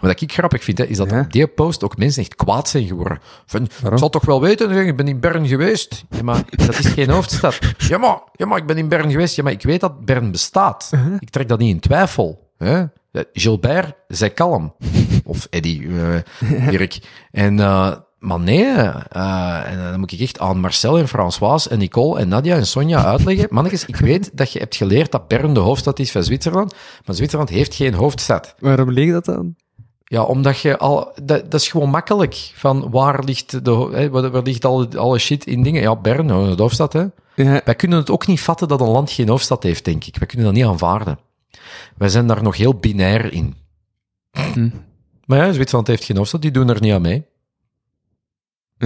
Wat ik grappig vind, hè, is dat Ja? op die post ook mensen echt kwaad zijn geworden. Van, ik zal toch wel weten, ik ben in Bern geweest. Ja, maar dat is geen hoofdstad. Ja maar, ja, maar ik ben in Bern geweest. Ja, maar ik weet dat Bern bestaat. Uh-huh. Ik trek dat niet in twijfel. Hè? Gilbert, zij kalm. Of Eddie, eh <laughs> Dirk. En, eh, maar nee, eh, en dan moet ik echt aan Marcel en François en Nicole en Nadia en Sonja uitleggen. <laughs> Mannetjes, ik weet dat je hebt geleerd dat Bern de hoofdstad is van Zwitserland, maar Zwitserland heeft geen hoofdstad. waarom leek dat dan? Ja, omdat je al... Dat, dat is gewoon makkelijk. Van waar ligt, de, hè, waar, waar ligt alle, alle shit in dingen? Ja, Bern, de hoofdstad, hè. Ja, Wij kunnen het ook niet vatten dat een land geen hoofdstad heeft, denk ik. Wij kunnen dat niet aanvaarden. Wij zijn daar nog heel binair in. Maar ja, Zwitserland heeft geen hoofdstad, die doen er niet aan mee.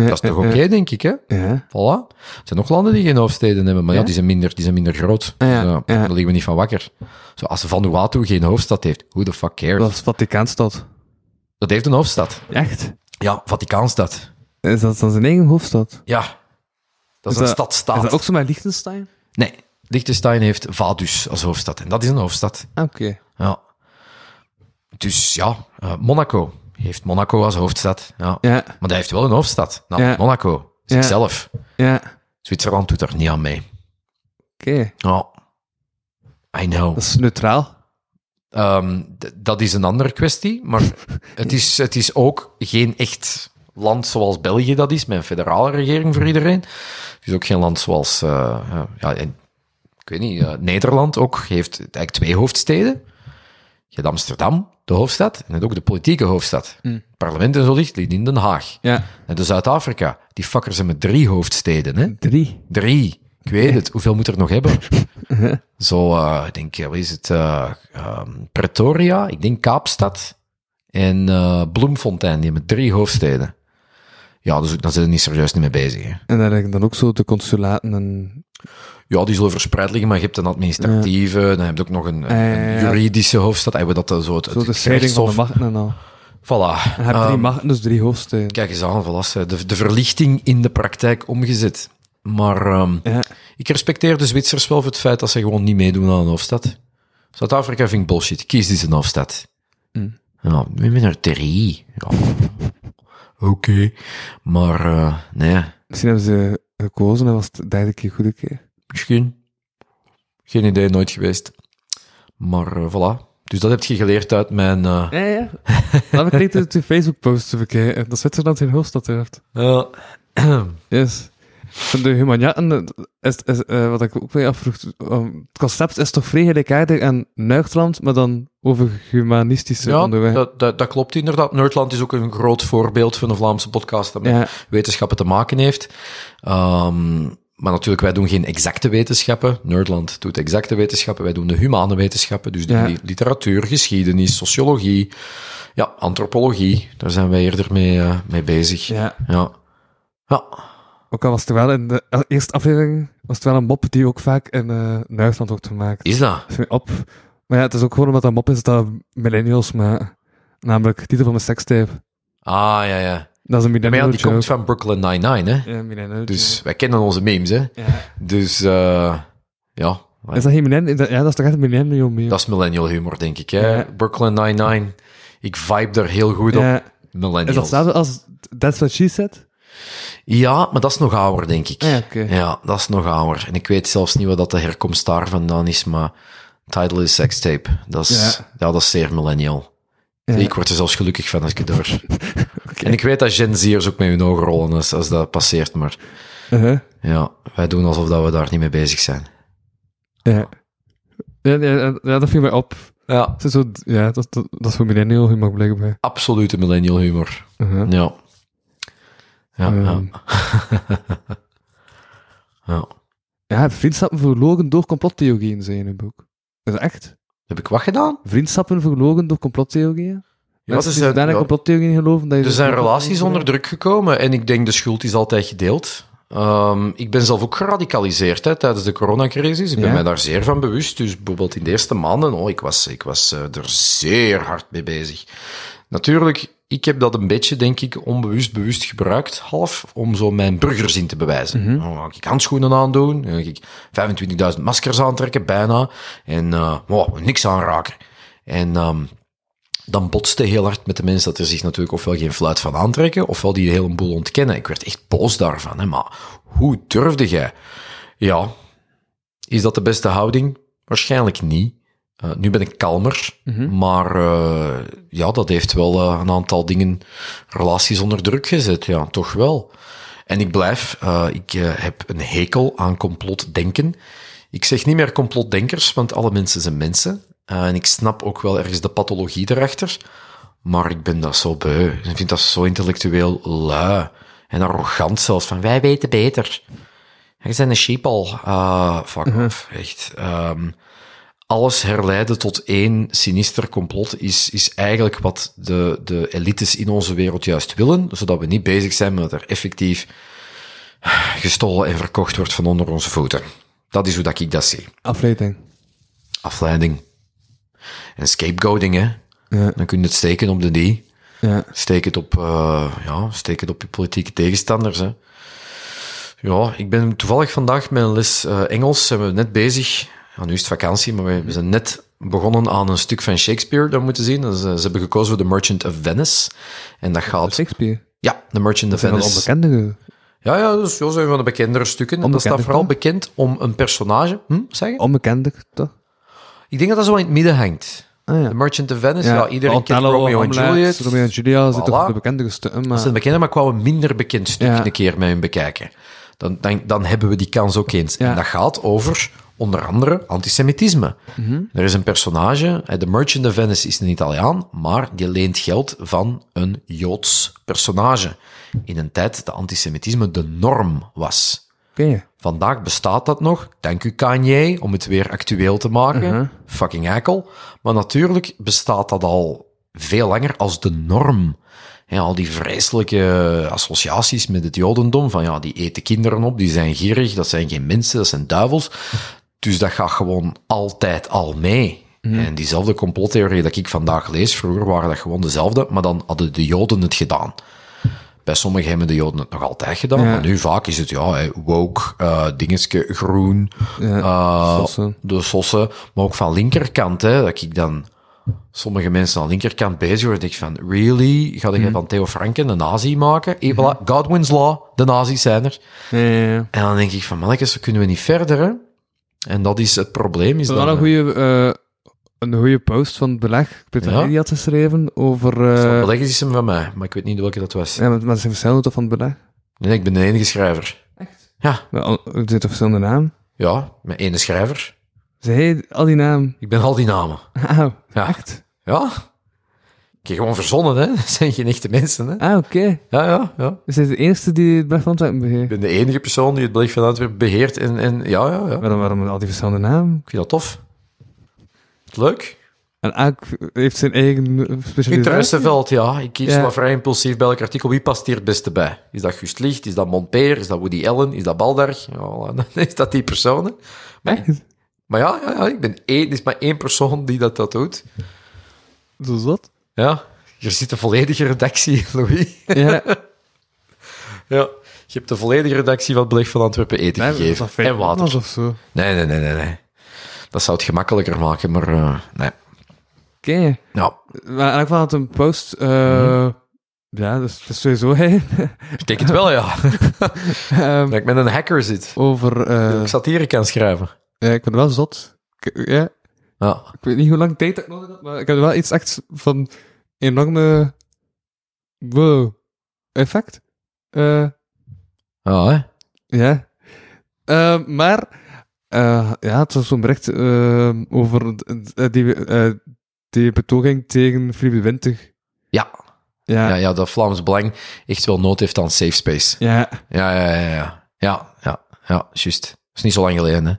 Dat is toch oké, denk ik, hè? Ja. Voilà. Er zijn nog landen die geen hoofdsteden hebben, maar ja, Ja? die, zijn minder, die zijn minder groot. Ah, ja, Dus, ja. Daar liggen we niet van wakker. Zo, als Vanuatu geen hoofdstad heeft, who the fuck cares? Dat is Vaticaanstad. Dat heeft een hoofdstad. Echt? Ja, Vaticaanstad. Is dat dan zijn eigen hoofdstad? Ja. Dat is, een stad-staat. Is dat ook zo met Liechtenstein? Nee, Liechtenstein heeft Vadus als hoofdstad. En dat is een hoofdstad. Oké. Ja. Dus ja, eh, Monaco heeft Monaco als hoofdstad. Ja. Ja, Maar dat heeft wel een hoofdstad. Nou, Ja. Monaco. Zichzelf. ja. Zwitserland doet er niet aan mee. Oké. Ja. I know. Dat is neutraal. Ehm, dat is een andere kwestie, maar <laughs> het is, het is ook geen echt land zoals België dat is, met een federale regering voor iedereen. Het is ook geen land zoals, eh, ja, en- ik weet niet, eh, Nederland ook heeft eigenlijk twee hoofdsteden. Je hebt Amsterdam, de hoofdstad, en ook de politieke hoofdstad. Het parlement en zo ligt, ligt in Den Haag. Ja. En de Zuid-Afrika, die fuckers hebben drie hoofdsteden, hè? Drie. Drie. Ik weet het. <laughs> Hoeveel moet er nog hebben? Zo, eh, ik denk, eh, wat is het? eh, ehm, Pretoria, ik denk Kaapstad en Bloemfontein. Die hebben drie hoofdsteden. Ja, dus daar zijn ze niet serieus niet mee bezig. Hè. En dan heb ik dan ook zo de consulaten en... Ja, die zullen verspreid liggen, maar je hebt een administratieve, dan heb je ook nog een, een juridische hoofdstad. Hebben we dat eh, zo het, Zo de scheiding van de machten en al. Voilà. En je hebt drie Ehm, machten, dus drie hoofdsteden. Kijk eens aan, voilà, de, de verlichting in de praktijk omgezet. Maar ehm, Ja. ik respecteer de Zwitsers wel voor het feit dat ze gewoon niet meedoen aan een hoofdstad. Zuid-Afrika vind ik bullshit. Kies eens een hoofdstad. Hmm. Ja, we hebben er drie. Ja. Oké. Maar, eh, nee, Misschien hebben ze gekozen en was het de derde keer goede keer. Misschien. Geen idee, nooit geweest. Maar, eh, voilà. Dus dat heb je geleerd uit mijn... eh, Ja, ja. Laat me <laughs> kijken <clears throat> de Facebook-posts te bekijken. Dat Zwitserland zijn hoofdstad heeft. ja. Yes. Van de humaniaten, eh, is, is, eh, wat ik ook weer afvroeg, um, het concept is toch vrij gelijkaardig aan Nuchtland, maar dan over humanistische Ja, onderwerpen. dat, dat, dat klopt inderdaad. Nerdland is ook een groot voorbeeld van een Vlaamse podcast dat met Ja. wetenschappen te maken heeft. Ehm, maar natuurlijk, wij doen geen exacte wetenschappen. Nerdland doet exacte wetenschappen. Wij doen de humane wetenschappen. Dus de Ja. literatuur, geschiedenis, sociologie, ja, antropologie. Daar zijn wij eerder mee, eh, mee bezig. Ja. Ja. Ja. Ook al was het wel in de eerste aflevering, was het wel een mop die ook vaak in uh, Nuchtland wordt gemaakt. Is dat? Op. Maar ja, het is ook gewoon omdat dat mop is dat millennials maken. Namelijk, titel van mijn sekstape. Ah, ja, ja. Dat is een Maar ja, millennial die joke. komt van Brooklyn Nine-Nine, hè. Ja, millennial Dus joke. wij kennen onze memes, hè. Ja. Dus, eh ja. Is dat geen millennial? Ja, dat is toch echt een millennial meme? Dat is millennial humor, denk ik. Hè? Ja. Brooklyn Nine-Nine. Ik vibe er heel goed op. ja. Is Millennials. dat hetzelfde als That's What She Said? Ja, maar dat is nog ouder, denk ik. Ah, ja, oké. Ja, dat is nog ouder. En ik weet zelfs niet wat dat de herkomst daar vandaan is, maar title is sextape. Dat is, ja. Ja. dat is zeer millennial. Ja. Ik word er zelfs gelukkig van als ik het hoor. <laughs> En ik weet dat Gen Z'ers ook met hun ogen rollen als, als dat passeert, maar Uh-huh. ja, wij doen alsof dat we daar niet mee bezig zijn. Ja. Ja, ja, ja, dat viel mij op. Ja, zo, ja, dat, dat, dat is voor millennial humor blijkbaar. absolute millennial humor. Uh-huh. Ja. Ja, ja. Ehm, <laughs> ja. ja, vriendschappen verlogen door complottheorieën, zei je in een boek. Is dat echt? Heb ik wat gedaan? Vriendschappen verlogen door complottheorieën? Ja, die zijn, ja, complottheorieën geloven dat je... er zijn relaties onder druk gekomen en ik denk de schuld is altijd gedeeld. Ehm, ik ben zelf ook geradicaliseerd hè, tijdens de coronacrisis. Ik ben Ja. mij daar zeer van bewust. Dus bijvoorbeeld in de eerste maanden, oh, ik was, ik was eh, er zeer hard mee bezig. Natuurlijk, ik heb dat een beetje, denk ik, onbewust bewust gebruikt, half, om zo mijn burgerzin te bewijzen. Dan ga ik handschoenen aandoen, dan ga ik 25.000 maskers aantrekken, bijna, en uh, wow, niks aanraken. En ehm, dan botste heel hard met de mensen dat er zich natuurlijk ofwel geen fluit van aantrekken, ofwel die een heleboel ontkennen. Ik werd echt boos daarvan. Hè? Maar hoe durfde jij? Ja, is dat de beste houding? Waarschijnlijk niet. Uh, nu ben ik kalmer, maar uh, ja, dat heeft wel uh, een aantal dingen, relaties onder druk gezet. Ja, toch wel. En ik blijf, ik heb een hekel aan complotdenken. Ik zeg niet meer complotdenkers, want alle mensen zijn mensen. Uh, en ik snap ook wel ergens de pathologie erachter. Maar ik ben dat zo beu. Ik vind dat zo intellectueel lui. En arrogant zelfs. Van, wij weten beter. Je zijn een sheeple. Uh, fuck Mhm. off. Echt. Um, alles herleiden tot één sinister complot is, is eigenlijk wat de, de elites in onze wereld juist willen. Zodat we niet bezig zijn met er effectief gestolen en verkocht wordt van onder onze voeten. Dat is hoe dat ik dat zie. Afleiding. Afleiding. En scapegoating, hè. Ja. Dan kun je het steken op de die. Ja. Steek het op, eh, ja, steek het op je politieke tegenstanders. Hè. Ja, ik ben toevallig vandaag met een les eh, Engels. Zijn we net bezig. Ja, nu is het vakantie, maar we we zijn net begonnen aan een stuk van Shakespeare dat we moeten zien. Dus, eh, ze hebben gekozen voor The Merchant of Venice. En dat gaat... Shakespeare. Ja, The Merchant of Dat zijn Venice. onbekende. Ja, ja, dus zo zijn van de bekendere stukken. En dat staat vooral bekend om een personage... Hm, zeg je? Onbekende, toch? Ik denk dat dat zo in het midden hangt. Ah, ja. The Merchant of Venice, ja, iedereen kent Romeo en Juliet. Romeo en Julia zitten Voilà. toch de bekende stukken, Dat maar... zijn bekende, maar ik wou een minder bekend stuk Ja. een keer met hun bekijken. Dan, dan, dan hebben we die kans ook eens. Ja. En dat gaat over, onder andere, antisemitisme. Mhm. Er is een personage, de Merchant of Venice is een Italiaan, maar die leent geld van een Joods personage. In een tijd dat antisemitisme de norm was. Vandaag bestaat dat nog. Dank u Kanye, om het weer actueel te maken. Mhm. Fucking eikel. Maar natuurlijk bestaat dat al veel langer als de norm. Ja, al die vreselijke associaties met het jodendom, van ja, die eten kinderen op, die zijn gierig, dat zijn geen mensen, dat zijn duivels. Dus dat gaat gewoon altijd al mee. En diezelfde complottheorie dat ik vandaag lees, vroeger waren dat gewoon dezelfde, maar dan hadden de joden het gedaan. Bij sommigen hebben de Joden het nog altijd gedaan, Ja. maar nu vaak is het ja, woke, eh dingetje, groen, Ja, eh, sossen. de sossen, maar ook van linkerkant, hè, dat ik dan sommige mensen aan de linkerkant bezig word, denk ik van, really? Ga Mhm. je van Theo Franken een nazi maken? Eh, voilà, Godwin's Law, de nazi's zijn er. Ja, ja, ja. En dan denk ik van, mannetjes, zo kunnen we niet verder, hè? En dat is het probleem. Is Dat een goede, eh, een goede post van het beleg. Peter Ja? Lely had geschreven over... eh Beleggen is hem van mij, maar ik weet niet welke dat was. ja, maar maar zijn verschillende toch van het beleg? Nee, ik ben de enige schrijver. Echt? Ja, Maar al- zitten toch verschillende namen? ja, met ene schrijver. Zei hij al die namen? Ik ben al die namen. Auw, Ja. echt? Ja. Ik heb gewoon verzonnen, hè. Dat <laughs> zijn geen echte mensen, hè. Ah, oké. Ja, ja, ja. Is hij de enige die het beleg van Antwerpen Ik beheert? ben de enige persoon die het Beleg van Antwerpen beheert en, en ja, ja, ja. Waarom, waarom al die verschillende namen? Ik vind dat tof. Leuk. En elk heeft zijn eigen specialisatie? Interesseveld, ja. Ik kies Ja. wel vrij impulsief bij elk artikel. Wie past hier het beste bij? Is dat Gust Licht? Is dat Montpeer? Is dat Woody Allen? Is dat? Ja. <laughs> Dan is dat die personen. Maar, maar ja, ja, ja, ik ben één, er is maar één persoon die dat, dat doet. Zo zot? Ja, er zit een volledige redactie, Louis. Ja. <laughs> Ja, je hebt de volledige redactie van het Beleg van Antwerpen eten Nee, dat is gegeven. En water. Of zo. Nee, nee, nee, nee, nee. Dat zou het gemakkelijker maken, maar eh, nee. Oké. Ja, Maar in elk geval had een post... eh, Mhm. Ja, dat is, dat is sowieso hij. <laughs> ik denk het wel, ja. <laughs> Ehm, dat ik met een hacker zit. over... eh, ik satire kan schrijven. ja, ik ben wel zot. Ik, ja, Ja. ik weet niet hoe lang tijd ik nodig had, maar ik heb wel iets echt van enorme... Wow. Effect. Eh... Ja, hè. Ja. Eh, maar, eh, ja, het was zo'n bericht eh, over d- die, eh, die betoging tegen Philippe de Winter. Ja. Ja. Ja, ja, dat Vlaams Belang echt wel nood heeft aan safe space. Ja. Ja, ja, ja, ja. Ja, ja, ja, juist. Dat is niet zo lang geleden, hè.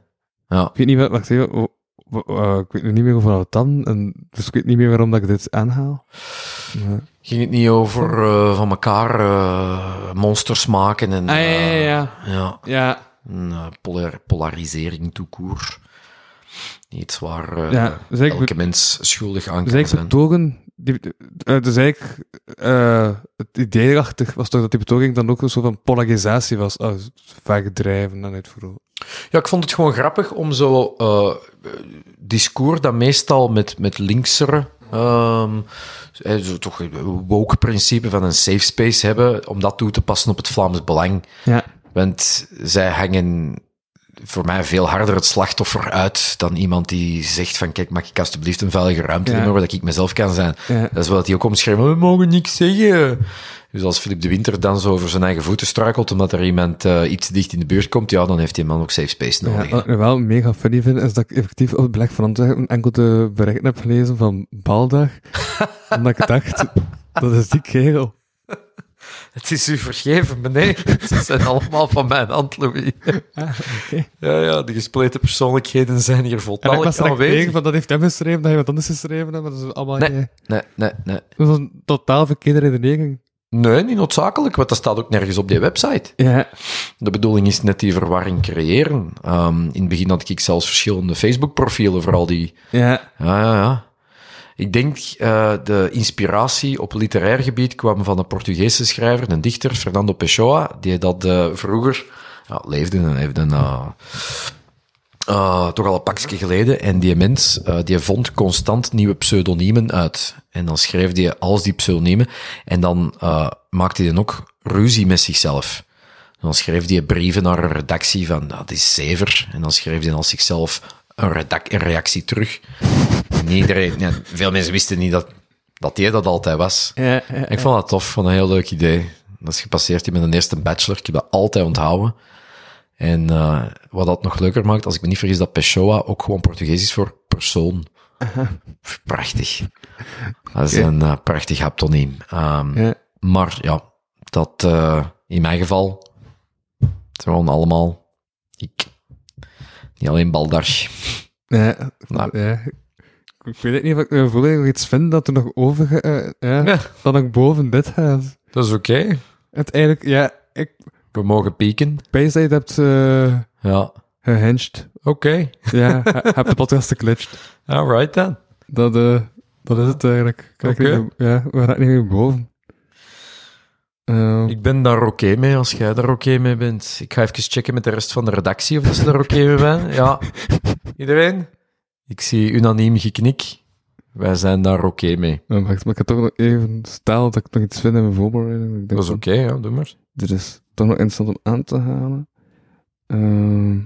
Ja. Ik weet niet wat, wacht even, oh, eh, ik weet niet meer over wat dan, en, dus ik weet niet meer waarom dat ik dit aanhaal. Ja. Ging het niet over eh, van elkaar eh, monsters maken en... Ah, ja, ja, eh, ja. ja. Ja, Een eh, polar- polarisering toekoer. Iets waar Ja, dus ik elke mens schuldig aan dus kan zijn. betogen, die, eh, dus eigenlijk, het idee erachter was toch dat die betoging dan ook een soort van polarisatie was, uh, vaak drijven dan uitvoeren. Ja, ik vond het gewoon grappig om zo discours dat meestal met, met linksere, ehm, eh, zo toch woke principe van een safe space hebben, om dat toe te passen op het Vlaams Belang. Ja. Want zij hangen voor mij veel harder het slachtoffer uit dan iemand die zegt van kijk, mag ik alsjeblieft een veilige ruimte Ja. nemen waar ik mezelf kan zijn. Ja. Dat is wat hij ook omschreven, we mogen niks zeggen. Dus als Philip de Winter dan zo over zijn eigen voeten struikelt omdat er iemand eh, iets dicht in de buurt komt, ja, dan heeft die man ook safe space Ja, nodig. wat ik wel mega funny vind, is dat ik effectief op het Beleg van Antwerpen enkel de berichten heb gelezen van Baldag. <laughs> omdat ik dacht, dat is die kerel. Het is u vergeven, meneer. <laughs> Ze zijn allemaal van mijn hand, Louis. <laughs> oké. Ja, ja, de gespleten persoonlijkheden zijn hier En ik voltallig was er aanwezig. tegen van, dat heeft hem geschreven, dat hij wat anders geschreven heeft, maar dat is allemaal Nee. geen- Nee, nee, nee. Dat was een totaal verkeerde redenering. Nee, niet noodzakelijk, want dat staat ook nergens op die website. Ja, De bedoeling is net die verwarring creëren. Ehm, in het begin had ik zelfs verschillende Facebook-profielen voor al die... ja, Ja, ja, ja. Ik denk uh, de inspiratie op literair gebied kwam van een Portugese schrijver, een dichter, Fernando Pessoa, die dat uh, vroeger ja, leefde en heeft een, uh, toch al een pakje geleden. En die mens, die vond constant nieuwe pseudoniemen uit. En dan schreef hij als die pseudoniemen. En dan maakte hij dan ook ruzie met zichzelf. Dan schreef hij brieven naar een redactie van, dat is zever. En dan schreef hij als zichzelf een, reactie terug. En iedereen, ja, veel mensen wisten niet dat, dat hij dat altijd was. Ja, ja, Ik vond dat tof, vond een heel leuk idee. Dat is gepasseerd met een eerste bachelor. Ik heb dat altijd onthouden. En uh, wat dat nog leuker maakt, als ik me niet vergis, dat Pessoa ook gewoon Portugees is voor persoon. Prachtig. Dat is een uh, prachtig haptoniem. Um, Ja. Maar ja, dat uh, in mijn geval, het gewoon allemaal ik. Niet alleen Baldarch. Ja, Nou. ja. Ik weet niet of ik me volledig iets vind dat er nog over eh, ja, Ja. dat nog boven dit gaat. Dat is oké. Uiteindelijk, ja, ik We mogen pieken. het hebt eh Ja, gehinged. oké. Ja, he- heb de podcast geklitcht. Alright then. Dat, eh dat is het eigenlijk. Kijk, niet meer- ja, we gaan niet meer boven. Eh, Ik ben daar oké mee als jij daar oké mee bent. Ik ga even checken met de rest van de redactie of ze daar oké mee zijn. <laughs> Ja. Iedereen? Ik zie unaniem geknik. Wij zijn daar oké mee. wacht, maar ik heb toch nog even stel dat ik nog iets vind in mijn voorbereiding. Dat is oké, ja, doe maar. Dit is toch nog interessant om aan te halen. Ehm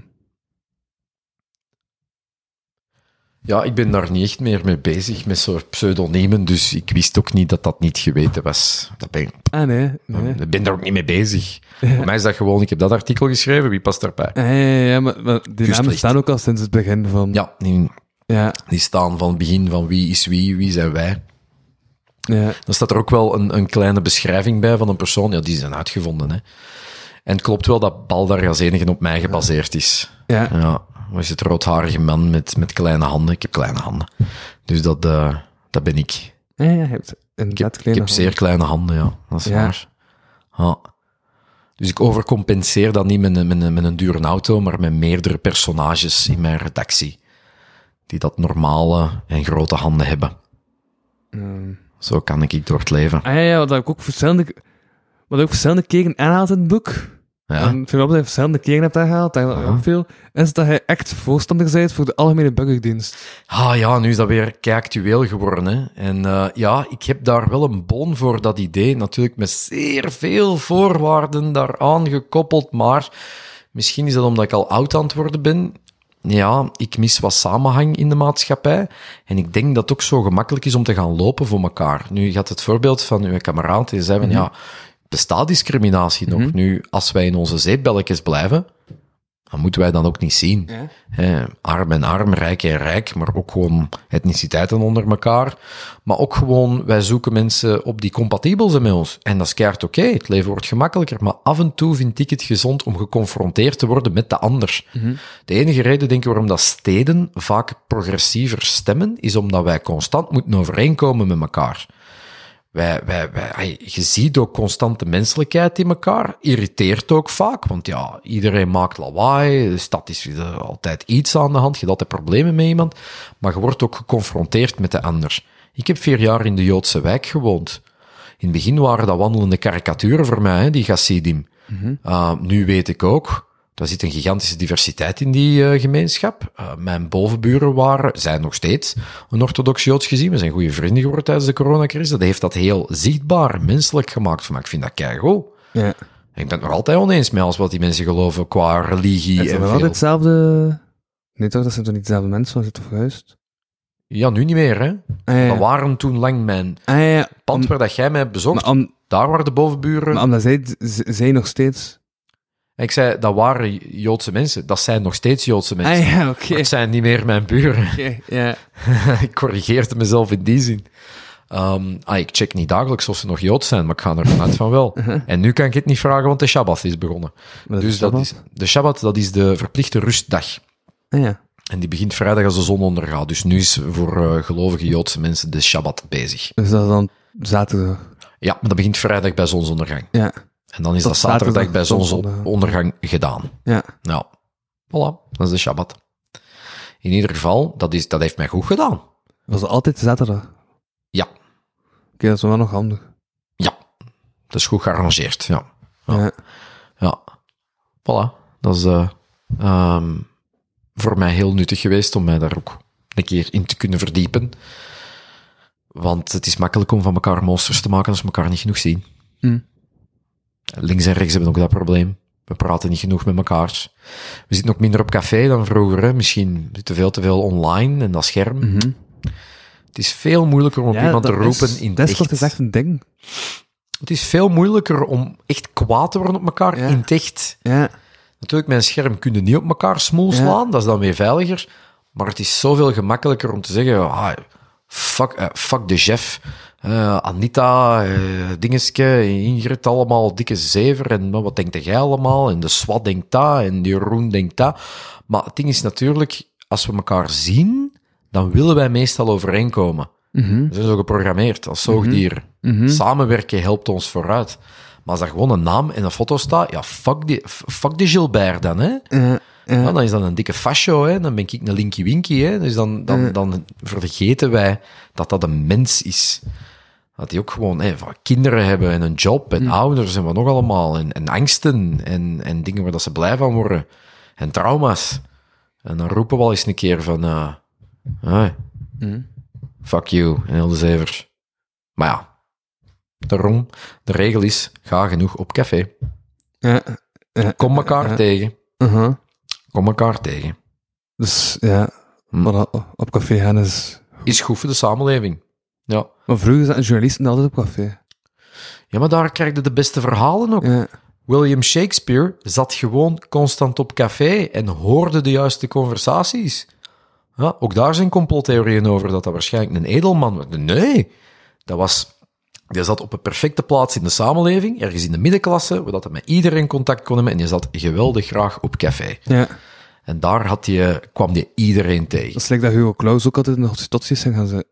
Ja, ik ben daar niet echt meer mee bezig, met soort pseudoniemen, dus ik wist ook niet dat dat niet geweten was. Dat ben, ah, nee. nee. Ik ben daar ook niet mee bezig. <laughs> Voor mij is dat gewoon, ik heb dat artikel geschreven, wie past daarbij? Ah, ja, ja, ja, maar, maar die namen staan ook al sinds het begin van... Ja, die, Ja, die staan van het begin van wie is wie, wie zijn wij. ja. Dan staat er ook wel een, een kleine beschrijving bij van een persoon. Ja, die zijn uitgevonden, hè. En het klopt wel dat Baldar als enige op mij gebaseerd is. ja. Ja, was het roodharige man met, met kleine handen. Ik heb kleine handen. Dus dat, eh, dat ben ik. Ja, ja, je hebt Ik heb, ik heb zeer kleine handen, ja. Dat is Ja. waar. Ja. Dus ik overcompenseer dat niet met een, met, een, met een dure auto, maar met meerdere personages in mijn redactie. Die dat normale en grote handen hebben. handen. Zo kan ik door het leven. Ah ja, ja, wat ik ook verschillende... Wat ik ook verschillende keren aanhaalt in het boek... Ja. En dat je verschillende keren hebt aangehaald, dat veel, is dat hij echt voorstander bent voor de algemene burgerdienst. Ah ja, nu is dat weer actueel geworden. Hè? En eh, ja, ik heb daar wel een bon voor dat idee. Natuurlijk met zeer veel voorwaarden daaraan gekoppeld. Maar misschien is dat omdat ik al oud aan het worden ben. Ja, ik mis wat samenhang in de maatschappij. En ik denk dat het ook zo gemakkelijk is om te gaan lopen voor elkaar. Nu, je had het voorbeeld van uw kameraad die zei van, ja, bestaat discriminatie nog? Nu, als wij in onze zeepbelletjes blijven, dan moeten wij dan ook niet zien. Arm en arm, rijk en rijk, maar ook gewoon etniciteiten onder elkaar. Maar ook gewoon, wij zoeken mensen op die compatibel zijn met ons. En dat is keihard oké, het leven wordt gemakkelijker. Maar af en toe vind ik het gezond om geconfronteerd te worden met de ander. De enige reden, denk ik, waarom dat steden vaak progressiever stemmen, is omdat wij constant moeten overeenkomen met elkaar. Wij, wij, wij, ai, je ziet ook constant de menselijkheid in elkaar. Irriteert ook vaak, want ja, iedereen maakt lawaai. De stad is er altijd iets aan de hand. Je hebt altijd problemen met iemand. Maar je wordt ook geconfronteerd met de ander. Ik heb vier jaar in de Joodse wijk gewoond. In het begin waren dat wandelende karikaturen voor mij, hè, die Hasidim. Uh, nu weet ik ook, er zit een gigantische diversiteit in die eh, gemeenschap. Uh, mijn bovenburen waren, zijn nog steeds een orthodox Joods gezien. We zijn goede vrienden geworden tijdens de coronacrisis. Dat heeft dat heel zichtbaar, menselijk gemaakt voor mij. Ik vind dat keigoed. Ja. Ik ben het nog altijd oneens met alles wat die mensen geloven qua religie Is dat en wel veel. hetzelfde... Nee toch, dat zijn toch niet dezelfde mensen als het verhuist? Ja, nu niet meer, hè. Ah ja, Dat waren toen lang mijn ah, ja, pand waar dat jij mij bezocht. maar, om, daar waren de bovenburen. maar omdat zij, zij nog steeds... En ik zei, dat waren Joodse mensen. Dat zijn nog steeds Joodse mensen. Ah ja. Maar het zijn niet meer mijn buren. <laughs> Ik corrigeerde mezelf in die zin. Ehm, ah, ik check niet dagelijks of ze nog Joods zijn, maar ik ga er vanuit van wel. <laughs> En nu kan ik het niet vragen, want de Shabbat is begonnen. Dus dat is, de Shabbat, dat is de verplichte rustdag. Ah ja. En die begint vrijdag als de zon ondergaat. Dus nu is voor eh, gelovige Joodse mensen de Shabbat bezig. Dus dat is dan zaterdag. Ja, maar dat begint vrijdag bij zonsondergang. Ja. En dan is Tot dat zaterdag zaterdag bij zonsondergang. zonsondergang gedaan. Ja. Nou, voilà, dat is de Shabbat. In ieder geval, dat, is, dat heeft mij goed gedaan. Was het altijd zaterdag? Ja, Oké, dat is wel nog handig. ja. Dat is goed gearrangeerd, ja. Ja. Ja. Ja. Voilà. Dat is eh, ehm, voor mij heel nuttig geweest om mij daar ook een keer in te kunnen verdiepen. Want het is makkelijk om van elkaar monsters te maken als we elkaar niet genoeg zien. Hm. Links en rechts hebben ook dat probleem. We praten niet genoeg met elkaar. We zitten ook minder op café dan vroeger. Hè. Misschien zitten we veel te veel online en dat scherm. Mhm. Het is veel moeilijker om op iemand te roepen is, in Dat is echt. een ding. Het is veel moeilijker om echt kwaad te worden op elkaar Ja. in het echt. Ja. Natuurlijk, mijn scherm kun je niet op elkaar smoel Ja. slaan, dat is dan weer veiliger. Maar het is zoveel gemakkelijker om te zeggen, ah, fuck, eh, fuck de chef, eh, Anita, eh, Dingeske, Ingrid, allemaal dikke zever. En wat denkt jij allemaal? En de SWAT denkt dat, en Jeroen denkt dat. Maar het ding is natuurlijk, als we elkaar zien, dan willen wij meestal overeenkomen. Mhm. We zijn zo geprogrammeerd als zoogdier. Samenwerken helpt ons vooruit. Maar als daar gewoon een naam en een foto staat, ja, fuck die, fuck die Gilbert dan, hè. Dan is dat een dikke fascio, hè. Dan ben ik een linky winky, hè. Dus dan, dan, dan vergeten wij dat dat een mens is. Dat die ook gewoon hè, van kinderen hebben en een job en ouders en wat nog allemaal. En, en angsten en, en dingen waar dat ze blij van worden. En trauma's. En dan roepen we al eens een keer van... hey, fuck you en heel de zever. Maar ja, daarom, de regel is, ga genoeg op café. Ja. Kom elkaar tegen. Uh-huh. Kom elkaar tegen. Dus ja, Hm. maar op café gaan is... Is goed voor de samenleving. Ja. Maar vroeger zaten journalisten altijd op café. Ja, maar daar krijg je de beste verhalen ook. Ja. William Shakespeare zat gewoon constant op café en hoorde de juiste conversaties. Ja, ook daar zijn complottheorieën over dat dat waarschijnlijk een edelman was. Nee, dat was... Die zat op een perfecte plaats in de samenleving, ergens in de middenklasse, waar dat hij met iedereen contact kon hebben en je zat geweldig graag op café. ja. En daar had je, kwam je iedereen tegen. Dat is like dat Hugo Claus ook altijd in de zijn gaan zitten.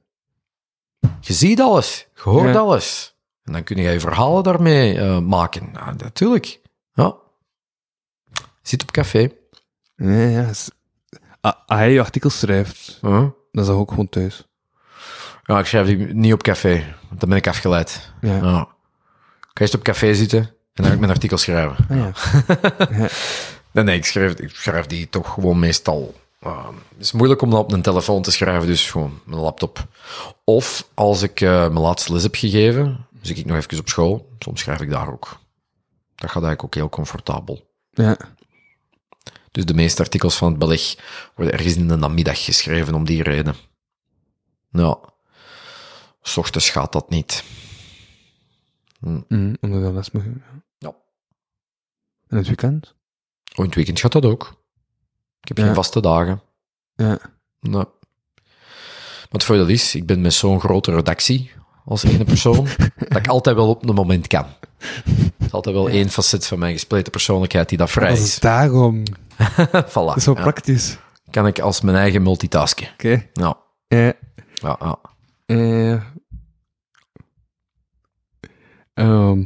Je ziet alles, je hoort Ja. alles. En dan kun je je verhalen daarmee eh, maken. Ja, natuurlijk. Ja. Zit op café. Nee, ja. is- Ah, Als hij je artikels schrijft, Huh? dan is dat ook gewoon thuis. Ja, ik schrijf die niet op café, dan ben ik afgeleid. Ja. Ja. Ik ga eerst op café zitten en dan ga ik mijn artikel schrijven. Ah, <laughs> ja. Nee, nee, ik schrijf, ik schrijf die toch gewoon meestal. eh, het is moeilijk om dat op een telefoon te schrijven, dus gewoon mijn laptop. Of als ik eh, mijn laatste les heb gegeven, zit ik nog even op school. Soms schrijf ik daar ook. Dat gaat eigenlijk ook heel comfortabel. ja. Dus de meeste artikels van het beleg worden ergens in de namiddag geschreven om die reden. Nou, s ochtends gaat dat niet. Mm, omdat dat les moet geven. Ja. En het weekend? Oh, in het weekend gaat dat ook. Ik heb Ja. geen vaste dagen. Ja. Nee. Wat voor dat is, ik ben met zo'n grote redactie als ene persoon, <laughs> dat ik altijd wel op een moment kan. Het is altijd wel één facet van mijn gespleten persoonlijkheid die dat vrij Dat is. is daarom. <laughs> voilà. Dat is zo Ja. praktisch. Kan ik als mijn eigen multitasken. Oké. Ja, Ja. ja, ja. Eh, ehm,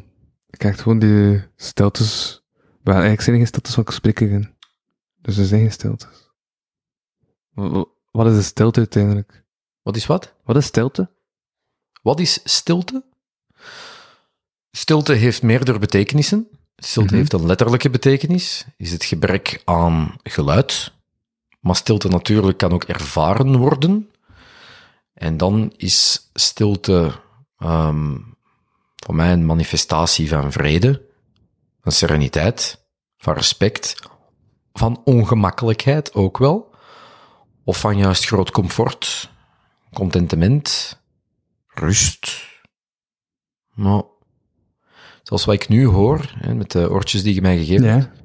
ik krijg gewoon die steltes. Maar eigenlijk zijn er geen steltes van spreken. Dus er zijn geen wa- Wat is de stilte uiteindelijk? Wat is wat? Wat is stilte? Wat is stilte? Stilte heeft meerdere betekenissen. Stilte Mhm. heeft een letterlijke betekenis, is het gebrek aan geluid. Maar stilte natuurlijk kan ook ervaren worden. En dan is stilte ehm, voor mij een manifestatie van vrede, van sereniteit, van respect, van ongemakkelijkheid ook wel. Of van juist groot comfort, contentement, rust. Nou, zoals wat ik nu hoor, hè, met de oortjes die je mij gegeven hebt. Ja.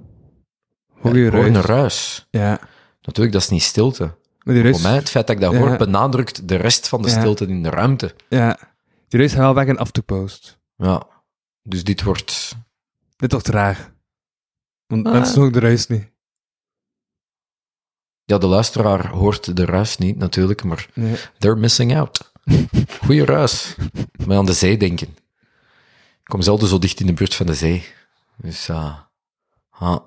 Hoor je hoor ruis? een ruis. Ja. Natuurlijk, dat is niet stilte. Maar Voor mij, het feit dat ik dat hoor, benadrukt de rest van de stilte in de ruimte. ja. Die ruis gaat wel weg en af to post. Ja. Dus dit wordt... Dit wordt raar. Want Ah. mensen horen de ruis niet. Ja, de luisteraar hoort de ruis niet, natuurlijk, maar Nee. they're missing out. <laughs> Goeie ruis. Maar aan de zee denken. Ik kom zelden zo dicht in de buurt van de zee. Dus, uh, ah.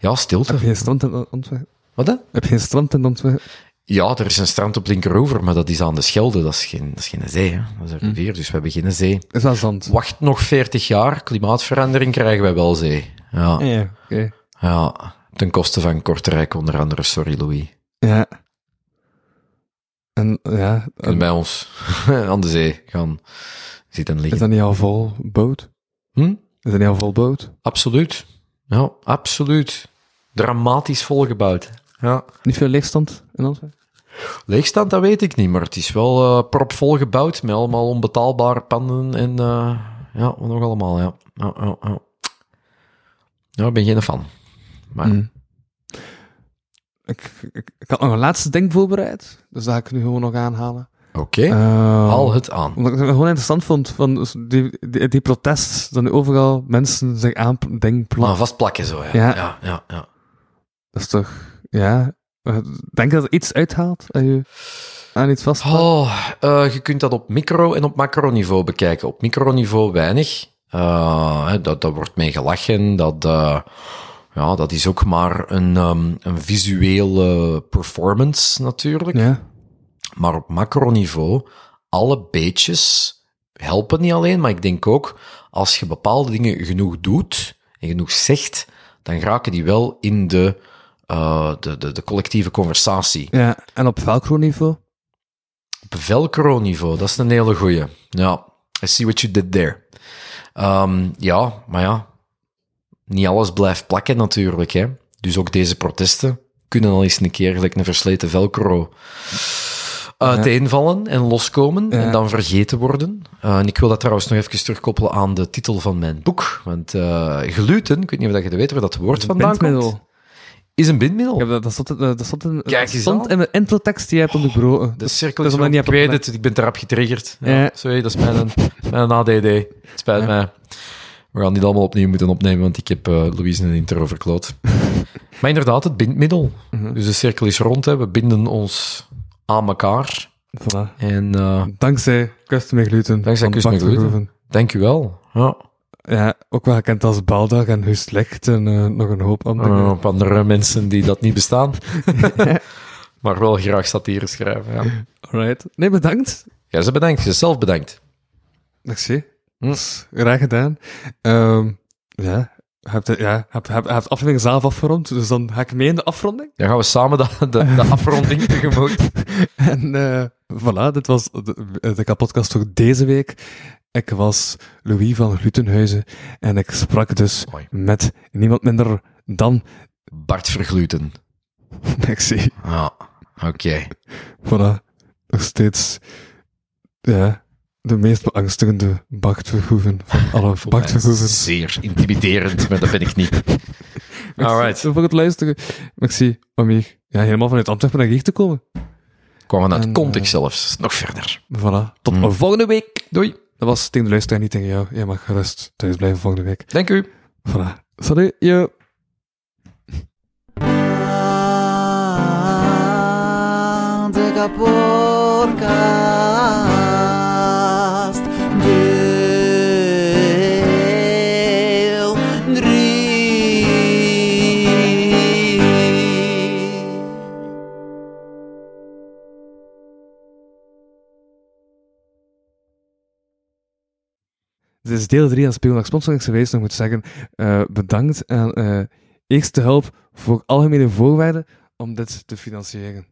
Ja, stilte. heb je in Antwerpen? Wat hè? Heb je geen strand in Antwerpen? Ja, er is een strand op Linkeroever, maar dat is aan de Schelde. Dat is geen, dat is geen zee, hè. dat is een rivier, dus we hebben geen zee. Is dat zand? Wacht nog 40 jaar, klimaatverandering krijgen wij wel zee. Ja, Ja, oké. ja. ten koste van Kortrijk onder andere, sorry Louis. Ja. En ja, Kunnen bij ons <laughs> aan de zee gaan zitten is liggen. dat niet al vol boot? Hm? Is dat niet al vol boot? Absoluut. Ja, absoluut. Dramatisch volgebouwd. Ja. Niet veel leegstand in Antwerpen? Leegstand, dat weet ik niet, maar het is wel eh propvol gebouwd met allemaal onbetaalbare panden en eh, ja, wat nog allemaal, ja. Ja, ja, ja. Ja, ik ben geen fan. Maar Mm. Ik, ik, ik had nog een laatste ding voorbereid, dus dat ga ik nu gewoon nog aanhalen. oké, Eh, haal het aan. Omdat ik het gewoon interessant vond, van die, die, die protest, dat nu overal mensen zich aan ding plakken. vastplakken zo, ja. Ja. Ja, ja, ja. Dat is toch, ja... eh, Denk dat er iets uithaalt als je aan iets vastplakt? Oh, eh, je kunt dat op micro- en op macroniveau bekijken. Op microniveau weinig. Hè, dat, dat wordt mee gelachen. Dat, ja, dat is ook maar een, ehm, een visuele performance natuurlijk. Ja. Maar op macroniveau, alle beetjes helpen niet alleen, maar ik denk ook, als je bepaalde dingen genoeg doet en genoeg zegt, dan raken die wel in de, eh, de, de, de collectieve conversatie. ja. En op velcro-niveau? Op velcro-niveau, dat is een hele goeie. Ja, I see what you did there. Ehm, ja, maar ja, niet alles blijft plakken natuurlijk. Hè. Dus ook deze protesten kunnen al eens een keer gelijk een versleten velcro uiteenvallen en loskomen Ja. en dan vergeten worden. Eh, en ik wil dat trouwens nog even terugkoppelen aan de titel van mijn boek. Want eh gluten, ik weet niet of je dat weet waar dat woord vandaan komt, is een bindmiddel. Heb dat, dat stond, in- dat stond, in, Kijk dat stond in mijn introtekst die je hebt onderbroken. De cirkel is je Ik niet weet het, ik ben erop getriggerd. Ja, Ja. Sorry, dat is mijn, is mijn ADD. Het spijt Ja. mij. We gaan niet allemaal opnieuw moeten opnemen, want ik heb eh Louise een intro verkloot. <laughs> maar inderdaad, het bindmiddel. Mhm. Dus de cirkel is rond, hè. we binden ons aan elkaar. Voilà. En eh Dankzij met Gluten. Dankzij Bart Gluten. Dank u wel. Ja. Ja, ook wel gekend als Baldag en Hust Licht en eh, nog een hoop andere. Eh, op andere mensen die dat niet bestaan. <laughs> maar wel graag satire schrijven. Ja. Alright. Nee, bedankt. Ja, ze bedankt. Ze zelf bedankt. Merci. Hm. Dat is graag gedaan. Ehm ja, heb de, ja, heb, heb, heb de aflevering zelf afgerond, dus dan ga ik mee in de afronding. Dan gaan we samen de, de, de afronding <laughs> tegemoet. En eh voilà, dit was de, de podcast voor deze week. Ik was Louis van Glutenhuizen en ik sprak dus met niemand minder dan Bart Vergluten. <laughs> Maxi. Ja, oké. Voilà, nog steeds ja, de meest beangstigende Bart Verhoeven van alle <laughs> Bart Verhoeven. Zeer intimiderend, maar dat ben ik niet. <laughs> Alright. Voor het luisteren. Maxi, om hier ja, helemaal vanuit Antwerpen naar hier te komen. Kwam vanuit En, context eh, zelfs. Nog verder. Voilà, tot Mm. volgende week. Doei. Dat was tegen de luisteraar, niet tegen jou. Jij mag gerust thuis blijven volgende week. Dank u. Voilà. Salut, de kapotkast. Dit is deel 3 aan Speelnacht Sponsoring. Nog moet zeggen, eh, bedankt aan eh Eerste Hulp voor algemene voorwaarden om dit te financieren.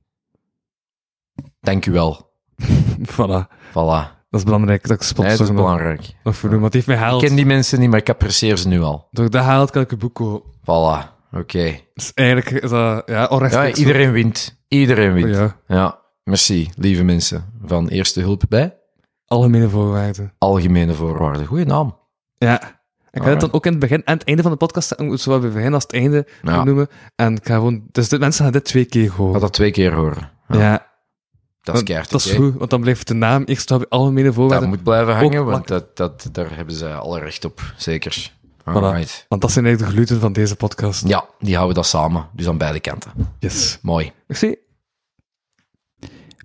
Dank u wel. <laughs> voilà. Voilà. Dat is belangrijk dat ik Nee, sponsor dat is belangrijk. nog voor doen, want die heeft mij Ik ken die mensen niet, maar ik apprecieer ze nu al. Door dat haalt kan ik een boek kopen. Voilà. Oké. Dus eigenlijk is dat, ja, Ja, onrechtstreeks. iedereen wint. Iedereen wint. Ja, Ja. Merci, lieve mensen. Van Eerste Hulp bij algemene voorwaarden. Algemene Voorwaarden. Goeie naam. Ja. Ik ga het dan ook in het begin en het einde van de podcast, ik zowel bij het begin als het einde Ja. noemen. En ik ga gewoon, dus de mensen gaan dit twee keer Ik horen. dat twee keer horen. Ja, ja, dat is keihard. dat is goed, want dan blijft de naam eerst op algemene Dat voorwaarden. moet blijven hangen, want dat, dat, daar hebben ze alle recht op. Zeker. Voilà. Want dat zijn eigenlijk de gluten van deze podcast. Ja, die houden dat samen. Dus aan beide kanten. Yes. Mooi. Merci.